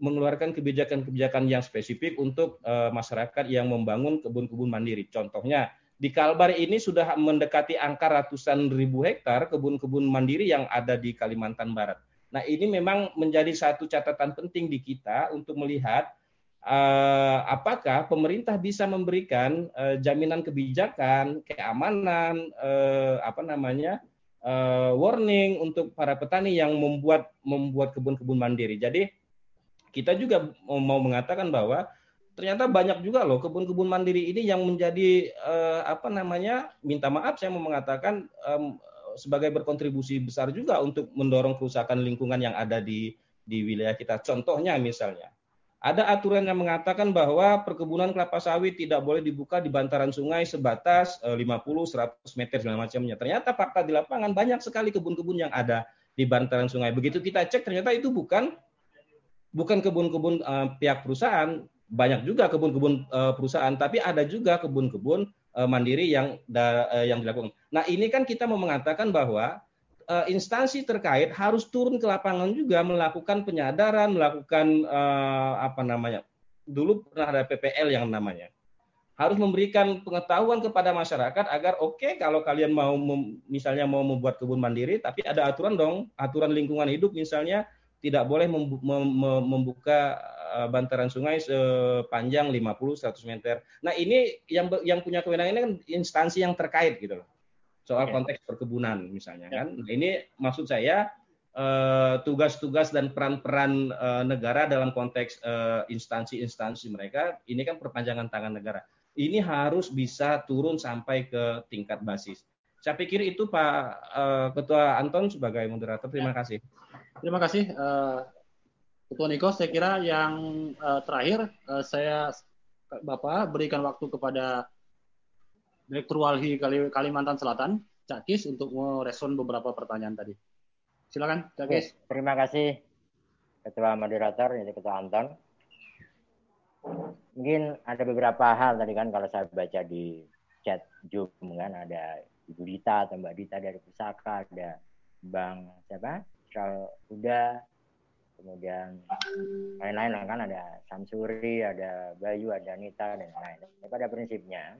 mengeluarkan kebijakan-kebijakan yang spesifik untuk eh, masyarakat yang membangun kebun-kebun mandiri. Contohnya di Kalbar ini sudah mendekati angka ratusan ribu hektar kebun-kebun mandiri yang ada di Kalimantan Barat. Nah, ini memang menjadi satu catatan penting di kita untuk melihat uh, apakah pemerintah bisa memberikan uh, jaminan kebijakan, keamanan, uh, apa namanya, uh, warning untuk para petani yang membuat membuat kebun-kebun mandiri. Jadi kita juga mau mengatakan bahwa ternyata banyak juga loh kebun-kebun mandiri ini yang menjadi uh, apa namanya, minta maaf saya mau mengatakan um, sebagai berkontribusi besar juga untuk mendorong kerusakan lingkungan yang ada di di wilayah kita. Contohnya misalnya ada aturan yang mengatakan bahwa perkebunan kelapa sawit tidak boleh dibuka di bantaran sungai sebatas 50 100 meter segala macamnya. Ternyata fakta di lapangan banyak sekali kebun-kebun yang ada di bantaran sungai. Begitu kita cek ternyata itu bukan bukan kebun-kebun uh, pihak perusahaan, banyak juga kebun-kebun uh, perusahaan, tapi ada juga kebun-kebun uh, mandiri yang da, uh, yang dilakukan. Nah, ini kan kita mau mengatakan bahwa instansi terkait harus turun ke lapangan juga melakukan penyadaran, melakukan uh, apa namanya? Dulu pernah ada PPL yang namanya. Harus memberikan pengetahuan kepada masyarakat agar oke okay, kalau kalian mau mem, misalnya mau membuat kebun mandiri tapi ada aturan dong, aturan lingkungan hidup misalnya tidak boleh membuka eh, bantaran sungai sepanjang 50 100 meter. Nah, ini yang yang punya kewenangan ini kan instansi yang terkait gitu loh soal okay. konteks perkebunan misalnya yeah. kan. Nah, ini maksud saya eh, tugas-tugas uh, dan peran-peran uh, negara dalam konteks uh, instansi-instansi mereka ini kan perpanjangan tangan negara. Ini harus bisa turun sampai ke tingkat basis. Saya pikir itu Pak uh, Ketua Anton sebagai moderator. Terima ya. kasih. Terima kasih uh, Ketua Niko. Saya kira yang uh, terakhir uh, saya Bapak berikan waktu kepada Direktur Walhi Kalimantan Selatan, Cak Kis, untuk merespon beberapa pertanyaan tadi. Silakan, Cak Kis. Terima kasih, Ketua Moderator, ini Ketua Anton. Mungkin ada beberapa hal tadi kan kalau saya baca di chat Zoom kan ada Ibu Dita atau Mbak Dita dari Pusaka, ada Bang siapa? Sral Uda, kemudian lain-lain kan ada Samsuri, ada Bayu, ada Nita dan lain-lain. Pada prinsipnya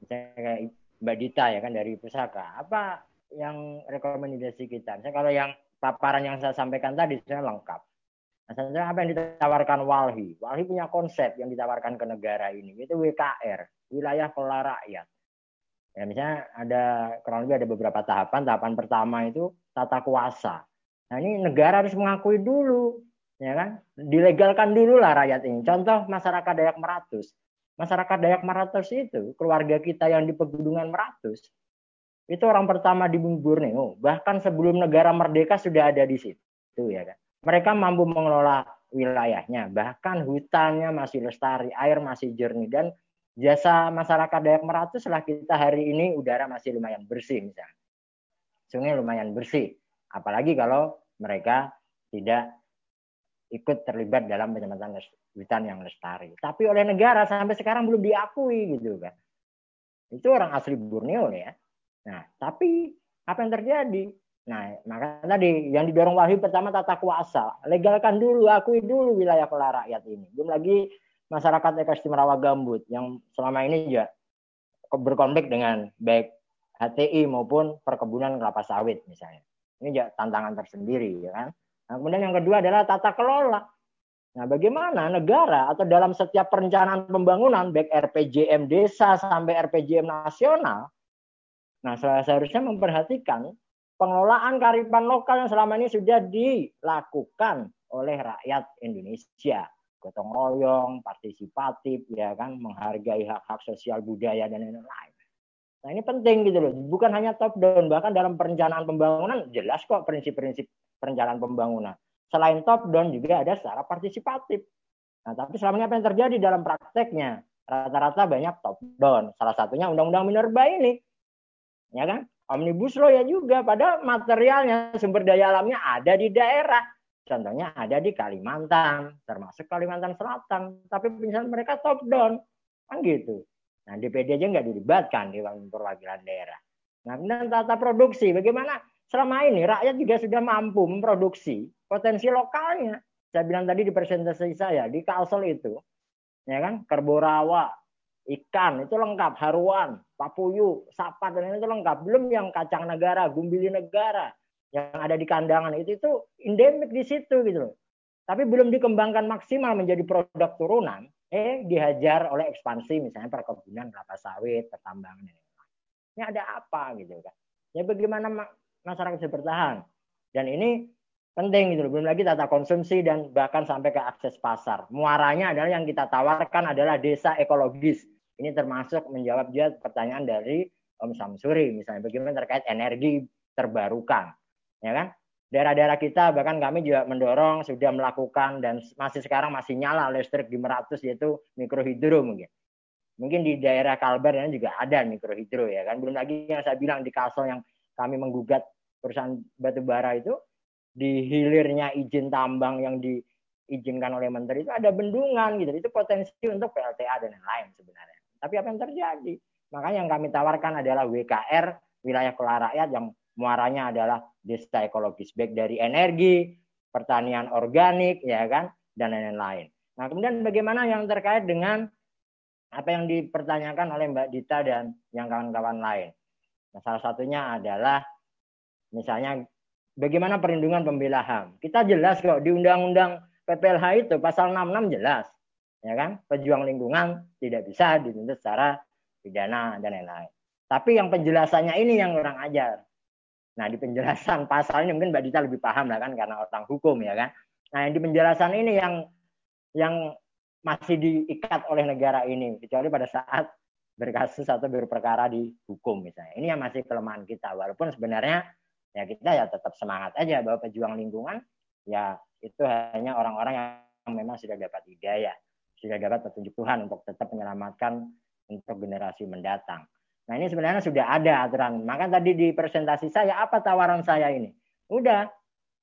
misalnya kayak Mbak Dita ya kan dari pusaka. Apa yang rekomendasi kita? Misalnya kalau yang paparan yang saya sampaikan tadi saya lengkap. Nah, saya apa yang ditawarkan Walhi? Walhi punya konsep yang ditawarkan ke negara ini itu WKR wilayah kelola rakyat. Ya misalnya ada kurang lebih ada beberapa tahapan. Tahapan pertama itu tata kuasa. Nah ini negara harus mengakui dulu ya kan? Dilegalkan dulu lah rakyat ini. Contoh masyarakat Dayak Meratus masyarakat Dayak Maratus itu, keluarga kita yang di pegunungan Meratus, itu orang pertama di Borneo. Bahkan sebelum negara merdeka sudah ada di situ ya kan. Mereka mampu mengelola wilayahnya, bahkan hutannya masih lestari, air masih jernih dan jasa masyarakat Dayak Meratus setelah kita hari ini udara masih lumayan bersih misalnya. Sungai lumayan bersih. Apalagi kalau mereka tidak ikut terlibat dalam penyematan hutan yang lestari. Tapi oleh negara sampai sekarang belum diakui gitu kan. Itu orang asli Borneo ya. Nah, tapi apa yang terjadi? Nah, maka tadi yang didorong Wahyu pertama tata kuasa. Legalkan dulu, akui dulu wilayah kelola rakyat ini. Belum lagi masyarakat ekosistem gambut yang selama ini juga berkonflik dengan baik HTI maupun perkebunan kelapa sawit misalnya. Ini juga tantangan tersendiri ya kan. Nah, kemudian yang kedua adalah tata kelola. Nah, bagaimana negara atau dalam setiap perencanaan pembangunan, baik RPJM desa sampai RPJM nasional, nah seharusnya memperhatikan pengelolaan kearifan lokal yang selama ini sudah dilakukan oleh rakyat Indonesia. Gotong royong, partisipatif, ya kan, menghargai hak-hak sosial budaya dan lain-lain. Nah ini penting gitu loh, bukan hanya top down, bahkan dalam perencanaan pembangunan jelas kok prinsip-prinsip perencanaan pembangunan. Selain top down juga ada secara partisipatif. Nah, tapi selama ini apa yang terjadi dalam prakteknya? Rata-rata banyak top down. Salah satunya undang-undang minerba ini. Ya kan? Omnibus Law ya juga pada materialnya sumber daya alamnya ada di daerah. Contohnya ada di Kalimantan, termasuk Kalimantan Selatan. Tapi misalnya mereka top down. Kan gitu. Nah, DPD aja nggak dilibatkan di perwakilan daerah. Nah, kemudian tata produksi. Bagaimana selama ini rakyat juga sudah mampu memproduksi potensi lokalnya. Saya bilang tadi di presentasi saya di Kalsel itu, ya kan, kerborawa, ikan itu lengkap, haruan, papuyu, sapat dan itu lengkap. Belum yang kacang negara, gumbili negara yang ada di kandangan itu itu endemik di situ gitu loh. Tapi belum dikembangkan maksimal menjadi produk turunan, eh dihajar oleh ekspansi misalnya perkebunan kelapa sawit, pertambangan dan. Ini ada apa gitu kan? Ya bagaimana masyarakat bisa bertahan? Dan ini penting gitu Belum lagi tata konsumsi dan bahkan sampai ke akses pasar. Muaranya adalah yang kita tawarkan adalah desa ekologis. Ini termasuk menjawab juga pertanyaan dari Om Samsuri misalnya bagaimana terkait energi terbarukan. Ya kan? Daerah-daerah kita bahkan kami juga mendorong sudah melakukan dan masih sekarang masih nyala listrik di Meratus yaitu mikrohidro mungkin. Mungkin di daerah Kalbar ini juga ada mikrohidro ya kan. Belum lagi yang saya bilang di Kalsel yang kami menggugat perusahaan batubara itu di hilirnya izin tambang yang diizinkan oleh menteri itu ada bendungan gitu. Itu potensi untuk PLTA dan lain-lain sebenarnya. Tapi apa yang terjadi? Makanya yang kami tawarkan adalah WKR wilayah kelola rakyat yang muaranya adalah desa ekologis baik dari energi, pertanian organik ya kan dan lain-lain. Nah, kemudian bagaimana yang terkait dengan apa yang dipertanyakan oleh Mbak Dita dan yang kawan-kawan lain. Nah, salah satunya adalah misalnya bagaimana perlindungan pembela HAM. Kita jelas kok di Undang-Undang PPLH itu pasal 66 jelas. Ya kan? Pejuang lingkungan tidak bisa dituntut secara pidana dan lain-lain. Tapi yang penjelasannya ini yang orang ajar. Nah, di penjelasan pasal ini mungkin Mbak Dita lebih paham lah kan karena orang hukum ya kan. Nah, yang di penjelasan ini yang yang masih diikat oleh negara ini kecuali pada saat berkasus atau berperkara di hukum misalnya. Ini yang masih kelemahan kita walaupun sebenarnya ya kita ya tetap semangat aja bahwa pejuang lingkungan ya itu hanya orang-orang yang memang sudah dapat hidayah, sudah dapat petunjuk Tuhan untuk tetap menyelamatkan untuk generasi mendatang. Nah ini sebenarnya sudah ada aturan. Maka tadi di presentasi saya apa tawaran saya ini? Udah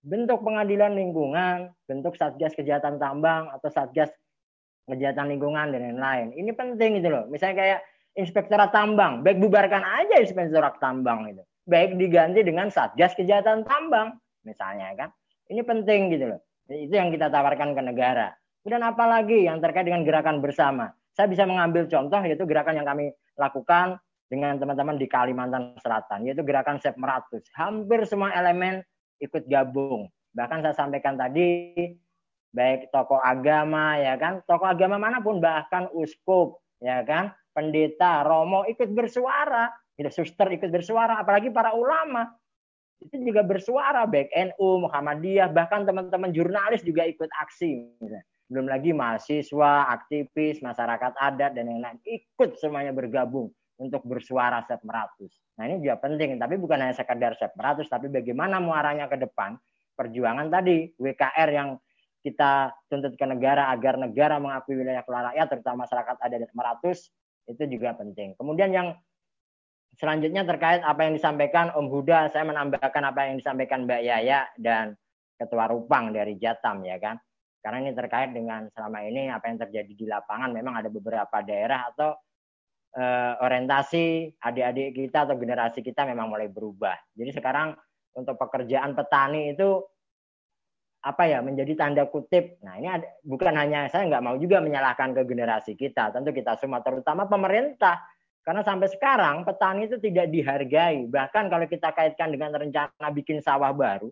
bentuk pengadilan lingkungan, bentuk satgas kejahatan tambang atau satgas kejahatan lingkungan dan lain-lain. Ini penting gitu loh. Misalnya kayak inspektorat tambang, baik bubarkan aja inspektorat tambang itu baik diganti dengan satgas kejahatan tambang misalnya kan? Ini penting gitu loh. Itu yang kita tawarkan ke negara. Kemudian apalagi yang terkait dengan gerakan bersama? Saya bisa mengambil contoh yaitu gerakan yang kami lakukan dengan teman-teman di Kalimantan Selatan yaitu gerakan Sep Meratus. Hampir semua elemen ikut gabung. Bahkan saya sampaikan tadi baik tokoh agama ya kan? Tokoh agama mana pun bahkan uskup ya kan? Pendeta romo ikut bersuara tidak suster ikut bersuara, apalagi para ulama itu juga bersuara baik NU, Muhammadiyah, bahkan teman-teman jurnalis juga ikut aksi. Belum lagi mahasiswa, aktivis, masyarakat adat dan yang lain ikut semuanya bergabung untuk bersuara set meratus. Nah ini juga penting, tapi bukan hanya sekadar set meratus, tapi bagaimana muaranya ke depan perjuangan tadi WKR yang kita tuntut ke negara agar negara mengakui wilayah rakyat terutama masyarakat adat meratus itu juga penting. Kemudian yang Selanjutnya terkait apa yang disampaikan Om Huda, saya menambahkan apa yang disampaikan Mbak Yaya dan Ketua Rupang dari Jatam ya kan. Karena ini terkait dengan selama ini apa yang terjadi di lapangan memang ada beberapa daerah atau uh, orientasi adik-adik kita atau generasi kita memang mulai berubah. Jadi sekarang untuk pekerjaan petani itu apa ya menjadi tanda kutip. Nah ini ada, bukan hanya saya nggak mau juga menyalahkan ke generasi kita, tentu kita semua terutama pemerintah. Karena sampai sekarang petani itu tidak dihargai. Bahkan kalau kita kaitkan dengan rencana bikin sawah baru,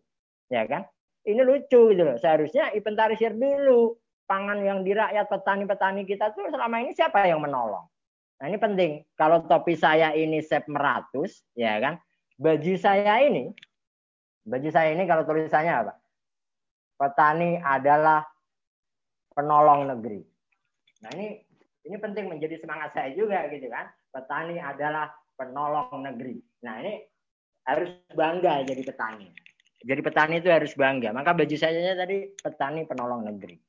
ya kan? Ini lucu gitu loh. Seharusnya inventarisir dulu pangan yang di rakyat petani-petani kita tuh selama ini siapa yang menolong. Nah ini penting. Kalau topi saya ini sep meratus, ya kan? Baju saya ini, baju saya ini kalau tulisannya apa? petani adalah penolong negeri. Nah ini ini penting menjadi semangat saya juga gitu kan. Petani adalah penolong negeri. Nah ini harus bangga jadi petani. Jadi petani itu harus bangga. Maka baju saya tadi petani penolong negeri.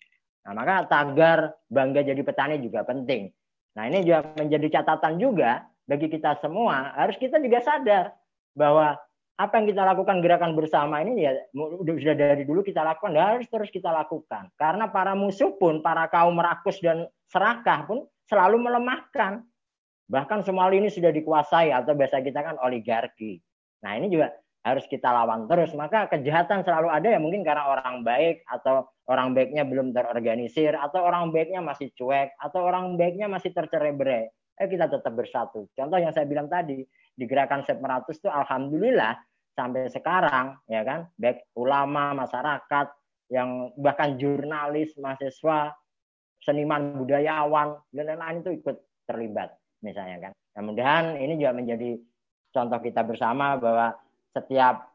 Nah maka tagar bangga jadi petani juga penting. Nah ini juga menjadi catatan juga bagi kita semua. Harus kita juga sadar bahwa apa yang kita lakukan gerakan bersama ini ya sudah dari dulu kita lakukan dan harus terus kita lakukan karena para musuh pun para kaum rakus dan serakah pun selalu melemahkan bahkan semua ini sudah dikuasai atau biasa kita kan oligarki. Nah ini juga harus kita lawan terus. Maka kejahatan selalu ada ya mungkin karena orang baik atau orang baiknya belum terorganisir atau orang baiknya masih cuek atau orang baiknya masih tercerai berai eh kita tetap bersatu. Contoh yang saya bilang tadi di gerakan Sep Meratus itu alhamdulillah sampai sekarang ya kan baik ulama masyarakat yang bahkan jurnalis mahasiswa seniman budayawan dan lain-lain itu ikut terlibat misalnya kan. Mudah-mudahan ini juga menjadi contoh kita bersama bahwa setiap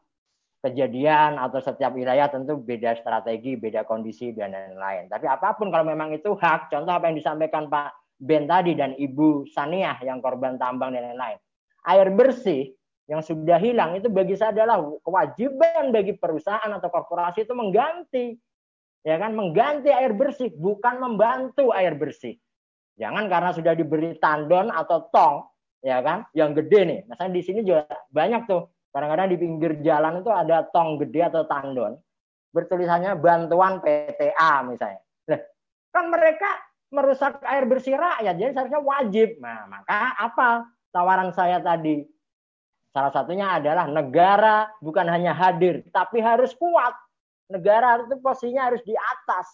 kejadian atau setiap wilayah tentu beda strategi, beda kondisi dan lain-lain. Tapi apa pun kalau memang itu hak, contoh apa yang disampaikan Pak Ben tadi dan Ibu Saniah yang korban tambang dan lain-lain. Air bersih yang sudah hilang itu bagi saya adalah kewajiban bagi perusahaan atau korporasi itu mengganti ya kan? Mengganti air bersih bukan membantu air bersih jangan karena sudah diberi tandon atau tong ya kan yang gede nih misalnya di sini juga banyak tuh kadang-kadang di pinggir jalan itu ada tong gede atau tandon bertulisannya bantuan PTA misalnya nah, kan mereka merusak air bersih rakyat jadi seharusnya wajib nah maka apa tawaran saya tadi. Salah satunya adalah negara bukan hanya hadir, tapi harus kuat. Negara itu posisinya harus di atas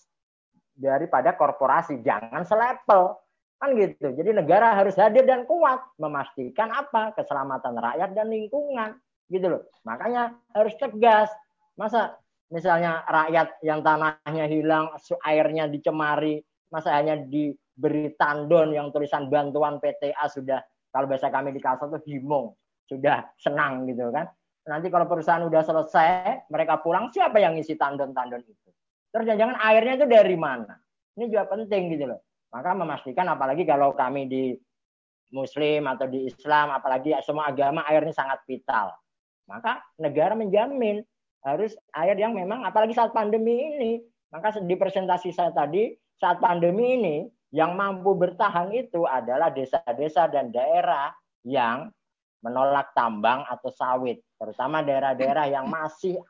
daripada korporasi, jangan selepel. Kan gitu. Jadi negara harus hadir dan kuat memastikan apa? keselamatan rakyat dan lingkungan. Gitu loh. Makanya harus tegas. Masa misalnya rakyat yang tanahnya hilang, airnya dicemari, masa hanya diberi tandon yang tulisan bantuan PTA sudah kalau bahasa kami di Kalsel itu himong, sudah senang gitu kan. Nanti kalau perusahaan udah selesai, mereka pulang, siapa yang ngisi tandon-tandon itu? Terus jangan-jangan airnya itu dari mana? Ini juga penting gitu loh. Maka memastikan apalagi kalau kami di Muslim atau di Islam, apalagi semua agama airnya sangat vital. Maka negara menjamin harus air yang memang apalagi saat pandemi ini. Maka di presentasi saya tadi saat pandemi ini yang mampu bertahan itu adalah desa-desa dan daerah yang menolak tambang atau sawit, terutama daerah-daerah yang masih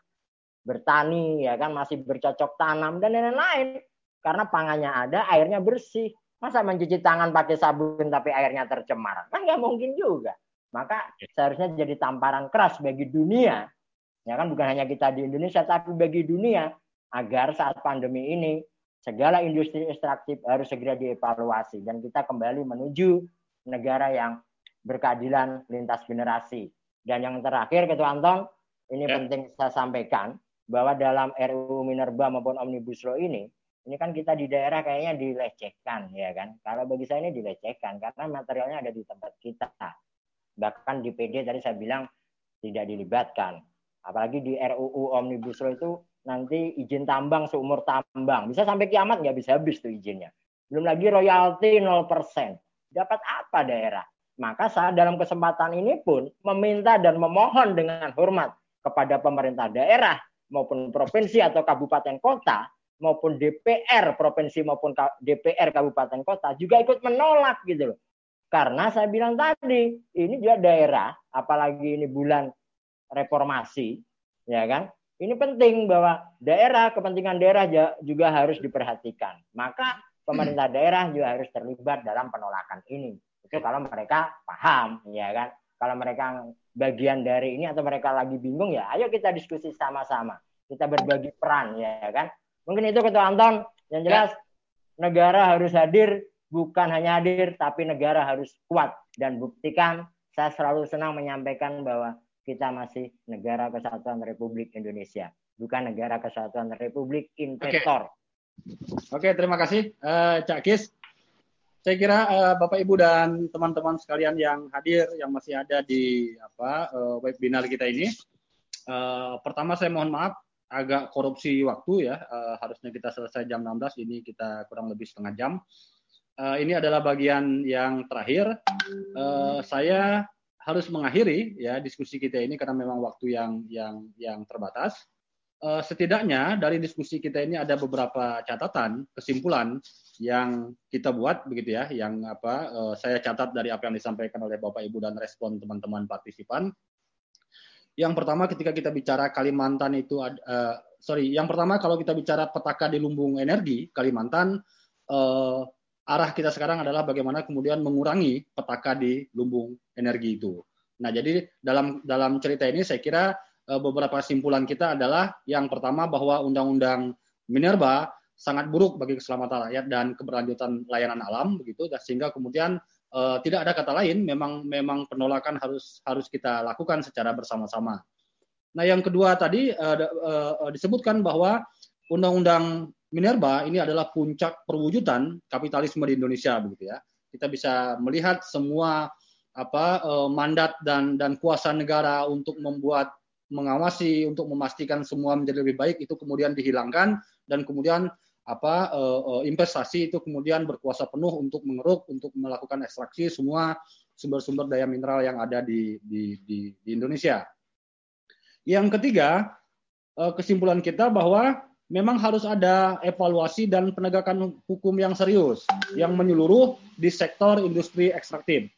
bertani ya kan masih bercocok tanam dan lain-lain karena pangannya ada airnya bersih. Masa mencuci tangan pakai sabun tapi airnya tercemar? Kan nggak mungkin juga. Maka seharusnya jadi tamparan keras bagi dunia. Ya kan bukan hanya kita di Indonesia tapi bagi dunia. Agar saat pandemi ini segala industri ekstraktif harus segera dievaluasi. Dan kita kembali menuju negara yang berkeadilan lintas generasi. Dan yang terakhir, Ketua Anton, ini ya. penting saya sampaikan bahwa dalam RUU Minerba maupun Omnibus Law ini, ini kan kita di daerah kayaknya dilecehkan, ya kan? Kalau bagi saya ini dilecehkan karena materialnya ada di tempat kita. Bahkan di PD tadi saya bilang tidak dilibatkan. Apalagi di RUU Omnibus Law itu nanti izin tambang seumur tambang. Bisa sampai kiamat nggak bisa habis tuh izinnya. Belum lagi royalti 0%. Dapat apa daerah? Maka saya dalam kesempatan ini pun meminta dan memohon dengan hormat kepada pemerintah daerah maupun provinsi atau kabupaten kota maupun DPR provinsi maupun DPR kabupaten kota juga ikut menolak gitu loh. Karena saya bilang tadi, ini juga daerah apalagi ini bulan reformasi, ya kan? Ini penting bahwa daerah, kepentingan daerah juga harus diperhatikan. Maka pemerintah daerah juga harus terlibat dalam penolakan ini. Itu kalau mereka paham, ya kan? Kalau mereka bagian dari ini atau mereka lagi bingung ya, ayo kita diskusi sama-sama. Kita berbagi peran, ya kan? Mungkin itu Ketua Anton. Yang jelas ya. negara harus hadir, bukan hanya hadir, tapi negara harus kuat dan buktikan. Saya selalu senang menyampaikan bahwa kita masih negara kesatuan Republik Indonesia, bukan negara kesatuan Republik investor. Oke, okay, terima kasih uh, Cak Kis. Saya kira uh, Bapak Ibu dan teman-teman sekalian yang hadir yang masih ada di apa uh, webinar kita ini. Uh, pertama saya mohon maaf agak korupsi waktu ya. Uh, harusnya kita selesai jam 16, ini kita kurang lebih setengah jam. Uh, ini adalah bagian yang terakhir. Uh, saya harus mengakhiri ya diskusi kita ini karena memang waktu yang yang yang terbatas. Uh, setidaknya dari diskusi kita ini ada beberapa catatan, kesimpulan yang kita buat begitu ya, yang apa uh, saya catat dari apa yang disampaikan oleh Bapak Ibu dan respon teman-teman partisipan. Yang pertama ketika kita bicara Kalimantan itu uh, sorry, yang pertama kalau kita bicara petaka di lumbung energi Kalimantan uh, arah kita sekarang adalah bagaimana kemudian mengurangi petaka di lumbung energi itu. Nah, jadi dalam dalam cerita ini saya kira uh, beberapa kesimpulan kita adalah yang pertama bahwa undang-undang Minerba sangat buruk bagi keselamatan rakyat dan keberlanjutan layanan alam begitu sehingga kemudian uh, tidak ada kata lain memang memang penolakan harus harus kita lakukan secara bersama-sama. Nah, yang kedua tadi uh, uh, disebutkan bahwa undang-undang Minerba ini adalah puncak perwujudan kapitalisme di Indonesia begitu ya. Kita bisa melihat semua apa eh, mandat dan dan kuasa negara untuk membuat mengawasi untuk memastikan semua menjadi lebih baik itu kemudian dihilangkan dan kemudian apa eh, eh, investasi itu kemudian berkuasa penuh untuk mengeruk untuk melakukan ekstraksi semua sumber-sumber daya mineral yang ada di di di, di Indonesia. Yang ketiga, kesimpulan kita bahwa memang harus ada evaluasi dan penegakan hukum yang serius yang menyeluruh di sektor industri ekstraktif.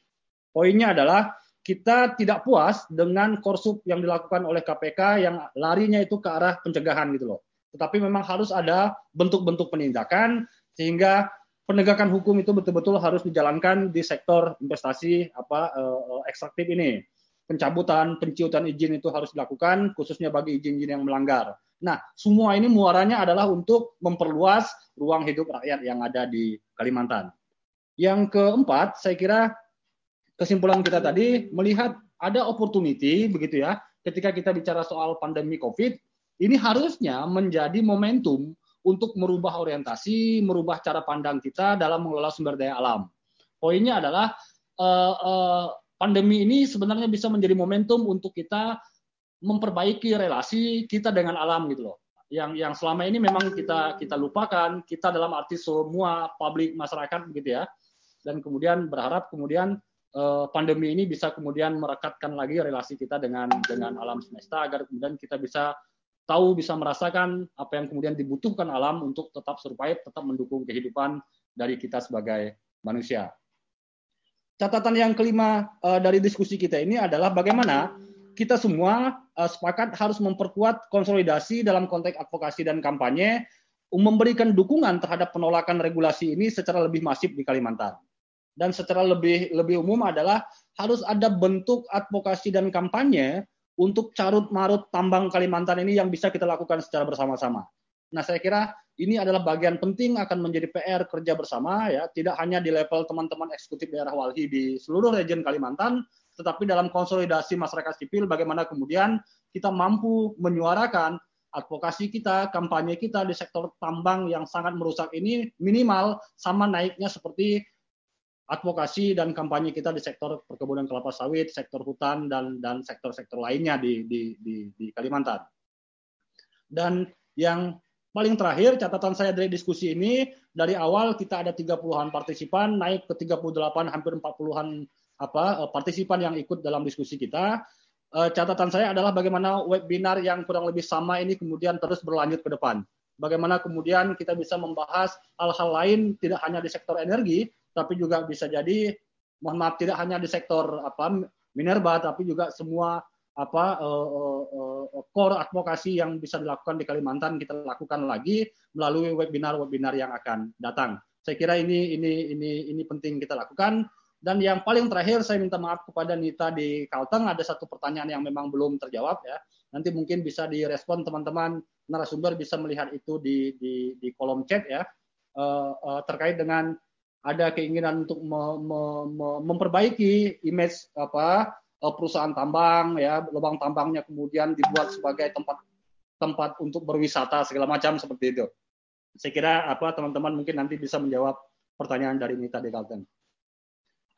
Poinnya adalah kita tidak puas dengan korsup yang dilakukan oleh KPK yang larinya itu ke arah pencegahan gitu loh. Tetapi memang harus ada bentuk-bentuk penindakan sehingga penegakan hukum itu betul-betul harus dijalankan di sektor investasi apa eh, ekstraktif ini. Pencabutan, penciutan izin itu harus dilakukan khususnya bagi izin-izin yang melanggar Nah, semua ini muaranya adalah untuk memperluas ruang hidup rakyat yang ada di Kalimantan. Yang keempat, saya kira kesimpulan kita tadi melihat ada opportunity begitu ya, ketika kita bicara soal pandemi Covid, ini harusnya menjadi momentum untuk merubah orientasi, merubah cara pandang kita dalam mengelola sumber daya alam. Poinnya adalah uh, uh, pandemi ini sebenarnya bisa menjadi momentum untuk kita memperbaiki relasi kita dengan alam gitu loh. Yang yang selama ini memang kita kita lupakan, kita dalam arti semua publik masyarakat begitu ya. Dan kemudian berharap kemudian eh, pandemi ini bisa kemudian merekatkan lagi relasi kita dengan dengan alam semesta agar kemudian kita bisa tahu bisa merasakan apa yang kemudian dibutuhkan alam untuk tetap survive, tetap mendukung kehidupan dari kita sebagai manusia. Catatan yang kelima uh, dari diskusi kita ini adalah bagaimana kita semua uh, sepakat harus memperkuat konsolidasi dalam konteks advokasi dan kampanye memberikan dukungan terhadap penolakan regulasi ini secara lebih masif di Kalimantan. Dan secara lebih lebih umum adalah harus ada bentuk advokasi dan kampanye untuk carut marut tambang Kalimantan ini yang bisa kita lakukan secara bersama-sama. Nah, saya kira ini adalah bagian penting akan menjadi PR kerja bersama ya, tidak hanya di level teman-teman eksekutif daerah Walhi di seluruh region Kalimantan, tetapi dalam konsolidasi masyarakat sipil bagaimana kemudian kita mampu menyuarakan advokasi kita, kampanye kita di sektor tambang yang sangat merusak ini minimal sama naiknya seperti advokasi dan kampanye kita di sektor perkebunan kelapa sawit, sektor hutan dan dan sektor-sektor lainnya di, di di di Kalimantan. Dan yang paling terakhir catatan saya dari diskusi ini dari awal kita ada 30-an partisipan naik ke 38 hampir 40-an apa eh, partisipan yang ikut dalam diskusi kita. Eh, catatan saya adalah bagaimana webinar yang kurang lebih sama ini kemudian terus berlanjut ke depan. Bagaimana kemudian kita bisa membahas hal-hal lain tidak hanya di sektor energi, tapi juga bisa jadi mohon maaf tidak hanya di sektor apa minerba, tapi juga semua apa uh, uh, uh, core advokasi yang bisa dilakukan di Kalimantan kita lakukan lagi melalui webinar-webinar yang akan datang. Saya kira ini ini ini ini penting kita lakukan. Dan yang paling terakhir saya minta maaf kepada Nita di Kalteng ada satu pertanyaan yang memang belum terjawab ya. Nanti mungkin bisa direspon teman-teman narasumber bisa melihat itu di di, di kolom chat ya uh, uh, terkait dengan ada keinginan untuk me, me, me, memperbaiki image apa uh, perusahaan tambang ya lubang tambangnya kemudian dibuat sebagai tempat tempat untuk berwisata segala macam seperti itu. Saya kira apa teman-teman mungkin nanti bisa menjawab pertanyaan dari Nita di Kalteng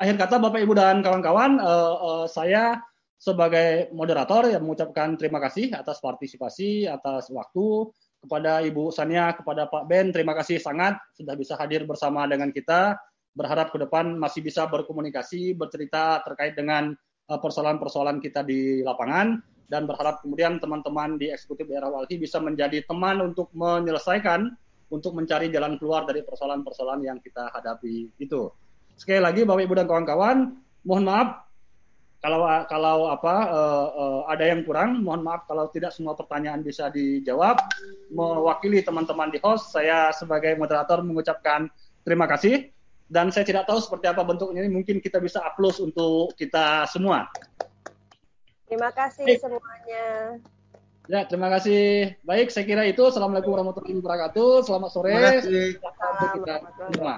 akhir kata Bapak Ibu dan kawan-kawan, uh, uh, saya sebagai moderator yang mengucapkan terima kasih atas partisipasi, atas waktu kepada Ibu Sania, kepada Pak Ben, terima kasih sangat sudah bisa hadir bersama dengan kita. Berharap ke depan masih bisa berkomunikasi, bercerita terkait dengan eh, persoalan-persoalan kita di lapangan dan berharap kemudian teman-teman di eksekutif daerah Walhi bisa menjadi teman untuk menyelesaikan untuk mencari jalan keluar dari persoalan-persoalan yang kita hadapi itu. Sekali lagi Bapak Ibu dan kawan-kawan, mohon maaf kalau kalau apa uh, uh, ada yang kurang, mohon maaf kalau tidak semua pertanyaan bisa dijawab. Mewakili teman-teman di host, saya sebagai moderator mengucapkan terima kasih dan saya tidak tahu seperti apa bentuknya ini. Mungkin kita bisa upload untuk kita semua. Terima kasih Baik. semuanya. Ya, terima kasih. Baik, saya kira itu. Assalamualaikum warahmatullahi wabarakatuh. Selamat sore. Terima kasih. Selamat kita semua.